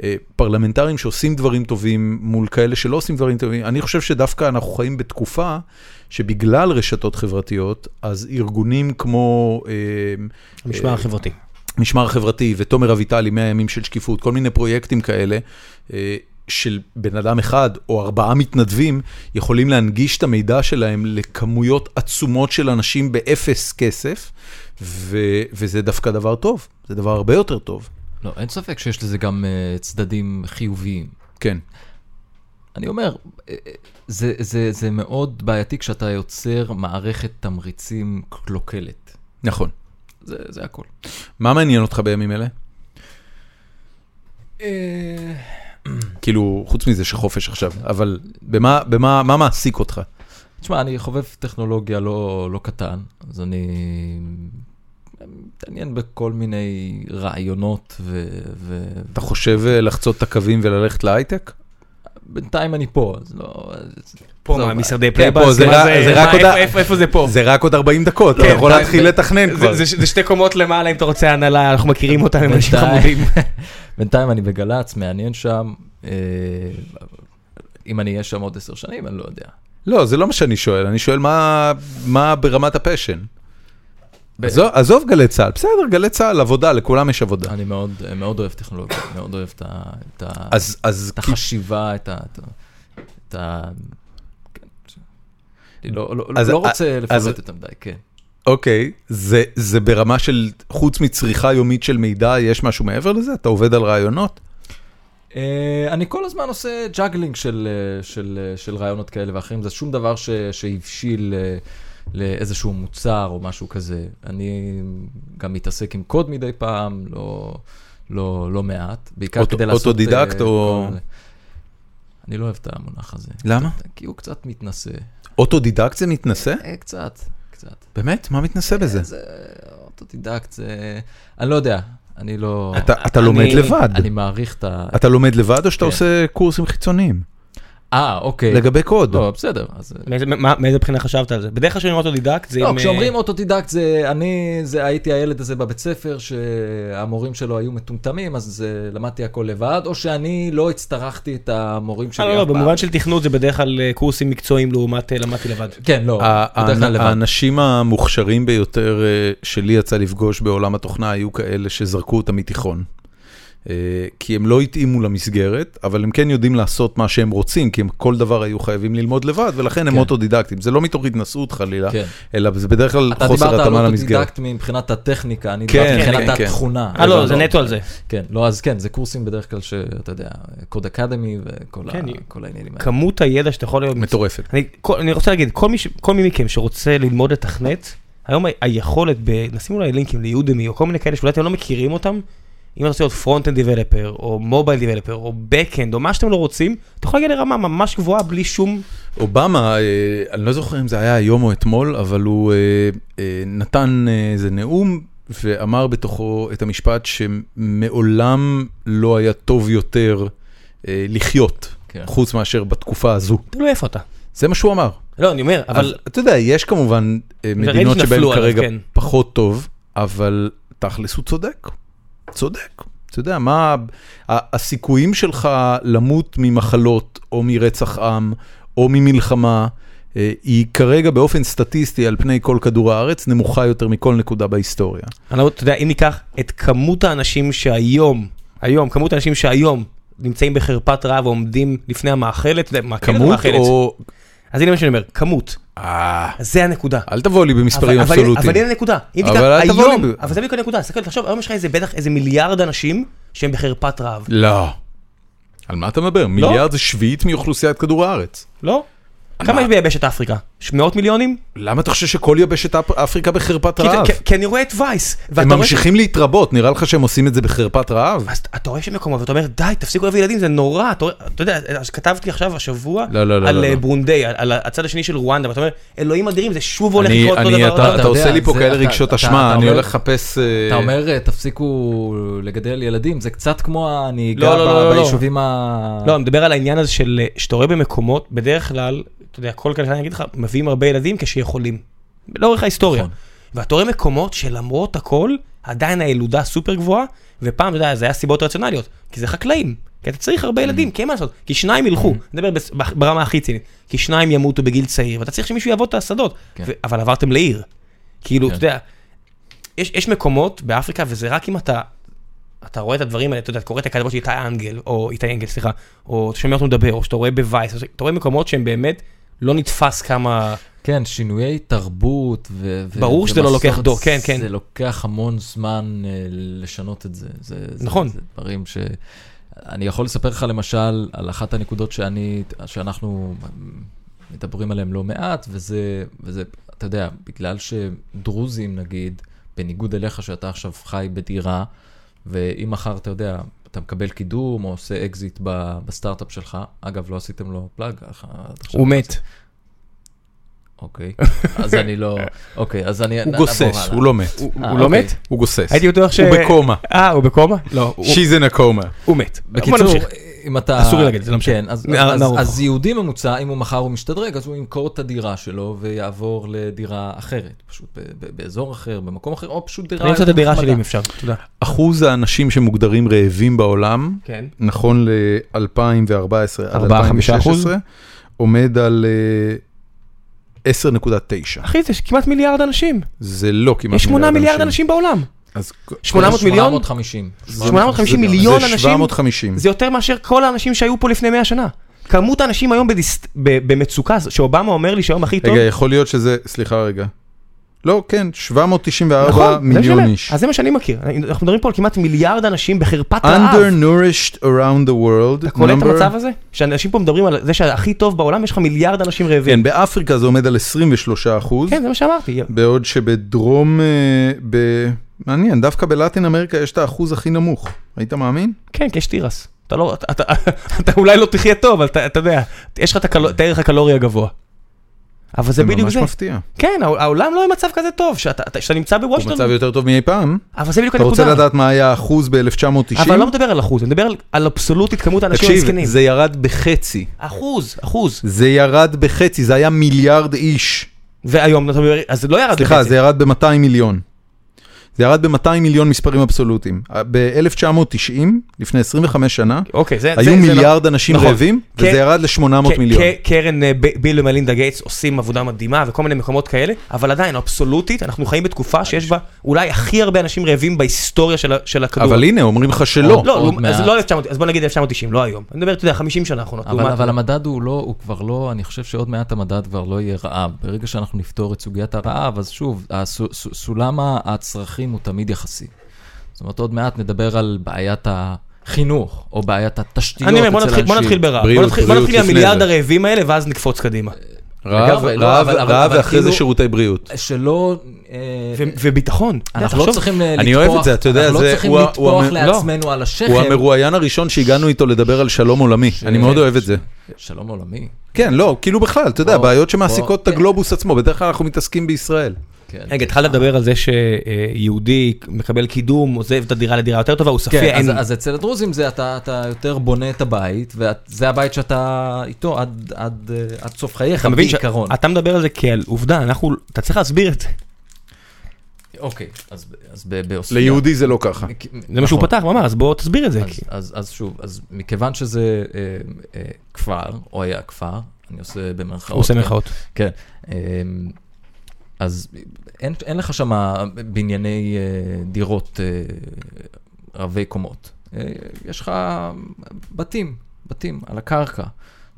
אה, פרלמנטרים שעושים דברים טובים מול כאלה שלא עושים דברים טובים, אני חושב שדווקא אנחנו חיים בתקופה שבגלל רשתות חברתיות, אז ארגונים כמו... המשמר החברתי. משמר חברתי ותומר אביטלי, 100 ימים של שקיפות, כל מיני פרויקטים כאלה, של בן אדם אחד או ארבעה מתנדבים, יכולים להנגיש את המידע שלהם לכמויות עצומות של אנשים באפס כסף, ו- וזה דווקא דבר טוב, זה דבר הרבה יותר טוב. לא, אין ספק שיש לזה גם אה, צדדים חיוביים. כן, אני אומר, אה, אה, זה, זה, זה מאוד בעייתי כשאתה יוצר מערכת תמריצים קלוקלת. נכון. זה, זה הכל. מה מעניין אותך בימים אלה? כאילו, חוץ מזה שחופש עכשיו, אבל במה, במה מה מעסיק אותך? תשמע, אני חובב טכנולוגיה לא, לא קטן, אז אני מתעניין בכל מיני רעיונות, ו... ו... אתה חושב אה, לחצות את הקווים וללכת להייטק? בינתיים אני פה, אז לא... פה, עזוב, מה, משרדי כן, Playbuzz? זה מה רק- זה רק מה, עוד איפה- זה פה? זה רק עוד 40 דקות, אתה כן, יכול די, להתחיל. לתכנן זה- כבר. זה זה שתי קומות למעלה אם אתה רוצה הנהלה, אנחנו מכירים אותם, הם אנשים חמודים. בינתיים אני בגל"צ, מעניין שם. אה, אם אני אהיה שם עוד עשר שנים, אני לא יודע. לא, זה לא מה שאני שואל, אני שואל מה ברמת הפשן. עזוב, עזוב גלי צה"ל, בסדר, גלי צה"ל, עבודה, לכולם יש עבודה. אני מאוד, מאוד אוהב טכנולוגיה, מאוד אוהב את, את, אז, אז את החשיבה, את ה... את את ה כן. אני לא, לא, אז- לא רוצה לפרט יותר מדי, כן. אוקיי, זה, זה ברמה של, חוץ מצריכה יומית של מידע, יש משהו מעבר לזה? אתה עובד על רעיונות? אה, אני כל הזמן עושה juggling של, אה, של, אה, של רעיונות כאלה ואחרים, זה שום דבר ש, שהבשיל אה, לאיזשהו מוצר או משהו כזה. אני גם מתעסק עם קוד מדי פעם, לא, לא, לא מעט, בעיקר אוטו- כדי לעשות... אוטודידקט אה, או- אני לא אוהב את המונח הזה. למה? כי הוא קצת מתנשא. אוטודידקט זה מתנשא? אה, קצת, קצת. באמת? מה מתנשא בזה? זה אוטודידקט, זה... אני לא יודע, אני לא... אתה, אתה לומד אני- לבד. אני מעריך את ה... אתה לומד לבד או שאתה כן. עושה קורסים חיצוניים? אה, אוקיי. לגבי קוד. לא, בסדר. אז... מאיזה- מה- מאיזה בחינה חשבת על זה? בדרך כלל אומר אוטודידקט זה לא, עם... כשאומרים אה, אוטודידקט זה אני, זה הייתי הילד הזה בבית ספר שהמורים שלו היו מטומטמים, אז אה, למדתי הכל לבד, או שאני לא הצטרכתי את המורים שלי אה, אף לא, פעם. לא, במובן של תכנות זה בדרך כלל אה, קורסים מקצועיים לעומת אה, למדתי לבד. כן, לא, בדרך כלל לבד. האנשים המוכשרים ביותר אה, שלי יצא לפגוש בעולם התוכנה היו כאלה שזרקו אותם מתיכון. אה, כי הם לא התאימו למסגרת, אבל הם כן יודעים לעשות מה שהם רוצים, כי הם כל דבר היו חייבים ללמוד לבד, ולכן הם כן. אוטודידקטים. זה לא מתוך התנשאות חלילה, כן. אלא זה בדרך כלל אתה חוסר דיברת על התאמה למסגרת. אוטודידקט מבחינת הטכניקה, אני כן, דיברתי כן, מבחינת כן. התכונה. אה, לא, זה נטו על זה. כן, לא, אז כן, זה קורסים בדרך כלל שאתה יודע, קוד אקדמי וכל ה- כן, כל העניינים האלה. כמות הידע שאתה יכול להיות... מטורפת. אני, כל, אני רוצה להגיד, כל מי, ש- כל מי מכם שרוצה ללמוד לתכנת, היום ה- היכולת, ב, נשים אולי לינקים ל Udemy או כל מיני כאלה שאולי אתם לא מכירים אותם, אם אתה רוצה להיות front-end developer, או mobile developer, או back-end, או מה שאתם לא רוצים, אתה יכול להגיע לרמה ממש גבוהה בלי שום אובמה, אה, אני לא זוכר אם זה היה היום או אתמול, אבל הוא אה, אה, נתן איזה נאום ואמר בתוכו את המשפט שמעולם לא היה טוב יותר לחיות, כן. חוץ מאשר בתקופה הזו. תלוי איפה אתה. זה מה שהוא אמר. לא, אני אומר, אבל אבל אתה יודע, יש כמובן מדינות שבהן כרגע כן. פחות טוב, אבל תכלס הוא צודק. צודק. אתה יודע, מה הסיכויים שלך למות ממחלות או מרצח עם או ממלחמה, אה, היא כרגע באופן סטטיסטי על פני כל כדור הארץ נמוכה יותר מכל נקודה בהיסטוריה. אני לא, אתה יודע, אם ניקח את כמות האנשים שהיום, היום, כמות האנשים שהיום נמצאים בחרפת רעב ועומדים לפני המאכלת, כמות. או... אז הנה מה שאני אומר, כמות. אה, אז זה הנקודה. אל תבוא לי במספרים אבסולוטיים. אבל הנה הנקודה. אבל אל תבוא לי אבל זה בדיוק הנקודה, תחשוב, היום יש לך איזה בטח איזה מיליארד אנשים שהם בחרפת רעב. לא. על מה אתה מדבר? מיליארד זה שביעית מאוכלוסיית כדור הארץ. לא? כמה יש ביבשת אפריקה? מאות מיליונים? למה אתה חושב שכל יבשת אפ- אפריקה בחרפת רעב? כי- אני רואה את וייס. הם ממשיכים להתרבות, נראה לך שהם עושים את זה בחרפת רעב? אז אתה רואה שמקומות ואתה אומר די תפסיקו להביא ילדים זה נורא אתה רואה- אתה יודע אז כתבתי עכשיו השבוע לא, לא, לא, על לא, אה, לא. ברונדיי על- על הצד השני של רואנדה ואתה אומר אלוהים אדירים זה שוב הולך לקרות אותו אני- דבר. אתה אתה אתה עושה לי פה כאלה רגשות אשמה, אני אומר- הולך לחפש... אה, אתה אומר, תפסיקו לגדל ילדים, זה קצת כמו הנהיגה לא, לא, לא, לא, לא. ביישובים ה... לא אני מדבר על העניין הזה של אה, שאתה רואה במקומות בדרך כלל אתה יודע כל כלכלן יגיד לך מביאים הרבה ילדים כשיכולים. לאורך ההיסטוריה. נכון. ואתה רואה מקומות שלמרות הכל עדיין הילודה סופר גבוהה ופעם אתה יודע זה היה סיבות רציונליות כי זה חקלאים. כי אתה צריך הרבה ילדים, כי אין מה לעשות, כי שניים ילכו, נדבר בס- ברמה הכי צינית, כי שניים ימותו בגיל צעיר, ואתה צריך שמישהו יעבוד את השדות, כן. אבל עברתם לעיר. כאילו, כן. אתה יודע, יש, יש מקומות באפריקה, וזה רק אם אתה, אתה רואה את הדברים האלה, אתה יודע, אתה קורא את הכתבות של איתי אנגל, או איתי אנגל, סליחה, או אתה שומע אותו מדבר, או שאתה רואה בווייס, אתה רואה מקומות שהם באמת לא נתפס כמה... כן, שינויי תרבות ו... ברור שזה לא לוקח דור, כן, כן. זה לוקח המון זמן אה, לשנות את זה. זה זה- נכון. זה דברים ש... אני יכול לספר לך למשל על אחת הנקודות שאני, שאנחנו מדברים עליהן לא מעט, וזה, וזה, אתה יודע, בגלל שדרוזים נגיד, בניגוד אליך שאתה עכשיו חי בדירה, ואם מחר, אתה יודע, אתה מקבל קידום או עושה אקזיט ב- בסטארט-אפ שלך, אגב, לא עשיתם לו plug, הוא מת. אוקיי, אז אני לא, אוקיי, אז אני... הוא גוסס. הוא לא מת. הוא אה, הוא לא אוקיי. מת? הוא גוסס. הייתי בטוח ש... הוא בקומה. אה, הוא בקומה? לא, She's in a coma. הוא מת. בקיצור. אם אתה... אסור לי להגיד את זה, לא משנה. כן, אז, אז. אז יהודי ממוצע, אם הוא מחר הוא משתדרג, אז הוא ימכור את הדירה שלו ויעבור לדירה אחרת, פשוט ב- ב- באזור אחר, במקום אחר, או פשוט דירה... אני אמצא את הדירה. שלי אם אפשר, תודה. אחוז האנשים שמוגדרים רעבים בעולם, כן. נכון ל-2014 עד ארבעה, חמישה אחוז? 2016, עומד על אה, 10.9. אחי, זה כמעט מיליארד אנשים. זה לא כמעט יש 8 מיליארד אנשים בעולם. אז 800 מיליון? 850. 850 זה- מיליון זה אנשים? 750. זה יותר מאשר כל האנשים שהיו פה לפני 100 שנה. כמות האנשים היום בדיס- ב- במצוקה, שאובמה אומר לי שהיום הכי טוב. רגע, יכול להיות שזה, סליחה רגע. לא, כן, 794 נכון, זה מיליון איש. אז זה מה שאני מכיר. אנחנו מדברים פה על כמעט מיליארד אנשים בחרפת רעב. Undernourished around the world. אתה קולט את number- המצב הזה? שאנשים פה מדברים על זה שהכי טוב בעולם, יש לך מיליארד אנשים רעבים. כן, באפריקה זה עומד על 23 אחוז. כן, זה מה שאמרתי. בעוד שבדרום, אה, ב... מעניין, דווקא בלטין אמריקה יש את האחוז הכי נמוך. היית מאמין? כן, כי יש תירס. אתה לא, אתה, אתה, אתה אולי לא תחיה טוב, אבל אתה, אתה יודע, יש לך את, הקל... את הערך הקלורי הגבוה. אבל זה בדיוק ממש זה. מפתיע. כן, העול- העולם לא במצב כזה טוב, שאתה, אתה- שאתה נמצא הוא בוושינגטון, מצב יותר טוב מאי פעם. אבל זה בדיוק אתה רוצה הנקודה. לדעת מה היה האחוז ב-1990? אבל אני לא מדבר על אחוז, אני מדבר על, על אבסולוטית כמות האנשים תקשיב, המסכנים. זה ירד בחצי. אחוז, אחוז. זה ירד בחצי, זה היה מיליארד איש. והיום, אז זה לא ירד סליחה, בחצי. זה ירד ב-200 מיליון. זה ירד ב-200 מיליון מספרים אבסולוטיים. ב-1990, לפני 25 שנה, אוקיי, זה, היו זה, זה מיליארד אנשים נכון. רעבים, וזה כן. ירד ל-800 כ- מיליון. כ- קרן אה, ב- ביל ומלינדה גייטס עושים עבודה מדהימה וכל מיני מקומות כאלה, אבל עדיין, אבסולוטית, אנחנו חיים בתקופה שיש בה אולי הכי הרבה אנשים רעבים בהיסטוריה של של הכדור. אבל הנה, אומרים לך שלא. עוד- לא, עוד לא, אז. לא 1900, אז בוא נגיד 1990, לא היום. אני מדבר, אתה יודע, 50 שנה האחרונות. אבל, אבל המדד הוא לא, הוא כבר לא, אני חושב שעוד מעט המדד כבר לא יהיה רעב. ברגע שאנחנו נפתור את סוגיית הרעב, אז שוב, הסו, סו, הצרכים הוא תמיד יחסי. זאת אומרת, עוד מעט נדבר על בעיית החינוך, או בעיית התשתיות אני אומר, בוא אצל נתחיל- בוא אנשים. נתחיל ברעב. בריאות, בוא נתחיל- בוא נתחיל לפני מהמיליארד. הרעבים האלה, ואז נקפוץ קדימה. רעב, לגמרי, לא, ואחרי זה כאילו- שירותי בריאות. שלא... אה, וביטחון. אנחנו לא צריכים אה, לטפוח, אני אוהב את זה, אתה יודע, אנחנו זה- לא צריכים המ- לעצמנו על השכם. הוא המרואיין הראשון שהגענו איתו לדבר על שלום עולמי, אני מאוד אוהב את זה. שלום עולמי. כן, לא, כאילו בכלל, אתה יודע, בעיות שמעסיקות את בוא, הגלובוס עצמו, בדרך כלל אנחנו מתעסקים בישראל. כן. רגע, התחלת לדבר על זה שיהודי מקבל קידום, עוזב את הדירה לדירה יותר טובה, הוא ספיע, כן, אז, אין... אז אצל הדרוזים זה אתה, אתה יותר בונה את הבית, וזה הבית שאתה איתו עד, עד, אה, עד סוף חייך, אתה מבין בעיקרון. שאתה מדבר על זה כעל עובדה, אנחנו, אתה צריך להסביר את זה. אוקיי, אז, אז ב- בעוספיא... ליהודי זה לא ככה. זה מה שהוא נכון. פתח, הוא אמר, אז בוא תסביר את זה. אז, כי- אז, אז שוב, אז מכיוון שזה אה, אה, כפר, או היה כפר, אני עושה במרכאות. הוא עושה כן? מירכאות. כן. אמ, אז אין, אין לך שם בנייני אה, דירות אה, רבי קומות. אה, יש לך בתים, בתים על הקרקע.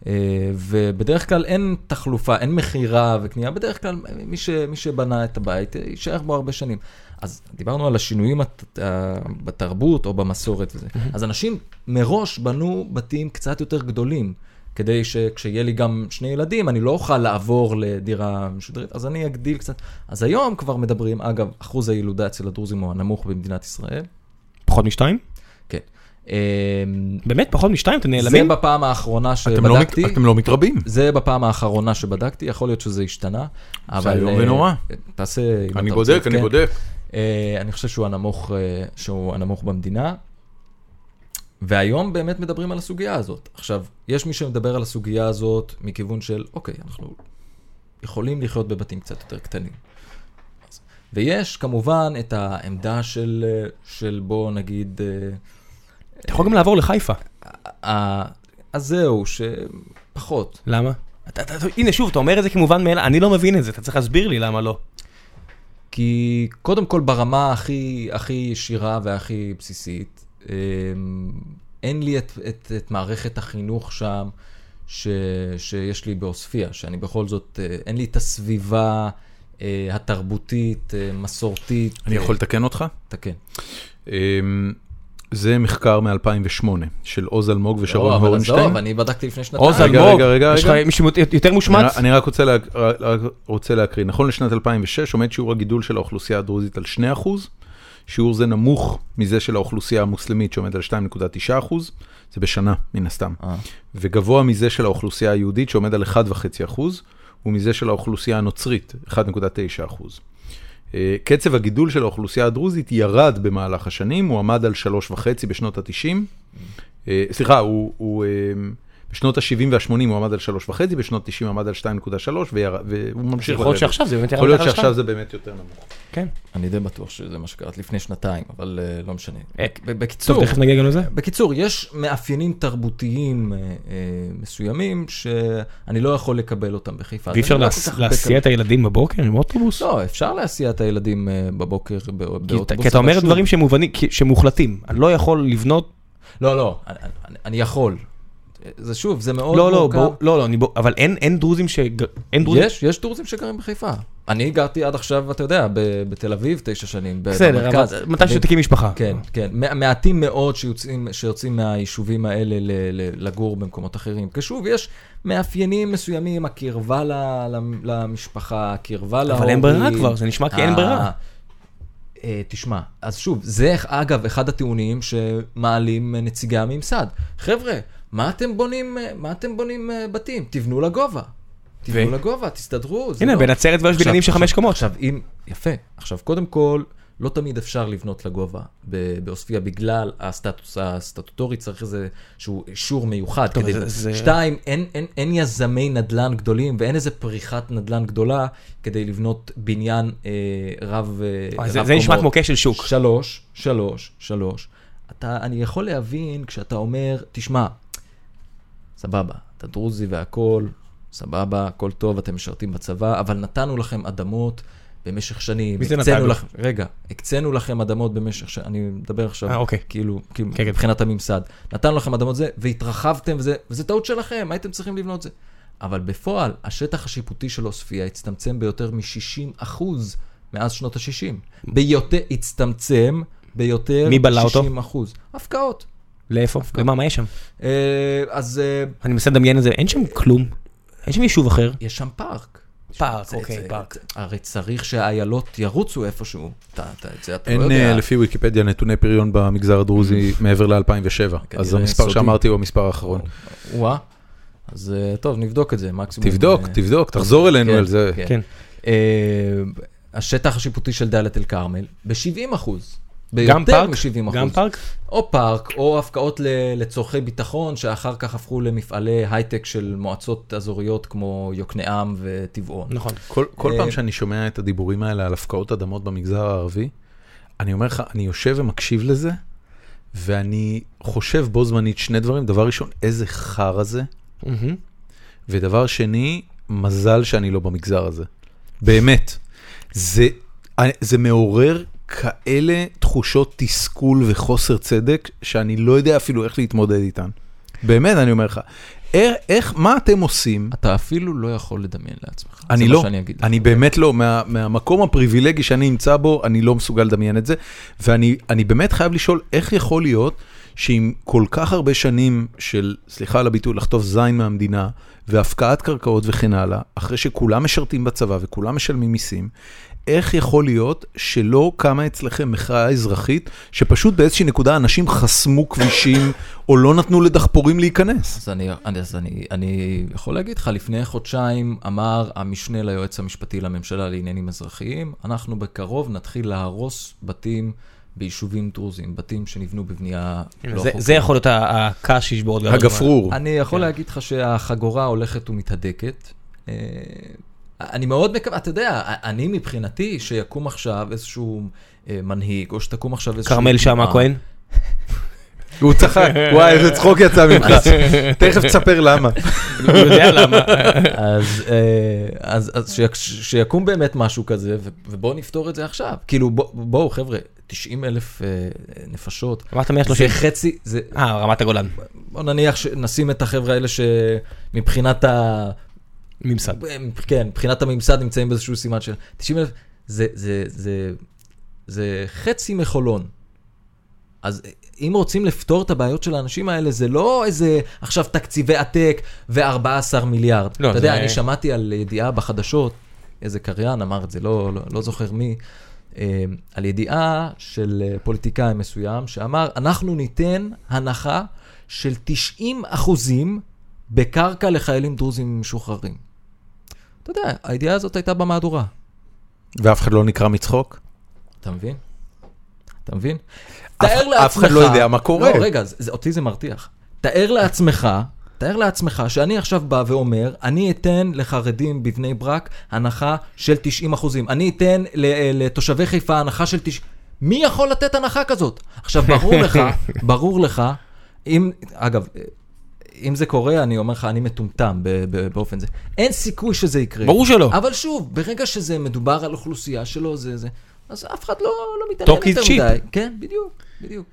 אה, ובדרך כלל אין תחלופה, אין מכירה וקנייה, בדרך כלל מי, ש, מי שבנה את הבית אה, יישאר בו הרבה שנים. אז דיברנו על השינויים הת- ה- בתרבות או במסורת וזה. אז אנשים מראש בנו בתים קצת יותר גדולים, כדי שכשיהיה לי גם שני ילדים, אני לא אוכל לעבור לדירה משודרת, אז אני אגדיל קצת. אז היום כבר מדברים, אגב, אחוז הילודה אצל הדרוזים הוא הנמוך במדינת ישראל. פחות משתיים? כן. אמ, באמת, פחות משתיים? אתם זה נעלמים? בפעם האחרונה לא שבדקתי. אתם לא מתרבים. זה בפעם האחרונה שבדקתי, יכול להיות שזה השתנה, אבל... איום אה, ונורא. תעשה... אני בודק, אני כן. בודק. אה, אני חושב שהוא הנמוך, אה, שהוא הנמוך במדינה. והיום באמת מדברים על הסוגיה הזאת. עכשיו, יש מי שמדבר על הסוגיה הזאת מכיוון של, אוקיי, אנחנו יכולים לחיות בבתים קצת יותר קטנים. ויש כמובן את העמדה של, אה, של בוא נגיד, אה, אתה יכול גם לעבור לחיפה. ה- אז זהו, שפחות. למה? אתה- אתה- הנה שוב, אתה אומר את זה כמובן מאליו, אני לא מבין את זה, אתה צריך להסביר לי למה לא. כי קודם כל ברמה הכי, הכי ישירה והכי בסיסית, אין לי את, את, את מערכת החינוך שם ש, שיש לי בעוספיא, שאני בכל זאת, אה, אין לי את הסביבה אה, התרבותית, אה, מסורתית. אני יכול לתקן אותך? תקן. אמ, זה מחקר מ-2008 של עוז אלמוג לא, ושרון אבל הורנשטיין. עזוב, אני בדקתי לפני שנתיים. עוז רגע, אלמוג, רגע, רגע, יש לך רגע. מישהו יותר מושמץ? אני רק רוצה, לה, רק רוצה להקריא, נכון לשנת 2006 עומד שיעור הגידול של האוכלוסייה הדרוזית על 2%, שיעור זה נמוך מזה של האוכלוסייה המוסלמית שעומד על 2.9%, זה בשנה מן הסתם, אה, וגבוה מזה של האוכלוסייה היהודית שעומד על 1.5%, ומזה של האוכלוסייה הנוצרית, 1.9%. אה, קצב הגידול של האוכלוסייה הדרוזית ירד במהלך השנים, הוא עמד על 3.5 בשנות ה-90, סליחה, הוא, הוא אה, בשנות ה-70 וה-80 הוא עמד על 3.5, בשנות ה-90 הוא עמד על 2.3, וירד- והוא ממשיך יכול להיות שעכשיו זה באמת יכול להיות שעכשיו זה באמת יותר נמוך. כן. אני די בטוח שזה מה שקראת לפני שנתיים, אבל אה, לא משנה. אה, בק- טוב, בקיצור, תכף נגיע גם לזה. בקיצור, יש מאפיינים תרבותיים אה, אה, מסוימים שאני לא יכול לקבל אותם בחיפה. ואי אפשר לא להסיע. את הילדים בבוקר עם אוטובוס? לא, אפשר להסיע את הילדים אה, בבוקר באוטובוס. כי אתה אומר דברים שמוחלטים. אני לא יכול לבנות... לא, לא, אני יכול. זה שוב, זה מאוד לא, לא, מורכב. בוא- לא, לא, אני בוא- אבל אין אין דרוזים ש... אין דרוזים... יש, יש דרוזים שגרים בחיפה. אני גרתי עד עכשיו, אתה יודע, ב- בתל אביב תשע שנים, בסדר, במרכז. אבל מתי שתקים משפחה. כן, כן. מע- מעטים מאוד שיוצאים, שיוצאים מהיישובים האלה ל, ל, לגור במקומות אחרים. כי שוב, יש מאפיינים מסוימים, הקרבה ל, ל, למשפחה, הקרבה להורים. אבל אין ברירה כבר, זה נשמע כי אין ה- ברירה. אה, תשמע, אז שוב, זה אגב אחד הטיעונים שמעלים נציגי הממסד. חבר'ה, מה אתם בונים, אה, מה אתם בונים אה, בתים? תבנו לגובה. תבנו ו? לגובה, תסתדרו. הנה, לא- בנצרת ויש בניינים של חמש קומות. עכשיו, אם, יפה. עכשיו, קודם כל, לא תמיד אפשר לבנות לגובה ב- בעוספיא בגלל הסטטוס הסטטוטורי, צריך איזשהו אישור מיוחד. טוב, כדי... זה- זה- שתיים, אין, אין, אין יזמי נדל"ן גדולים ואין איזה פריחת נדל"ן גדולה כדי לבנות בניין אה, רב, אה, זה- רב זה נשמע קומות. כמו כשל שוק. שלוש, שלוש, שלוש. אתה, אני יכול להבין כשאתה אומר, תשמע, סבבה, אתה דרוזי והכול, סבבה, הכל טוב, אתם משרתים בצבא, אבל נתנו לכם אדמות במשך שנים. מי זה נתנו? לכם, רגע, הקצינו לכם אדמות במשך שנים, אני מדבר עכשיו, אה, אוקיי. כאילו, כאילו כן, כן. מבחינת הממסד. נתנו לכם אדמות זה, והתרחבתם, וזה, וזה טעות שלכם, הייתם צריכים לבנות זה. אבל בפועל, השטח השיפוטי של עוספיא הצטמצם ביותר מ-60 אחוז מאז שנות ה-60. ביותר, הצטמצם ביותר מי בלע אותו? מ-60 אחוז. הפקעות. לאיפה? למה, מה יש שם? אה, אז אה, אני מנסה לדמיין את זה, אין שם כלום. יש שם יישוב אחר. יש שם פארק. פארק, אוקיי, זה- פארק. הרי צריך שהאיילות ירוצו איפשהו. אתה, אתה, את זה אתה לא אין יודע. אה, לפי ויקיפדיה נתוני פריון במגזר הדרוזי מעבר ל-2007, אז כנראה המספר סודי. שאמרתי הוא המספר האחרון. וואה. אז אה, טוב, נבדוק את זה, מקסימום. תבדוק, אה, תבדוק, תחזור אלינו כן, על זה. כן. כן. אה, השטח השיפוטי של דאלית אל כרמל, ב-70 אחוז. גם ביותר פארק? מ-70 אחוז. גם פארק? או פארק, או הפקעות ל- לצורכי ביטחון, שאחר כך הפכו למפעלי הייטק של מועצות אזוריות כמו יוקנעם וטבעון. נכון. כל, כל אה, פעם שאני שומע את הדיבורים האלה על הפקעות אדמות במגזר הערבי, אני אומר לך, אני יושב ומקשיב לזה, ואני חושב בו זמנית שני דברים. דבר ראשון, איזה חרא זה, מהמם. ודבר שני, מזל שאני לא במגזר הזה. באמת. זה, זה מעורר כאלה תחושות תסכול וחוסר צדק, שאני לא יודע אפילו איך להתמודד איתן. באמת, אני אומר לך. איך, איך, מה אתם עושים? אתה אפילו לא יכול לדמיין לעצמך. אני לא, שאני אגיד לך. אני באמת לא, מה, מהמקום הפריבילגי שאני נמצא בו, אני לא מסוגל לדמיין את זה, ואני אני באמת חייב לשאול, איך יכול להיות שעם כל כך הרבה שנים של, סליחה על הביטוי, לחטוף זין מהמדינה, והפקעת קרקעות וכן הלאה, אחרי שכולם משרתים בצבא וכולם משלמים מיסים, איך יכול להיות שלא קמה אצלכם מחאה אזרחית, שפשוט באיזושהי נקודה אנשים חסמו כבישים, או לא נתנו לדחפורים להיכנס? אז אני, אני, אז אני, אני יכול להגיד לך, לפני חודשיים אמר המשנה ליועץ המשפטי לממשלה לעניינים אזרחיים, אנחנו בקרוב נתחיל להרוס בתים ביישובים דרוזיים, בתים שנבנו בבנייה לא זה- חוקית. זה יכול להיות הקש שישבור הגפרור. אני יכול כן. להגיד לך שהחגורה הולכת ומתהדקת. אני מאוד מקווה, אתה יודע, אני מבחינתי, שיקום עכשיו איזשהו אה, מנהיג, או שתקום עכשיו איזשהו... כרמל שאמה כהן? הוא צחק, וואי, איזה צחוק יצא ממך. תכף תספר למה. הוא יודע למה. אז, אה, שיקום באמת משהו כזה, ובואו נפתור את זה עכשיו. כאילו, בוא, בואו, חבר'ה, 90 אלף אה, נפשות. אמרת 130. זה חצי, זה, אה, רמת הגולן. בוא נניח שנשים את החבר'ה האלה שמבחינת ה... ממסד. כן, מבחינת הממסד נמצאים באיזשהו סימן של 90 אלף, זה, זה, זה, זה חצי מחולון. אז אם רוצים לפתור את הבעיות של האנשים האלה, זה לא איזה עכשיו תקציבי עתק ו-14 מיליארד. לא, אתה יודע, זה- אני שמעתי על ידיעה בחדשות, איזה קריין אמר את זה, לא, לא, לא זוכר מי, אה, על ידיעה של אה, פוליטיקאי מסוים, שאמר, אנחנו ניתן הנחה של 90 אחוזים בקרקע לחיילים דרוזים משוחררים. אתה יודע, הידיעה הזאת הייתה במהדורה. ואף אחד לא נקרא מצחוק? אתה מבין? אתה מבין? אף- תאר אף לעצמך... אחד לא יודע מה קורה. לא, רגע, זה, אותי זה מרתיח. תאר לעצמך, תאר לעצמך שאני עכשיו בא ואומר, אני אתן לחרדים בבני ברק הנחה של 90 אחוזים. אני אתן לתושבי חיפה הנחה של 90... מי יכול לתת הנחה כזאת? עכשיו, ברור לך, ברור לך, אם, אגב, אם זה קורה, אני אומר לך, אני מטומטם ב- ב- באופן זה. אין סיכוי שזה יקרה. ברור שלא. אבל שוב, ברגע שזה מדובר על אוכלוסייה שלא זה זה, אז אף אחד לא, לא מתעניין Talk is יותר cheap. מדי. כן, בדיוק, בדיוק.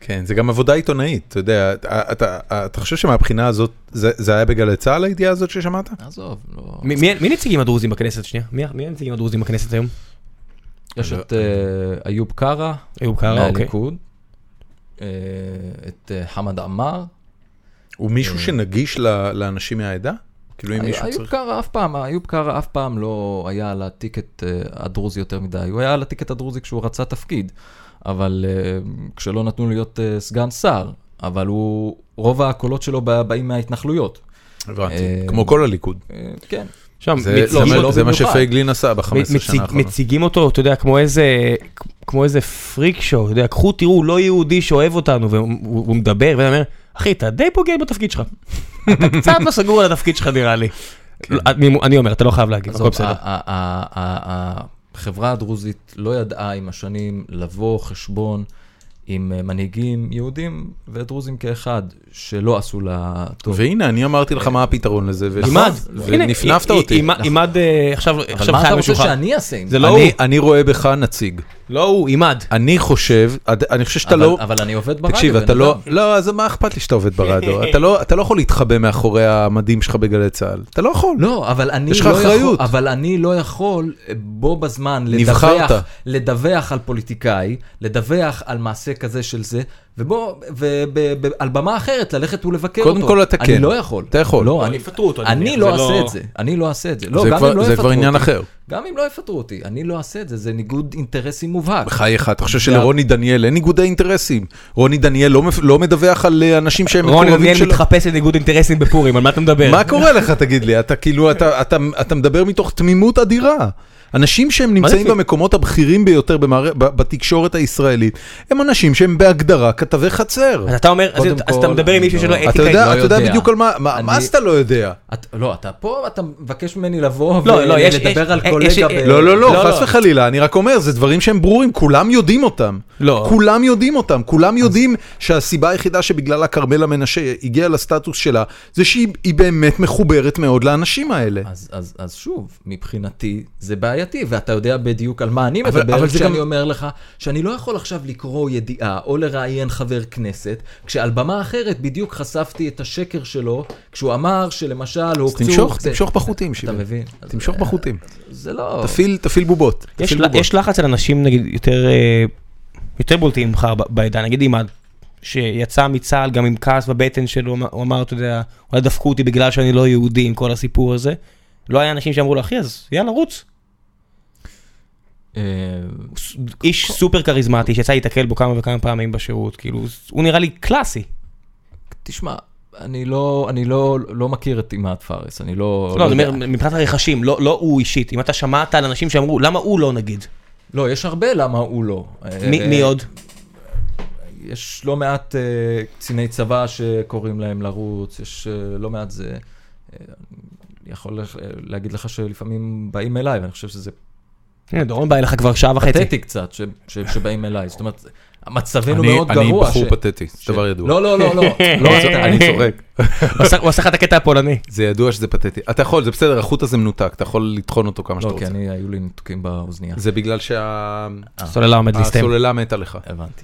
כן, זה גם עבודה עיתונאית, אתה יודע, אתה, אתה, אתה חושב שמהבחינה הזאת, זה, זה היה בגלי צה"ל הידיעה הזאת ששמעת? עזוב, לא... מי- מי מי נציגים הדרוזים בכנסת? שנייה. מי מי הנציגים הדרוזים בכנסת היום? יש את אה, איוב קרא, איוב קרא, אוקיי. מהליכוד, אה, את אה, חמד עמאר. הוא מישהו שנגיש ל- לאנשים מהעדה? כאילו אם מישהו איוב צריך... קרא אף פעם, איוב קרא אף פעם לא היה על הטיקט אה, הדרוזי יותר מדי, הוא היה על הטיקט הדרוזי כשהוא רצה תפקיד, אבל אה, כשלא נתנו להיות אה, סגן שר, אבל הוא, רוב הקולות שלו בא- באים מההתנחלויות. הבנתי, אה, כמו כל הליכוד. אה, כן. שם, זה, מ- זה, לא, מה- שלא זה מה. שפייגלין עשה ב-15 מציג- שנה האחרונות. מציגים אותו, אתה יודע, כמו איזה, כמו איזה פריק שואו, אתה יודע, קחו תראו לא יהודי שאוהב אותנו, והוא הוא מדבר, ואני אומר, אחי, אתה די בוגד בתפקיד שלך. אתה קצת לא סגור על התפקיד שלך נראה לי. לא, אני- אומר, אתה לא חייב להגיד, הכל בסדר. החברה הדרוזית לא ידעה עם השנים לבוא חשבון עם אה, מנהיגים יהודים ודרוזים כאחד, שלא עשו לה טוב. והנה, אני אמרתי לך מה הפתרון לזה, ונפנפת אותי. עימד- אה, עכשיו אבל עכשיו מה אתה רוצה משוחרר. שאני אעשה עם זה? לא הוא. אני- רואה בך נציג. לא הוא, עימד. אני חושב, אני חושב שאתה אבל- לא... אבל אני עובד ברדיו. תקשיב, אתה לא. לא, אז מה אכפת לי שאתה עובד ברדיו? אתה לא, אתה לא יכול להתחבא מאחורי המדים שלך בגלי צה"ל. אתה לא יכול. לא, אבל אני יש לך לא יכול, אחריות. אבל אני לא יכול אה, בו בזמן לדווח על פוליטיקאי, לדווח על מעשה כזה של זה, ובוא, ועל במה אחרת ללכת ולבקר קודם אותו. כל אתה כן. אני לא יכול. אתה יכול. לא, אבל אני, יפטרו אותו, אני לא זה אעשה לא- את זה. אני לא אעשה את זה. לא, זה גם כבר- אם לא זה יפטרו כבר עניין אותי. אחר. גם אם לא יפטרו אותי, אני לא אעשה את זה, זה ניגוד אינטרסים מובהק. בחייך, אתה חושב שלרוני דניאל אין ניגודי אינטרסים? רוני דניאל לא לא מדווח על אה, אנשים שהם רוני מקורבים דניאל שלו? מתחפש לניגוד אינטרסים בפורים, על מה אתה מדבר? מה קורה לך, תגיד לי? אתה כאילו, אתה- אתה אתה מדבר מתוך תמימות אדירה. אנשים שהם נמצאים? במקומות הבכירים ביותר בתקשורת הישראלית, הם אנשים שהם בהגדרה כתבי חצר. אז אתה אומר, אז אתה מדבר עם מישהו לא. אתה אתיקה. יודע, לא אתה יודע יודע. בדיוק על מה, מה אז אתה לא יודע? לא, אתה פה, אתה מבקש ממני לבוא לא, לא, ולדבר על קולגה. לא, לא, לא, לא, חס לא. וחלילה, אני רק אומר, זה דברים שהם ברורים, כולם יודעים אותם. לא. כולם יודעים אותם, כולם יודעים שהסיבה היחידה שבגללה כרמלה מנשה הגיעה לסטטוס שלה, זה שהיא היא באמת מחוברת מאוד לאנשים האלה. אז, שוב, מבחינתי זה בעייתי, ואתה יודע בדיוק על מה אני אבל- מדבר, אבל זה כשאני גם- אומר לך שאני לא יכול עכשיו לקרוא ידיעה או לראיין חבר כנסת, כשעל במה אחרת בדיוק חשפתי את השקר שלו, כשהוא אמר שלמשל הוקצו... תמשוך, זה- תמשוך בחוטים, אתה שיבל. מבין? אז, תמשוך אה, בחוטים. זה לא... תפעיל, תפעיל בובות. יש בובות. יש לחץ על אנשים, נגיד, יותר אה, יותר בולטים ממך ב- בעדה, נגיד עימד, שיצא מצה"ל גם עם כעס בבטן שלו, הוא אמר, אתה יודע, אולי דפקו אותי בגלל שאני לא יהודי עם כל הסיפור הזה. לא היה אנשים שאמרו לו, אחי, אז יאללה, רוץ. אה, איש סופר כריזמטי שיצא להתקל בו כמה וכמה פעמים בשירות, כאילו, הוא נראה לי קלאסי. תשמע, אני לא, אני לא, לא מכיר את עימאד פארס, אני לא... לא, אני יודע. אומר, מבחינת הרכשים, לא לא הוא אישית, אם אתה שמעת על אנשים שאמרו, למה הוא לא נגיד? לא, יש הרבה למה הוא לא. מי אה, מי עוד? יש לא מעט אה, קציני צבא שקוראים להם לרוץ, יש אה, לא מעט זה... אני יכול לח- להגיד לך שלפעמים באים אליי, ואני חושב שזה הנה, דורון בא אליך כבר שעה וחצי. פתטי קצת, ש- ש- שבאים אליי. זאת אומרת, מצבנו אני- מאוד אני גרוע. בחור ש- פתטי, ש- זה דבר ידוע. לא, לא, לא, לא. לא, אתה- אני צוחק. הוא עשה- לך את הקטע הפולני. זה ידוע שזה פתטי. אתה יכול, זה בסדר, החוט הזה מנותק, אתה יכול לטחון אותו כמה שאתה לא, כי רוצה. אני, היו לי ניתוקים באוזנייה. זה בגלל שהסוללה סוללה עומד להסתיים. מתה לך. הבנתי.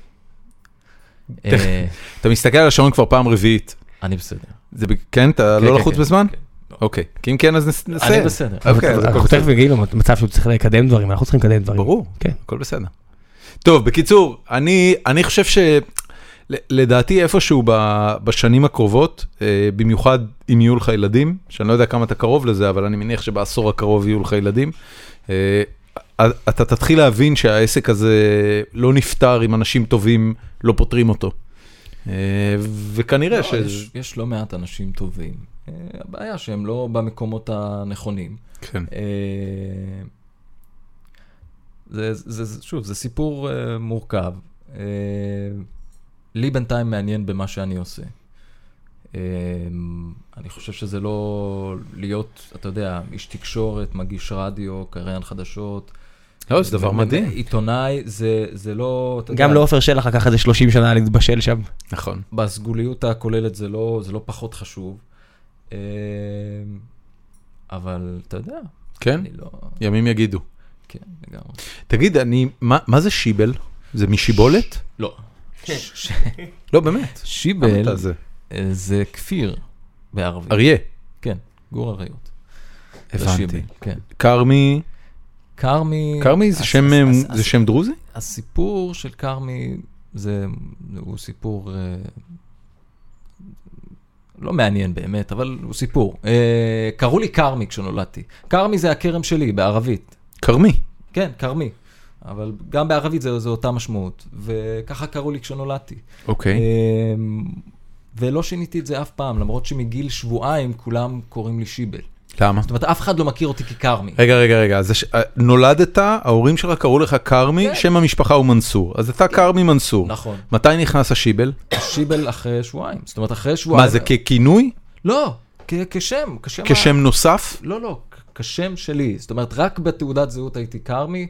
אה, אתה מסתכל על השעון כבר פעם רביעית. אני בסדר. זה ב- כן, אתה כן, לא כן, לחוץ כן, בזמן? כן. אוקיי. כי אם כן, אז נסיים. אני בסדר. אוקיי, אנחנו. תכף מגיעים למצב שהוא צריך לקדם דברים, אנחנו צריכים לקדם דברים. ברור, כן. הכל בסדר. טוב, בקיצור, אני, אני חושב ש... ל- לדעתי איפשהו ב- בשנים הקרובות, אה, במיוחד אם יהיו לך ילדים, שאני לא יודע כמה אתה קרוב לזה, אבל אני מניח שבעשור הקרוב יהיו לך ילדים, אה, אתה תתחיל להבין שהעסק הזה לא נפתר אם אנשים טובים לא פותרים אותו. אה, וכנראה ש... לא, יש- יש לא מעט אנשים טובים. אה, הבעיה שהם לא במקומות הנכונים. כן. אה, זה, זה, זה, שוב, זה סיפור uh, מורכב. לי בינתיים מעניין במה שאני עושה. אני חושב שזה לא להיות, אתה יודע, איש תקשורת, מגיש רדיו, קריין חדשות. לא, זה דבר מדהים. עיתונאי, זה, זה לא, גם לעופר שלח לקח איזה 30 שנה להתבשל שם. נכון. בסגוליות הכוללת זה לא, זה לא פחות חשוב. אה, אבל אתה יודע, כן? אני לא... ימים יגידו. כן, לגמרי. תגיד, אני, מה, מה זה שיבל? זה משיבולת? לא. לא, באמת. שיבל זה? אה, זה כפיר בערבית. אריה. כן, גור אריות. הבנתי. כן. כרמי, כרמי... כרמי זה הס- שם, הס- אה, הס- זה שם דרוזי? הסיפור של כרמי זה, הוא סיפור אה, לא מעניין באמת, אבל הוא סיפור. אה, קראו לי כרמי כשנולדתי. כרמי זה הכרם שלי בערבית. כרמי. כן, כרמי. אבל גם בערבית זה, זה אותה משמעות, וככה קראו לי כשנולדתי. אוקיי. אמ, ולא שיניתי את זה אף פעם, למרות שמגיל שבועיים כולם קוראים לי שיבל. למה? זאת אומרת, אף אחד לא מכיר אותי ככרמי. רגע, רגע, רגע, אז הש- אה, נולדת, ההורים שלך קראו לך כרמי, כן. שם המשפחה הוא מנסור. אז אתה כרמי מנסור. נכון. מתי נכנס השיבל? שיבל אחרי שבועיים. זאת אומרת, אחרי שבועיים... מה, זה ככינוי? לא, כ- כשם, כשם... ה- כשם נוסף? לא, לא, כ- כשם שלי. זאת אומרת, רק בתעודת זהות הייתי כרמי,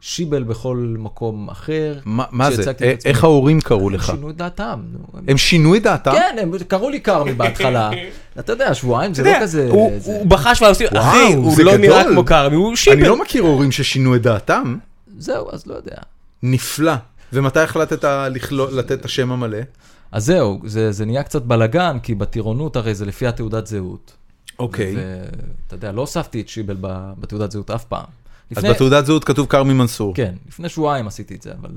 שיבל בכל מקום אחר. מה זה? איך ההורים קראו הם לך? שינו את דעתם. הם- הם שינו את דעתם? כן, הם קראו לי כרמי בהתחלה. אתה יודע, שבועיים זה לא כזה... הוא- בחש ועושים, אחי, הוא לא נראה. כמו כרמי, הוא אני שיבל. לא מכיר הורים ששינו את דעתם. זהו, אז לא יודע. נפלא. ומתי החלטת לתת את השם המלא? אז זהו, זה, זה נהיה קצת בלאגן, כי בטירונות הרי זה לפי התעודת זהות. אוקיי. ואתה יודע, לא הוספתי את שיבל בתעודת זהות אף פעם. אז בתעודת זהות כתוב כרמי מנסור. כן, לפני שבועיים עשיתי את זה, אבל...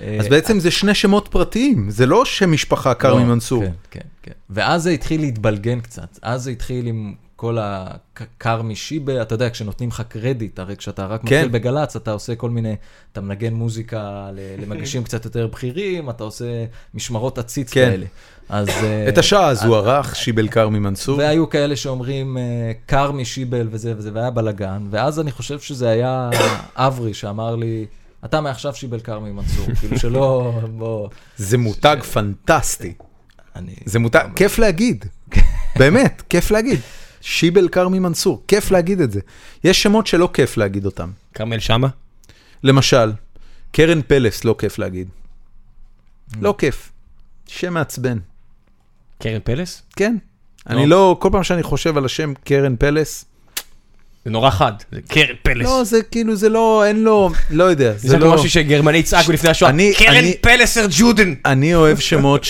אה, אז בעצם זה שני שמות פרטיים, זה לא שם משפחה כרמי לא, מנסור. כן, כן, כן. ואז זה התחיל להתבלגן קצת. אז זה התחיל עם כל הכרמי שיבל, אתה יודע, כשנותנים לך קרדיט, הרי כשאתה רק כן. מתחיל בגל"צ, אתה עושה כל מיני, אתה מנגן מוזיקה ל- למגישים קצת יותר בכירים, אתה עושה משמרות עציץ כן. כאלה. אז... אה, את השעה הזו ערך שיבל כרמי מנסור. והיו כאלה שאומרים אה, כרמי שיבל וזה וזה, והיה בלאגן, ואז אני חושב שזה היה אברי שאמר לי, אתה מעכשיו שיבל כרמי מנסור, כאילו שלא, בוא, זה מותג פנטסטי. אני... זה מותג, כיף להגיד. באמת, כיף להגיד. שיבל כרמי מנסור, כיף להגיד את זה. יש שמות שלא כיף להגיד אותם. כרמל שאמה? למשל, קרן פלס לא כיף להגיד. לא כיף. שם מעצבן. קרן פלס? כן. אני לא, כל פעם שאני חושב על השם קרן פלס, זה נורא חד, זה קרן פלס. לא, זה כאילו, זה לא, אין לו, לא יודע, זה לא... משהו שגרמני יצעקו לפני השואה, קרן פלס אר ג'ודן! אני אוהב שמות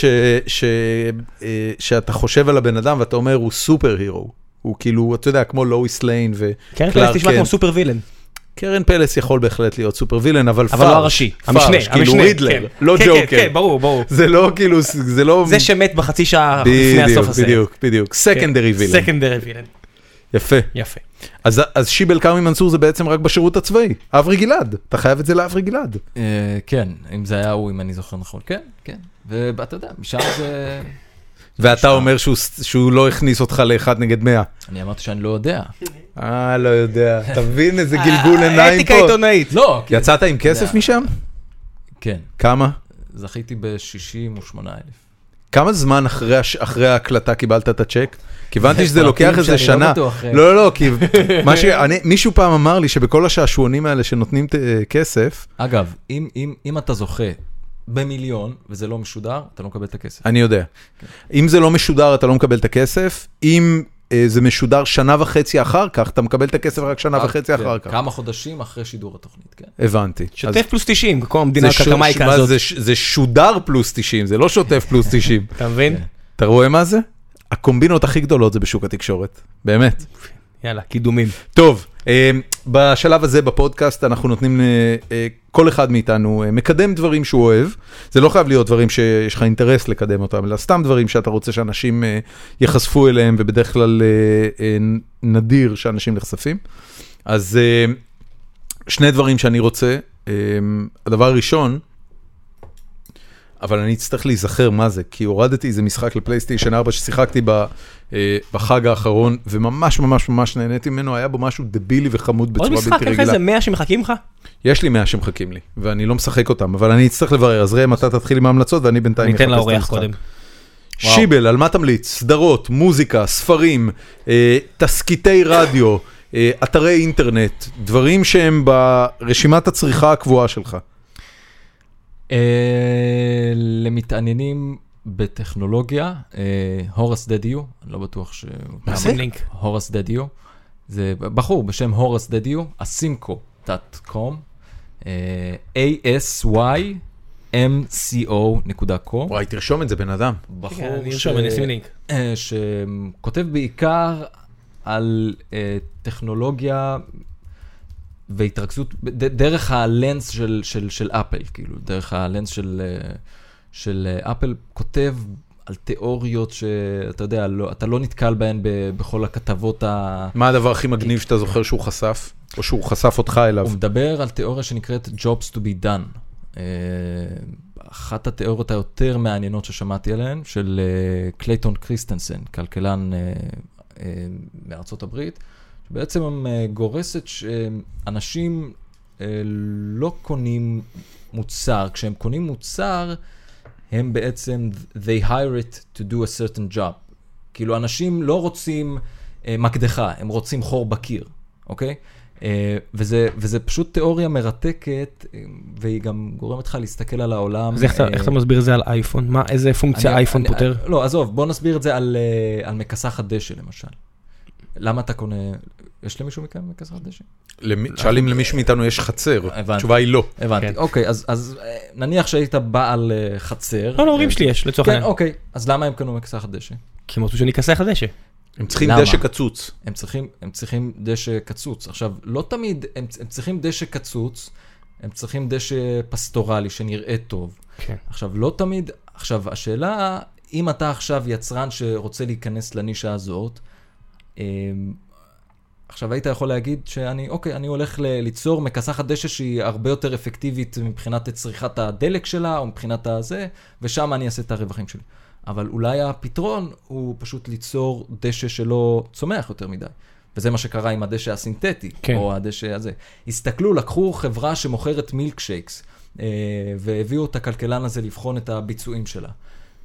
אה, שאתה חושב על הבן אדם ואתה אומר, הוא super hero. הוא כאילו, אתה יודע, כמו לואיס ליין וקלארק קרן פלס נשמע כמו super villain. קרן פלס יכול בהחלט להיות super villain, אבל פארש. אבל לא הראשי, המשנה, פארש, כאילו המשנה, רידלר, כן. לא כן, ג'וקר. כן, כן, ברור, ברור. זה לא כאילו, זה לא... זה שמת בחצי שעה לפני הסוף הסרט. בדיוק, בדיוק. סקנדרי וילן. סקנדרי וילן. יפה. יפה. אז, אז שיבל כרמי מנסור זה בעצם רק בשירות הצבאי. אברי גלעד, אתה חייב את זה לאברי גלעד. אה, כן, אם זה היה הוא, אם אני זוכר נכון, כן, כן. ואתה יודע, משם זה... ואתה אומר שהוא, שהוא לא הכניס אותך לאחד נגד מאה. אני אמרתי שאני לא יודע. אה, לא יודע. אתה מבין איזה גלגול עיניים אתיקה פה? עיתונאית. לא, כי- יצאת עם כסף משם? כן, כמה? זכיתי ב-68 אלף. כמה זמן אחרי, הש... אחרי ההקלטה קיבלת את הצ'ק? כי הבנתי זה שזה לוקח איזה לא שנה. אה. לא, לא, לא, כי מה ש... אני, מישהו פעם אמר לי שבכל השעשועונים האלה שנותנים ת- כסף, אגב, אם, אם, אם אתה זוכה במיליון וזה לא משודר, אתה לא מקבל את הכסף. אני יודע. אם זה לא משודר, אתה לא מקבל את הכסף. אם אה, זה משודר שנה וחצי אחר כך, אתה מקבל את הכסף רק שנה וחצי כן, אחר כך. כמה חודשים אחרי שידור התוכנית, כן. הבנתי. אז שוטף פלוס 90, כמו המדינה הקקמייקה מה, הזאת. זה זה שודר פלוס 90, זה לא שוטף פלוס 90. אתה מבין? כן. אתה רואה מה זה? הקומבינות הכי גדולות זה בשוק התקשורת, באמת. יאללה, קידומים. טוב, אה, בשלב הזה בפודקאסט אנחנו נותנים, אה, אה, כל אחד מאיתנו אה, מקדם דברים שהוא אוהב. זה לא חייב להיות דברים שיש לך אינטרס לקדם אותם, אלא סתם דברים שאתה רוצה שאנשים אה, ייחשפו אליהם, ובדרך כלל אה, אה, נדיר שאנשים נחשפים. אז אה, שני דברים שאני רוצה. אה, הדבר הראשון, אבל אני אצטרך להיזכר מה זה, כי הורדתי איזה משחק לפלייסטיישן 4 ששיחקתי ב, אה, בחג האחרון, וממש ממש ממש נהניתי ממנו, היה בו משהו דבילי וחמוד עוד בצורה משחק, בלתי אין לך רגילה. איזה 100 שמחכים לך? יש לי 100 שמחכים לי, ואני לא משחק אותם, אבל אני אצטרך לברר, אז ראם, אתה תתחיל עם ההמלצות ואני בינתיים ניתן אחפש את לאורח המשחק. קודם. שיבל, על מה תמליץ? סדרות, מוזיקה, ספרים, אה, תסקיטי רדיו, אה, אתרי אינטרנט, דברים שהם ברשימת הצריכה הקבועה שלך. אה, למתעניינים בטכנולוגיה, אה, הורס דדיו, אני לא בטוח ש... מה זה? הורס דדיו, זה בחור בשם הורס דדיו, asimco.com, אה, asymco.com. וואי, תרשום את זה, בן אדם. בחור כן, אני ארשום, אני אשים לינק. שכותב בעיקר על טכנולוגיה והתרכזות, דרך הלנס של, של, של אפל, כאילו, דרך הלנס של, אה, של אה, אפל, כותב על תיאוריות שאתה יודע, לא, אתה לא נתקל בהן ב, בכל הכתבות ה... מה הדבר הכי מגניב שאתה זוכר שהוא חשף? או שהוא חשף אותך אליו? הוא מדבר על תיאוריה שנקראת Jobs to be done. אה, אחת התיאוריות היותר מעניינות ששמעתי עליהן, של אה, קלייטון קריסטנסן, כלכלן אה, אה, מארצות הברית, שבעצם אה, גורסת שאנשים אה, לא קונים מוצר, כשהם קונים מוצר, הם בעצם, they hire it to do a certain job. כאילו, אנשים לא רוצים אה, מקדחה, הם רוצים חור בקיר, אוקיי? אה, וזה, וזה פשוט תיאוריה מרתקת, אה, והיא גם גורמת לך להסתכל על העולם. אז איך אה, איך אתה מסביר את זה על אייפון? מה, איזה פונקציה אני- אייפון אני- פותר? לא, עזוב, בוא נסביר את זה על, אה, על מכסחת דשא למשל. למה אתה קונה, יש למישהו מכם כסחת דשא? אם למישהו מאיתנו יש חצר. התשובה היא לא. הבנתי, כן. אוקיי, אז- אז אה, נניח שהיית בעל אה, חצר. לא, להורים אה, שלי יש, לצורך כן, העניין. אוקיי, אז למה הם קנו מכסחת דשא? כי הם רצו שאני אכסח דשא. הם צריכים למה? דשא קצוץ. הם צריכים, הם צריכים דשא קצוץ. עכשיו, לא תמיד, הם, הם צריכים דשא קצוץ, הם צריכים דשא פסטורלי שנראה טוב. כן. עכשיו, לא תמיד, עכשיו, השאלה, אם אתה עכשיו יצרן שרוצה להיכנס לנישה הזאת, אמ, עכשיו היית יכול להגיד שאני, אוקיי, אני הולך ל- ליצור מכסחת דשא שהיא הרבה יותר אפקטיבית מבחינת צריכת הדלק שלה, או מבחינת הזה, ושם אני אעשה את הרווחים שלי. אבל אולי הפתרון הוא פשוט ליצור דשא שלא צומח יותר מדי. וזה מה שקרה עם הדשא הסינתטי, כן. או הדשא הזה. הסתכלו, לקחו חברה שמוכרת מילקשייקס, אה, והביאו את הכלכלן הזה לבחון את הביצועים שלה.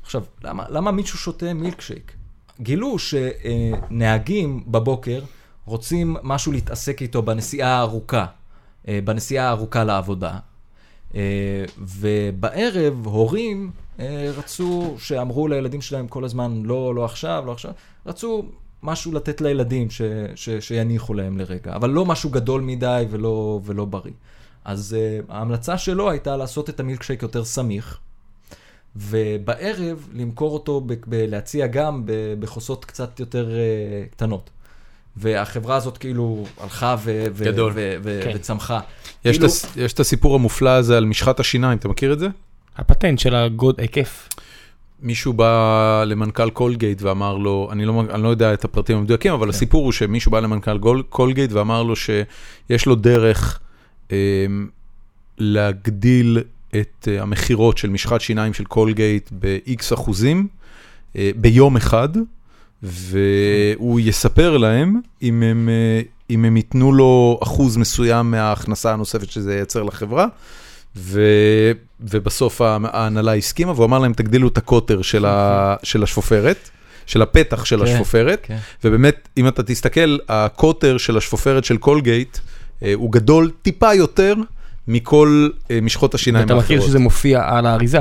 עכשיו, למה, למה מישהו שותה מילקשייק? גילו שנהגים בבוקר רוצים משהו להתעסק איתו בנסיעה הארוכה, אה, בנסיעה הארוכה לעבודה, אה, ובערב הורים אה, רצו, שאמרו לילדים שלהם כל הזמן, לא, לא עכשיו, לא עכשיו, רצו משהו לתת לילדים ש, ש, שיניחו להם לרגע, אבל לא משהו גדול מדי ולא, ולא בריא. אז uh, ההמלצה שלו הייתה לעשות את המילקשייק יותר סמיך, ובערב למכור אותו, ב- ב- להציע גם ב- בחוסות קצת יותר uh, קטנות. והחברה הזאת כאילו הלכה ו- ו- גדול. ו- ו- כן. וצמחה. יש את כאילו- הס- יש את הסיפור המופלא הזה על משחת השיניים, אתה מכיר את זה? הפטנט של הגוד, היקף. מישהו בא למנכ"ל קולגייט ואמר לו, אני לא, אני לא יודע את הפרטים המדויקים, אבל כן. הסיפור הוא שמישהו בא למנכ"ל גול- קולגייט ואמר לו שיש לו דרך אה, להגדיל את אה, המכירות של משחת שיניים של קולגייט ב-X אחוזים אה, ביום אחד, והוא יספר להם אם הם, אה, אם הם ייתנו לו אחוז מסוים מההכנסה הנוספת שזה ייצר לחברה. ו... ובסוף ההנהלה הסכימה, והוא אמר להם, תגדילו את הקוטר של, ה... של השפופרת, של הפתח של כן, השפופרת, כן. ובאמת, אם אתה תסתכל, הקוטר של השפופרת של קולגייט, אה, הוא גדול טיפה יותר מכל אה, משחות השיניים אתה האחרות. מכיר שזה מופיע על האריזה.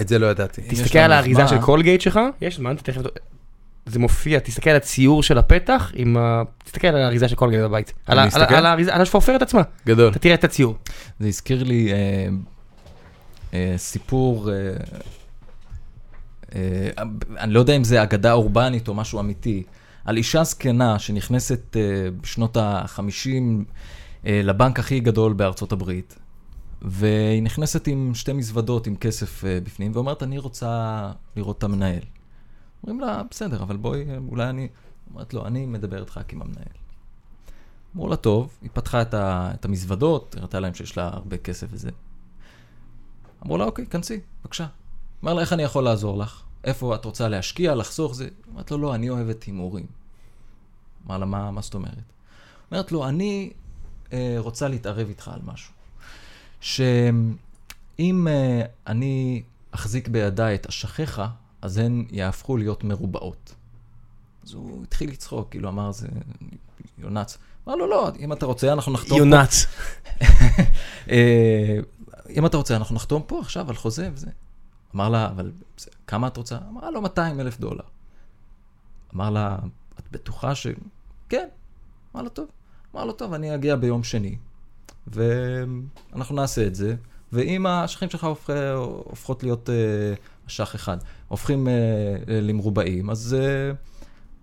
את זה לא ידעתי. יש תסתכל על האריזה. של קולגייט שלך, יש זמן, תכף... זה מופיע, תסתכל על הציור של הפתח, עם ה... תסתכל על האריזה של קולגייט בבית. על על? על האריזה- על השפופרת עצמה, גדול. אתה תראה את הציור. זה הזכיר לי אה, אה, סיפור, אה, אה, אני לא יודע אם זה אגדה אורבנית או משהו אמיתי, על אישה זקנה שנכנסת אה, בשנות ה-50 אה, לבנק הכי גדול בארצות הברית, והיא נכנסת עם שתי מזוודות עם כסף אה, בפנים, ואומרת, אני רוצה לראות את המנהל. אומרים לה, בסדר, אבל בואי, אולי אני... אומרת לו, אני מדבר איתך רק עם המנהל. אמרו לה, טוב, היא פתחה את, ה, את המזוודות, הראתה להם שיש לה הרבה כסף וזה. אמרו לה, אוקיי, כנסי, בבקשה. אמר לה, איך אני יכול לעזור לך? איפה את רוצה להשקיע, לחסוך זה? אמרת לו, לא, אני אוהבת הימורים. אמר לה, מה, מה זאת אומרת? אומרת לו, אני אה, רוצה להתערב איתך על משהו. שאם אה, אני אחזיק בידיי את אשכיך, אז הן יהפכו להיות מרובעות. אז הוא התחיל לצחוק, כאילו אמר, זה יונץ. אמר לו, לא, אם אתה רוצה, אנחנו נחתום פה. יונץ. אה, אם אתה רוצה, אנחנו נחתום פה עכשיו על חוזה וזה. אמר לה, אבל כמה את רוצה? אמרה לו, 200 אלף דולר. אמר לה, את בטוחה ש... כן. אמר לה, טוב. אמר לו, טוב, אני אגיע ביום שני, ואנחנו נעשה את זה, ואם השכנים שלך הופכ... הופכות להיות אשך אחד, הופכים אה, אה, למרובעים, אז, אה,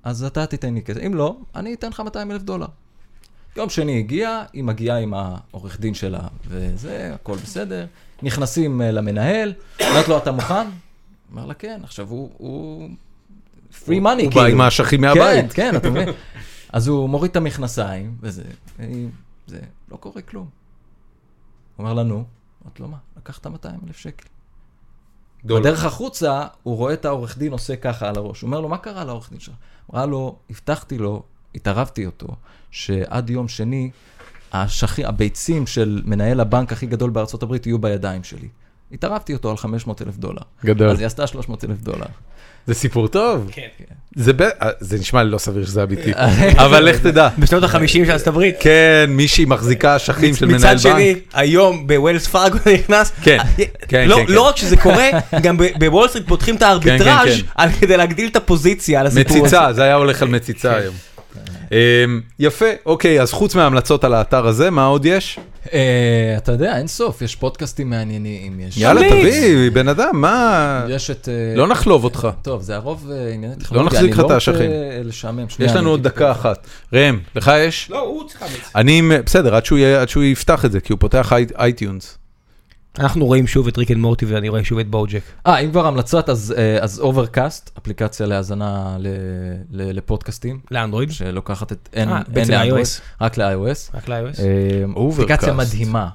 אז אתה תיתן לי כסף. אם לא, אני אתן לך 200 אלף דולר. יום שני הגיע, היא מגיעה עם העורך דין שלה, וזה, הכל בסדר. נכנסים אה, למנהל, אומרת לו, אתה מוכן? אומר לה, כן. עכשיו, הוא... הוא... free money, הוא בא עם האשכים מהבית. כן, כן, אתה מבין? אז הוא מוריד את המכנסיים, וזה, זה, לא קורה כלום. הוא אומר לה, נו, אמרת לו, מה? לקחת 200 אלף שקל. דולר. בדרך החוצה, הוא רואה את העורך דין עושה ככה על הראש. הוא אומר לו, מה קרה לעורך דין שלך? אמרה לו, הבטחתי לו, התערבתי אותו, שעד יום שני, השכי, הביצים של מנהל הבנק הכי גדול בארצות הברית יהיו בידיים שלי. התערבתי אותו על 500 אלף דולר. גדול. אז היא עשתה 300 אלף דולר. זה סיפור טוב. כן. זה ב- אה, זה נשמע לי לא סביר שזה אמיתי. אבל לך תדע. בשנות ה-50 של ארצות הברית. כן, מישהי מחזיקה אשכים של מנהל מצד בנק. שני, היום בווילס פארגו נכנס, כן, כן, לא- כן, לא כן. רק שזה קורה, גם ב- בוול סטריט פותחים את הארביטראז' כן, על- כדי להגדיל את הפוזיציה על הסיפור הזה. מציצה, זה היה הולך על מציצה היום. אמ, יפה, אוקיי, אז חוץ מההמלצות על האתר הזה, מה עוד יש? אה, אתה יודע, אין סוף, יש פודקאסטים מעניינים, יש... יאללה. תביא, בן אדם, מה... יש את... אה, לא נחלוב אותך. טוב, זה הרוב אה, ענייני טכנולוגיה. נחזיק לך את אני האשכים. לא רוצה לשעמם. שנייה, יש לנו עוד דקה אחת. ראם, לך יש? לא, הוא צריך להמליץ. אני, בסדר, עד שהוא יהיה- עד שהוא יפתח את זה, כי הוא פותח אי- iTunes. אנחנו רואים שוב את Rick and Morty ואני רואה שוב את BoJack. אה, אם כבר המלצות, אז, אה, אז Overcast, אפליקציה להאזנה ל- ל- לפודקאסטים, לאנדרואיד? שלוקחת את... אין, אה, לאנדרואיד. רק ל-iOS. רק ל-iOS? אה, Overcast. אפליקציה מדהימה.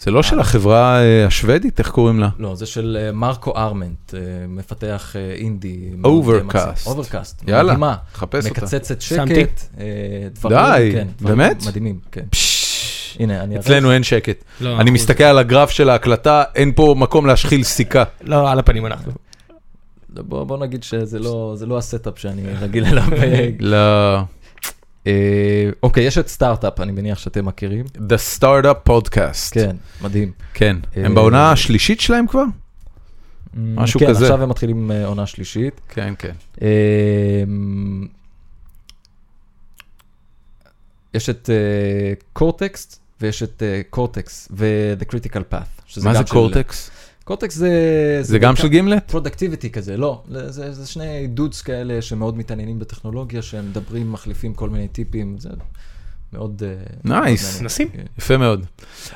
זה לא של החברה אה, השוודית, איך קוראים לה? לא, זה של אה, מרקו ארמנט, אה, מפתח אה, אינדי. אה. מקסים. אוברקאסט, יאללה. חפש אותה. מקצצת שקט, אה, דברים, די, כן, באמת? מדהימים, כן. הנה, אני... אצלנו. אין שקט. לא, אני מסתכל על הגרף של ההקלטה, אין פה מקום להשחיל סיכה. לא, על הפנים אנחנו. בוא, בוא נגיד שזה לא, זה לא הסטאפ שאני רגיל אליו. לא... אה, אוקיי, יש את סטארט-אפ, אני מניח שאתם מכירים. The Startup Podcast. כן, מדהים. כן. אה, הם בעונה השלישית שלהם כבר? משהו כן, כזה. עכשיו הם מתחילים אה, עונה שלישית. כן, כן. אה, יש את Cortex ויש את Cortex ו-The Critical Path. מה זה Cortex? Cortex זה... זה גם של גימלט? productivity כזה, לא, זה, שני dudes כאלה שמאוד מתעניינים בטכנולוגיה, שהם מדברים, מחליפים כל מיני טיפים, זה מאוד... אה, נייס. מעניין. נשים. כן. יפה מאוד.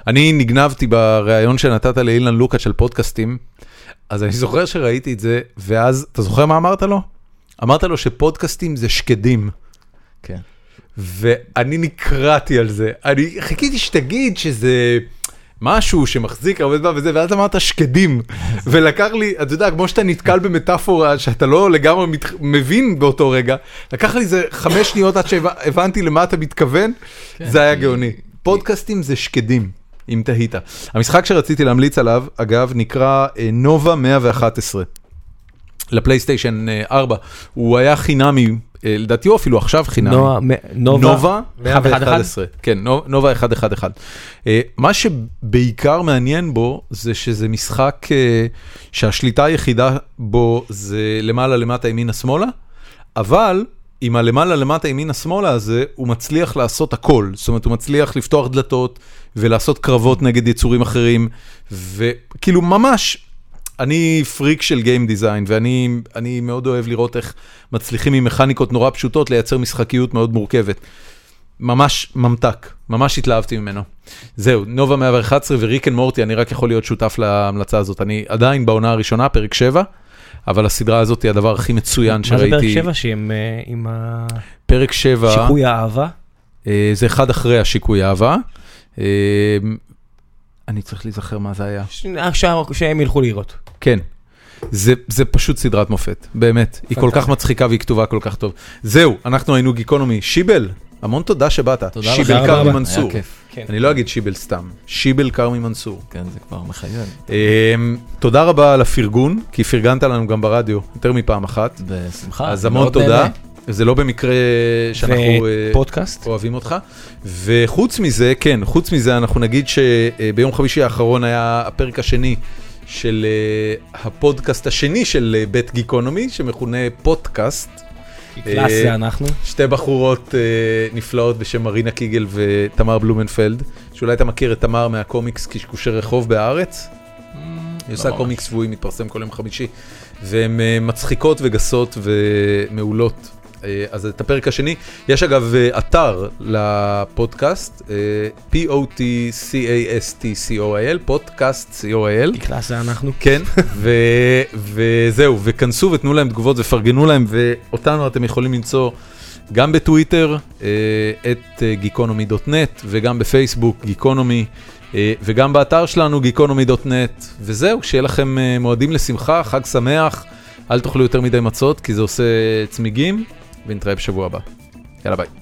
אני נגנבתי בריאיון שנתת לאילן לוקה של פודקאסטים, אז אני זוכר שראיתי את זה, ואז, אתה זוכר מה אמרת לו? אמרת לו שפודקאסטים זה שקדים. כן. ואני נקרעתי על זה. אני חיכיתי שתגיד שזה משהו שמחזיק הרבה זמן וזה, ואז אמרת שקדים. ולקח לי, אתה יודע, כמו שאתה נתקל במטאפורה שאתה לא לגמרי מת... מבין באותו רגע, לקח לי איזה חמש שניות עד שהבנתי למה אתה מתכוון, כן, זה היה גאוני. פודקאסטים זה שקדים, אם תהית. המשחק שרציתי להמליץ עליו, אגב, נקרא אה, נובה 111. לפלייסטיישן אה, 4. הוא היה חינמי, אה, לדעתי הוא אפילו עכשיו מ- נובה. נובה 111? 111, כן, נו- נובה 111. אה, מה שבעיקר מעניין בו זה שזה משחק אה, שהשליטה היחידה בו זה למעלה למטה ימינה שמאלה, אבל עם הלמעלה למטה ימינה שמאלה הזה הוא מצליח לעשות הכל, זאת אומרת הוא מצליח לפתוח דלתות ולעשות קרבות נגד יצורים אחרים, וכאילו ממש אני פריק של game design, ואני אני מאוד אוהב לראות איך מצליחים עם מכניקות נורא פשוטות לייצר משחקיות מאוד מורכבת. ממש ממתק, ממש התלהבתי ממנו. זהו, נובה 111 וריק אנד מורטי, אני רק יכול להיות שותף להמלצה הזאת. אני עדיין בעונה הראשונה, פרק 7, אבל הסדרה הזאת היא הדבר הכי מצוין מה זה שראיתי. פרק 7 שהם אה, עם פרק 7, השיקוי האהבה? אה, זה אחד אחרי השיקוי אהבה. אה, אני צריך להיזכר מה זה היה. עכשיו שהם ילכו לראות. כן. זה, זה פשוט סדרת מופת, באמת. היא כל כך מצחיקה והיא כתובה כל כך טוב. זהו, אנחנו היינו גיקונומי. שיבל, המון תודה שבאת. תודה לך. שיבל כרמי. מנסור. היה כיף. כן. אני לא אגיד שיבל סתם, שיבל כרמי מנסור. כן, זה כבר מחייב. אמ, תודה רבה על הפרגון, כי פרגנת לנו גם ברדיו יותר מפעם אחת. בשמחה. אז המון תודה. נהנה. זה לא במקרה שאנחנו אה, ופודקאסט? אוהבים אותך. וחוץ מזה, כן, חוץ מזה אנחנו נגיד שביום חמישי האחרון היה הפרק השני של אה, הפודקאסט השני של אה, בית גיקונומי, שמכונה פודקאסט. class אה, זה אנחנו. שתי בחורות נפלאות בשם מרינה קיגל ותמר בלומנפלד, שאולי אתה מכיר את תמר מהקומיקס קשקושי רחוב בהארץ. היא עושה ממש. קומיקס שבועי, מתפרסם כל יום חמישי, והן מצחיקות וגסות ומעולות. אה, אז את הפרק השני, יש אגב אה, אתר לפודקאסט, אה, P-O-T-C-A-S-T-C-O-I-L, פודקאסט C-O-I-L. קלאס זה אנחנו. כן, ו- וזהו, וכנסו ותנו להם תגובות ופרגנו להם, ואותנו אתם יכולים למצוא גם בטוויטר, את גיקונומי.נט, וגם בפייסבוק, אה, וגם באתר שלנו, גיקונומי.נט, וזהו, שיהיה לכם מועדים לשמחה, חג שמח, אל תאכלו יותר מדי מצות, כי זה עושה צמיגים, ונתראה בשבוע הבא. יאללה ביי.